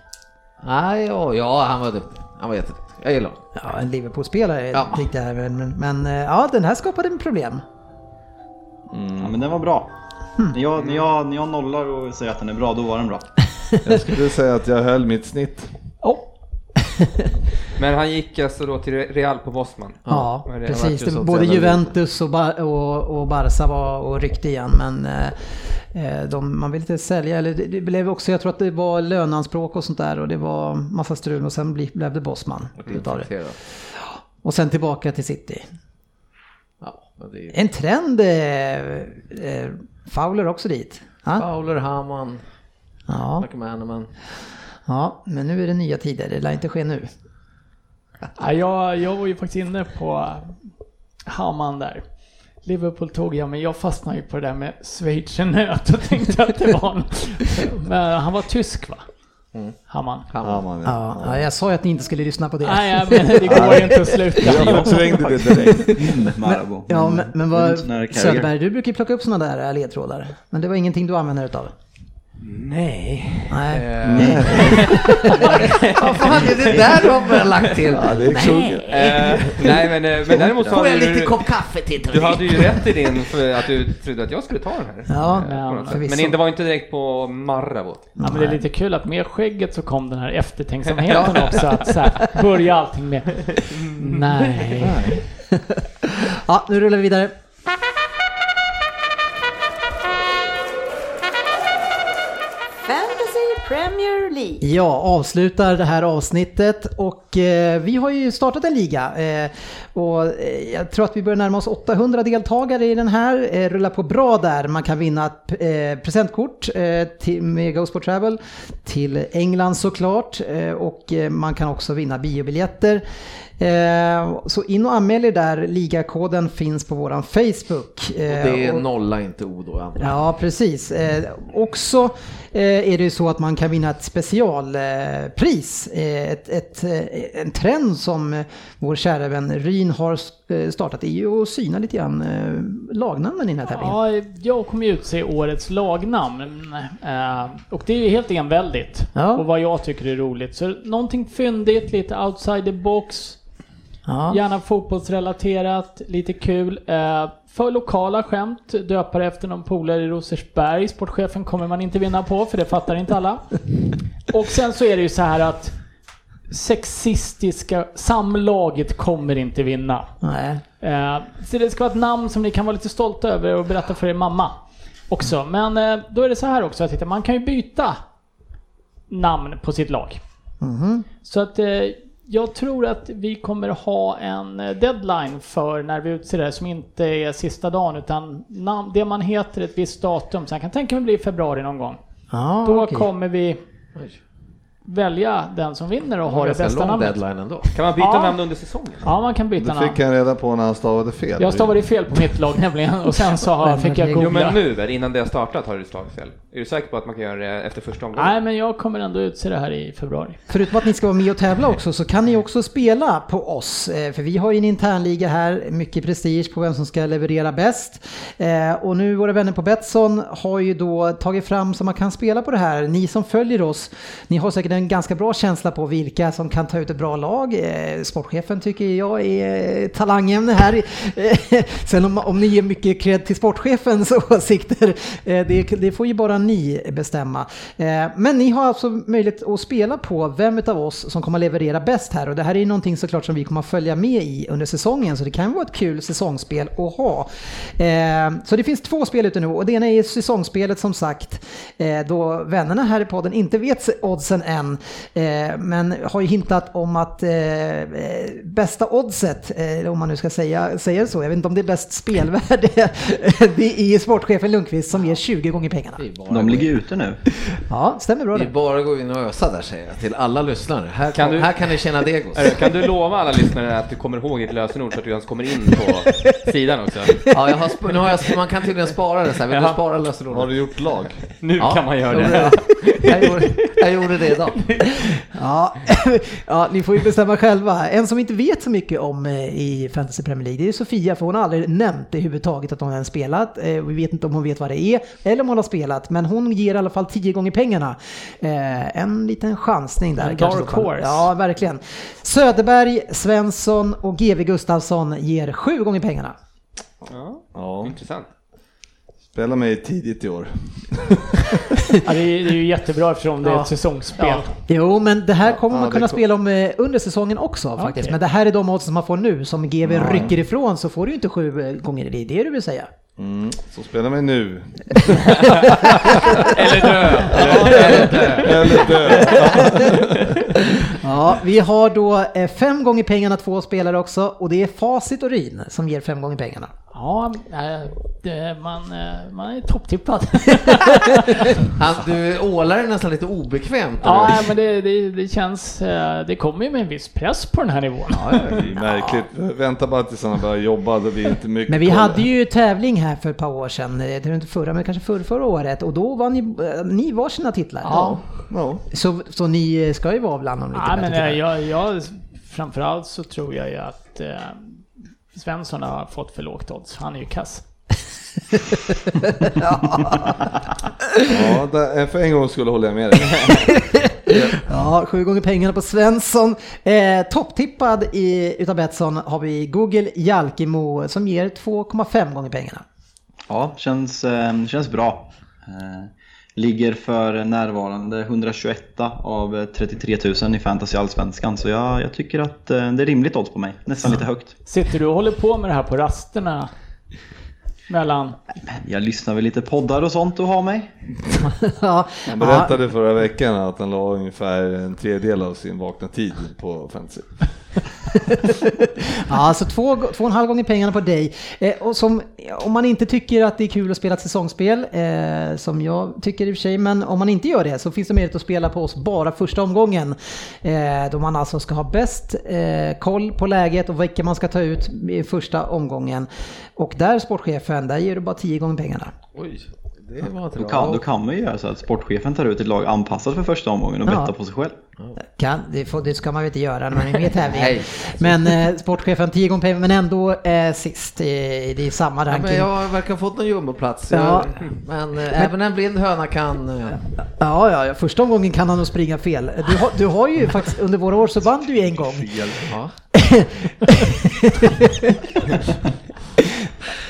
Nej, ja, ja, han var duktig. Han var jätteduktig. Jag gillar honom. Ja, en Liverpool-spelare Ja. tänkte jag. Men, men, men eh, ja, den här skapade en problem. Ja, men den var bra. När, jag, när, jag, när jag nollar och säger att den är bra, då var den bra. Jag skulle säga att jag höll mitt snitt. Oh. *laughs* Men han gick alltså då till Real på Bosman. Ja, det precis. Det, både Juventus och, Bar- och, och Barca var och ryckte igen. Men eh, de, man vill inte sälja. Eller det, det blev också, jag tror att det var löneanspråk och sånt där. Och det var massa strul och sen bli, blev det Bosman. utav det. Och sen tillbaka till City. Ja, ju En trend. Eh, eh, Fowler också dit. Ja? Fowler, Hamann, Ja, McManaman. Ja, men nu är det nya tider. Det lär inte ske nu. Ja, jag, jag var ju faktiskt inne på Hamann där. Liverpool tog jag, men jag fastnade ju på det där med schweizernöt och tänkte att det var en... Men han var tysk va? Hamann. Ja, man, ja. Ja, ja, jag sa ju att ni inte skulle lyssna på det. Nej, ja, men det går ju inte att sluta. Jag förträngde det direkt. Mm, Marabou. Ja, men, men vad, Carragher. Söderberg, du brukar ju plocka upp sådana där ledtrådar. Men det var ingenting du använder utav? Nej. Nej. Eh, *laughs* Vad fan är det där du har lagt till? Ja, det är kungen. eh, nej men, eh, men däremot så Får jag lite du, kopp kaffe till du hade ju rätt i din, för att du trodde att jag skulle ta den här. Ja, Eh, förvisso. Men det var inte direkt på Marabou. Ja, men det är lite kul att med skägget så kom den här eftertänksamheten *laughs* också. Att så här, börja allting med *laughs* nej. Ja, nu rullar vi vidare. Fantasy Premier League. Ja, avslutar det här avsnittet och eh, vi har ju startat en liga eh, och eh, jag tror att vi börjar närma oss 800 deltagare i den här. Eh, rullar på bra där, man kan vinna ett eh, presentkort eh, till, med Go Sport Travel till England såklart eh, och eh, man kan också vinna biobiljetter. Eh, så in och anmäl er där, ligakoden finns på våran Facebook. Och Eh, det är och- nolla, inte O då. Ja, precis. Eh, också är det ju så att man kan vinna ett specialpris. Ett, ett, en trend som vår kära vän Ryn har startat är ju att syna lite grann lagnamnen i den här tävlingen. Ja, jag kommer ju utse årets lagnamn. Och det är ju helt enväldigt. Ja. Och vad jag tycker är roligt. Så någonting fyndigt, lite outside the box. Ja. Gärna fotbollsrelaterat, lite kul. Eh, för lokala skämt, döpare efter någon polare i Rosersberg. Sportchefen kommer man inte vinna på, för det fattar inte alla. *laughs* Och sen så är det ju så här att sexistiska samlaget kommer inte vinna. Nej. Eh, så det ska vara ett namn som ni kan vara lite stolta över och berätta för er mamma också. Men eh, då är det så här också, att man kan ju byta namn på sitt lag. Mhm. Så att jag tror att vi kommer ha en eh, deadline för när vi utser det som inte är sista dagen utan namn, det man heter ett visst datum. Så jag kan tänka mig bli i februari någon gång. Ja, Då okej. kommer vi välja den som vinner och har det bästa namnet. deadline ändå. Kan man byta Ja. namn under säsongen? Ja, man kan byta Det namn. fick han reda på när han stavade fel. Jag stavade fel på mitt lag nämligen och sen så har- fick jag Jo, googla. Jo men nu innan det har startat har du slagit fel. Är du säker på att man kan göra det efter första omgången? Nej, men jag kommer ändå utse det här i februari. Förutom att ni ska vara med och tävla också så kan ni också spela på oss. Eh, För vi har ju en internliga här, mycket prestige på vem som ska leverera bäst. Eh, Och nu våra vänner på Betsson har ju då tagit fram så man kan spela på det här. Ni som följer oss, ni har säkert en en ganska bra känsla på vilka som kan ta ut ett bra lag. Eh, sportchefen tycker jag är eh, talangämne här. Eh, *laughs* sen om, om ni ger mycket cred till sportchefens *laughs* åsikter, det, det får ju bara ni bestämma. Men ni har alltså möjlighet att spela på vem av oss som kommer att leverera bäst här och det här är ju någonting såklart som vi kommer att följa med i under säsongen så det kan vara ett kul säsongsspel att ha. Så det finns två spel ute nu och det ena är säsongsspelet som sagt då vännerna här i podden inte vet oddsen än än. Eh, men har ju hintat om att eh, bästa oddset, eh, om man nu ska säga, säga så, jag vet inte om det är bäst spelvärde, *laughs* det är sportchefen Lundqvist som ger 20 gånger pengarna. De ligger ute nu. Ja, stämmer bra Det det. bara att gå in och ösa där säger jag till alla lyssnare. Här Kan du- här kan ni tjäna degos. Kan du lova alla lyssnare att du kommer ihåg ditt lösenord så att du ens kommer in på *laughs* sidan också? Ja, jag har, nu har jag, man kan tydligen spara det så här. Vill du Jaha. spara Har lösenordet? du gjort lag? Nu Ja, kan man göra det. Jag gjorde, jag gjorde det idag. Ja, *laughs* ja, ni får ju bestämma själva. En som inte vet så mycket om eh, i Fantasy Premier League, det är Sofia, för hon har aldrig nämnt det överhuvudtaget att hon har spelat. Eh, Vi vet inte om hon vet vad det är, eller om hon har spelat, men hon ger i alla fall 10 gånger pengarna. Eh, En liten chansning där. Dark horse. Ja, verkligen. Söderberg, Svensson och GV Gustafsson ger 7 gånger pengarna. Ja, Ja, intressant. Spela mig tidigt i år. *laughs* Ja, det, är, det är ju jättebra eftersom det är ett säsongsspel. Ja. Jo, men det här kommer Ja, man det kunna kom- spela om eh, under säsongen också faktiskt. Men det här är de odds som man får nu. Som GV rycker ifrån så får du ju inte sju eh, gånger. Det är det du vill säga. Mm. Så spela mig nu. *laughs* Eller dö! Eller dö. Ja, vi har då eh, fem gånger pengarna två spelare också och det är Facit och Ryn som ger fem gånger pengarna. Ja, eh, det, man, eh, man är topptippad. *laughs* Han, du ålar är nästan lite obekvämt. ja, nej, men det, det, det känns... eh, Det kommer ju med en viss press på den här nivån. Det är märkligt. Vänta bara tills han börjar jobba, det blir inte mycket Men vi koll. hade ju tävling här för ett par år sedan, det var inte förra men kanske förra, förra året och då vann ni, ni var sina titlar. Ja. Ja. Så, så ni ska ju vara bland de lite Ja, bättre men jag, jag, framförallt så tror jag ju att Svensson har fått för lågt odds. Han är ju kass. *laughs* Ja, där, för en gång skulle hålla jag med dig. *laughs* Ja, sju gånger pengarna på Svensson. Eh, topptippad i, utav Betsson har vi Google Jalkemo som ger 2,5 gånger pengarna. Ja, känns, eh, känns bra. Eh, Ligger för närvarande 121 av eh, 33 000 i Fantasy Allsvenskan. Så jag, jag tycker att eh, det är rimligt odds på mig. Nästan lite högt. Sitter du och håller på med det här på rasterna? Mellan... Jag lyssnar väl lite poddar och sånt och har mig. *laughs* ja, Han berättade förra veckan att han la ungefär en tredjedel av sin vakna tid på fantasy. *laughs* Ja, alltså två, två och en halv gånger pengarna på dig. Eh, och som, om man inte tycker att det är kul att spela ett säsongsspel, eh, som jag tycker i och för sig, men om man inte gör det så finns det möjlighet att spela på oss bara första omgången. Eh, då man alltså ska ha bäst eh, koll på läget och vilka man ska ta ut i första omgången. Och där, sportchefen, där ger du bara tio gånger pengarna. Oj, det var inte Då kan, då kan man ju göra så att sportchefen tar ut ett lag anpassat för första omgången och Ja. bettar på sig själv. Kan, det, får, det ska man väl inte göra när man är med i tävlingen. Nej. Men eh, sportchefen 10 gånger pengar, men ändå eh, sist. Eh, det är samma Ja, ranking. men jag verkar ha fått någon jumboplats. Ja. Men, eh, även en blind höna kan... eh, Ja, ja, ja, första omgången kan han nog springa fel. Du har, du har ju faktiskt, under våra år så vann du ju en gång. Ja. *laughs* *laughs*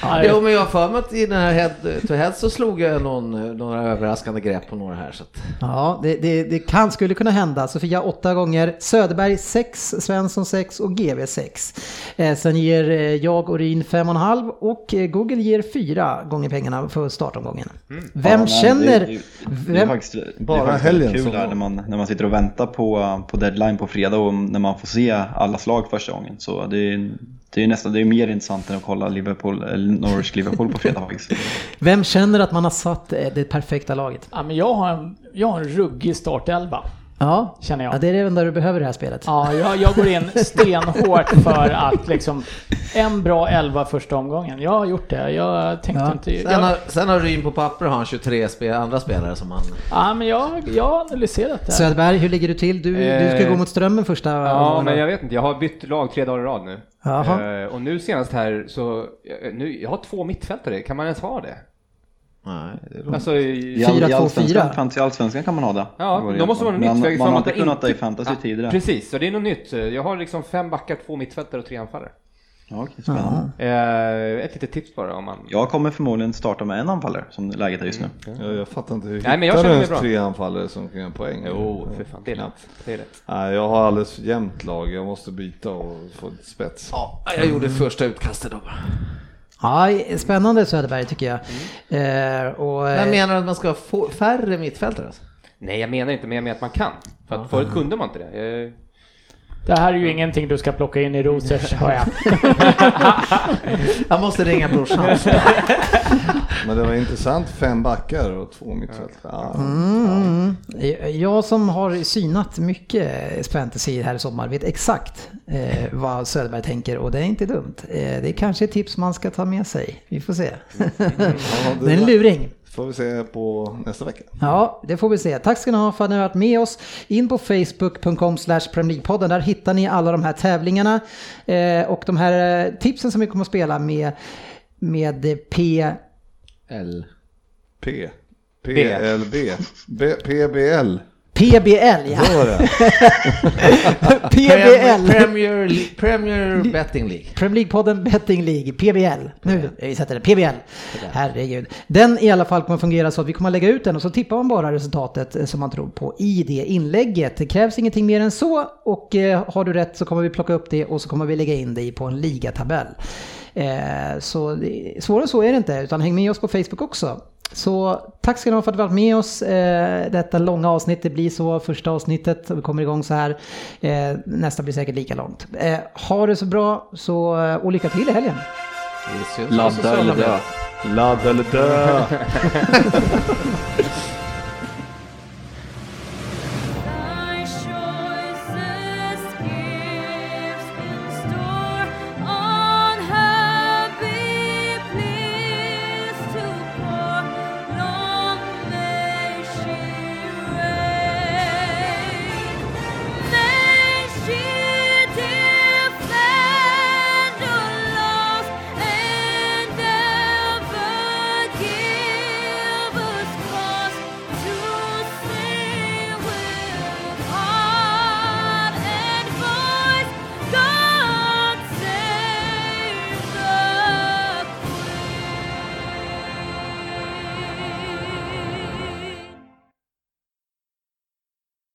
Ja, Jo, men jag har för mig att i den här head to head så slog jag någon, några överraskande grepp på några här. Så att, Ja, det, det, det kan, skulle kunna hända. Sofia åtta gånger, Söderberg 6, Svensson 6 och GV 6. Eh, sen ger eh, jag och Rin 5,5 och eh, Google ger 4 gånger pengarna för startomgången. Vem Ja, känner... Det, det, det vem, faktiskt, det är Bara faktiskt helgen kul där när man, när man sitter och väntar på, på deadline på fredag och när man får se alla slag första gången. Så det är, det är nästan det är mer intressant än att kolla Liverpool, eller Norwich-Liverpool på fredag *laughs* faktiskt. vem känner att man har satt eh, det perfekta laget? Ja, men jag har en, jag har en ruggig startelva, Ja, känner jag. ja det är det enda du behöver i det här spelet. Ja, jag, jag går in stenhårt för att liksom en bra elva första omgången. Jag har gjort det. Jag tänkte Ja. inte... sen, Jag, har, sen har Ryn på papper har han 23 spe, andra spelare som han... ja, men jag, jag har analyserat det. Söderberg, hur ligger du till? Du, du ska Eh, gå mot strömmen första Ja, omgången. men jag vet inte. Jag har bytt lag tre dagar i rad nu. Eh, och nu senast här så, eh, nu, jag har två mittfältare. Kan man ens ha det? Nej, det är roligt. Alltså, i, I, all, Fyra, i två, allsvenskan, fyra. fantasy allsvenskan kan man ha det. Ja, då måste något Men nytt. för Man har inte kunnat det i fantasy Ja, tidigare. Precis, så det är något nytt. Jag har liksom fem backar, två mittfältare och tre anfallare. Ja, spännande. Eh, ett litet tips bara om man... Jag kommer förmodligen starta med en anfallare som läget är just nu. Jag, jag fattar inte, hur Nej, men jag hittar du ens tre anfallare som kan göra poäng? Jo, för fan. Det är lätt. Det är lätt. Nej, jag har alldeles för jämnt lag, jag måste byta och få ett spets. Ja, jag gjorde första utkastet då bara. Ja, spännande Söderberg tycker jag. Eh, och, Men eh, menar du att man ska få färre mittfältare? Alltså? Nej, jag menar inte, men jag menar att man kan. För att förut kunde man inte det. Eh, Det här är ju ingenting du ska plocka in i Rosers, *laughs* hör jag. Jag måste ringa brorsan. *laughs* Men det var intressant, fem backar och två mittfältare. Ja. Mm. Jag som har synat mycket fantasy här i sommar vet exakt eh, vad Söderberg tänker och det är inte dumt. Eh, det är kanske ett tips man ska ta med sig. Vi får se. *laughs* det är en luring. Får vi se på nästa vecka. Ja, det får vi se. Tack ska ni ha för att ni har varit med oss. In på facebook.com slash podden Där hittar ni alla de här tävlingarna eh, och de här eh, tipsen som vi kommer att spela med, med P... L. P. PLB. B, PBL. PBL, ja. *laughs* PBL. Premier, Premier Betting League. Premier League-podden Betting League, PBL. Nu, vi sätter det, PBL. Herregud. Den i alla fall kommer fungera så att vi kommer att lägga ut den och så tippar man bara resultatet eh, som man tror på i det inlägget. Det krävs ingenting mer än så och eh, har du rätt så kommer vi plocka upp det och så kommer vi lägga in det på en ligatabell. Eh, så svårare så är det inte, utan häng med oss på Facebook också. Så tack ska ni ha för att ni varit med oss eh, detta långa avsnitt. Det blir så första avsnittet vi kommer igång så här. Eh, nästa blir säkert lika långt. Eh, ha det så bra så, och lycka till i helgen. Ladda eller dö. Ladda eller dö. *laughs*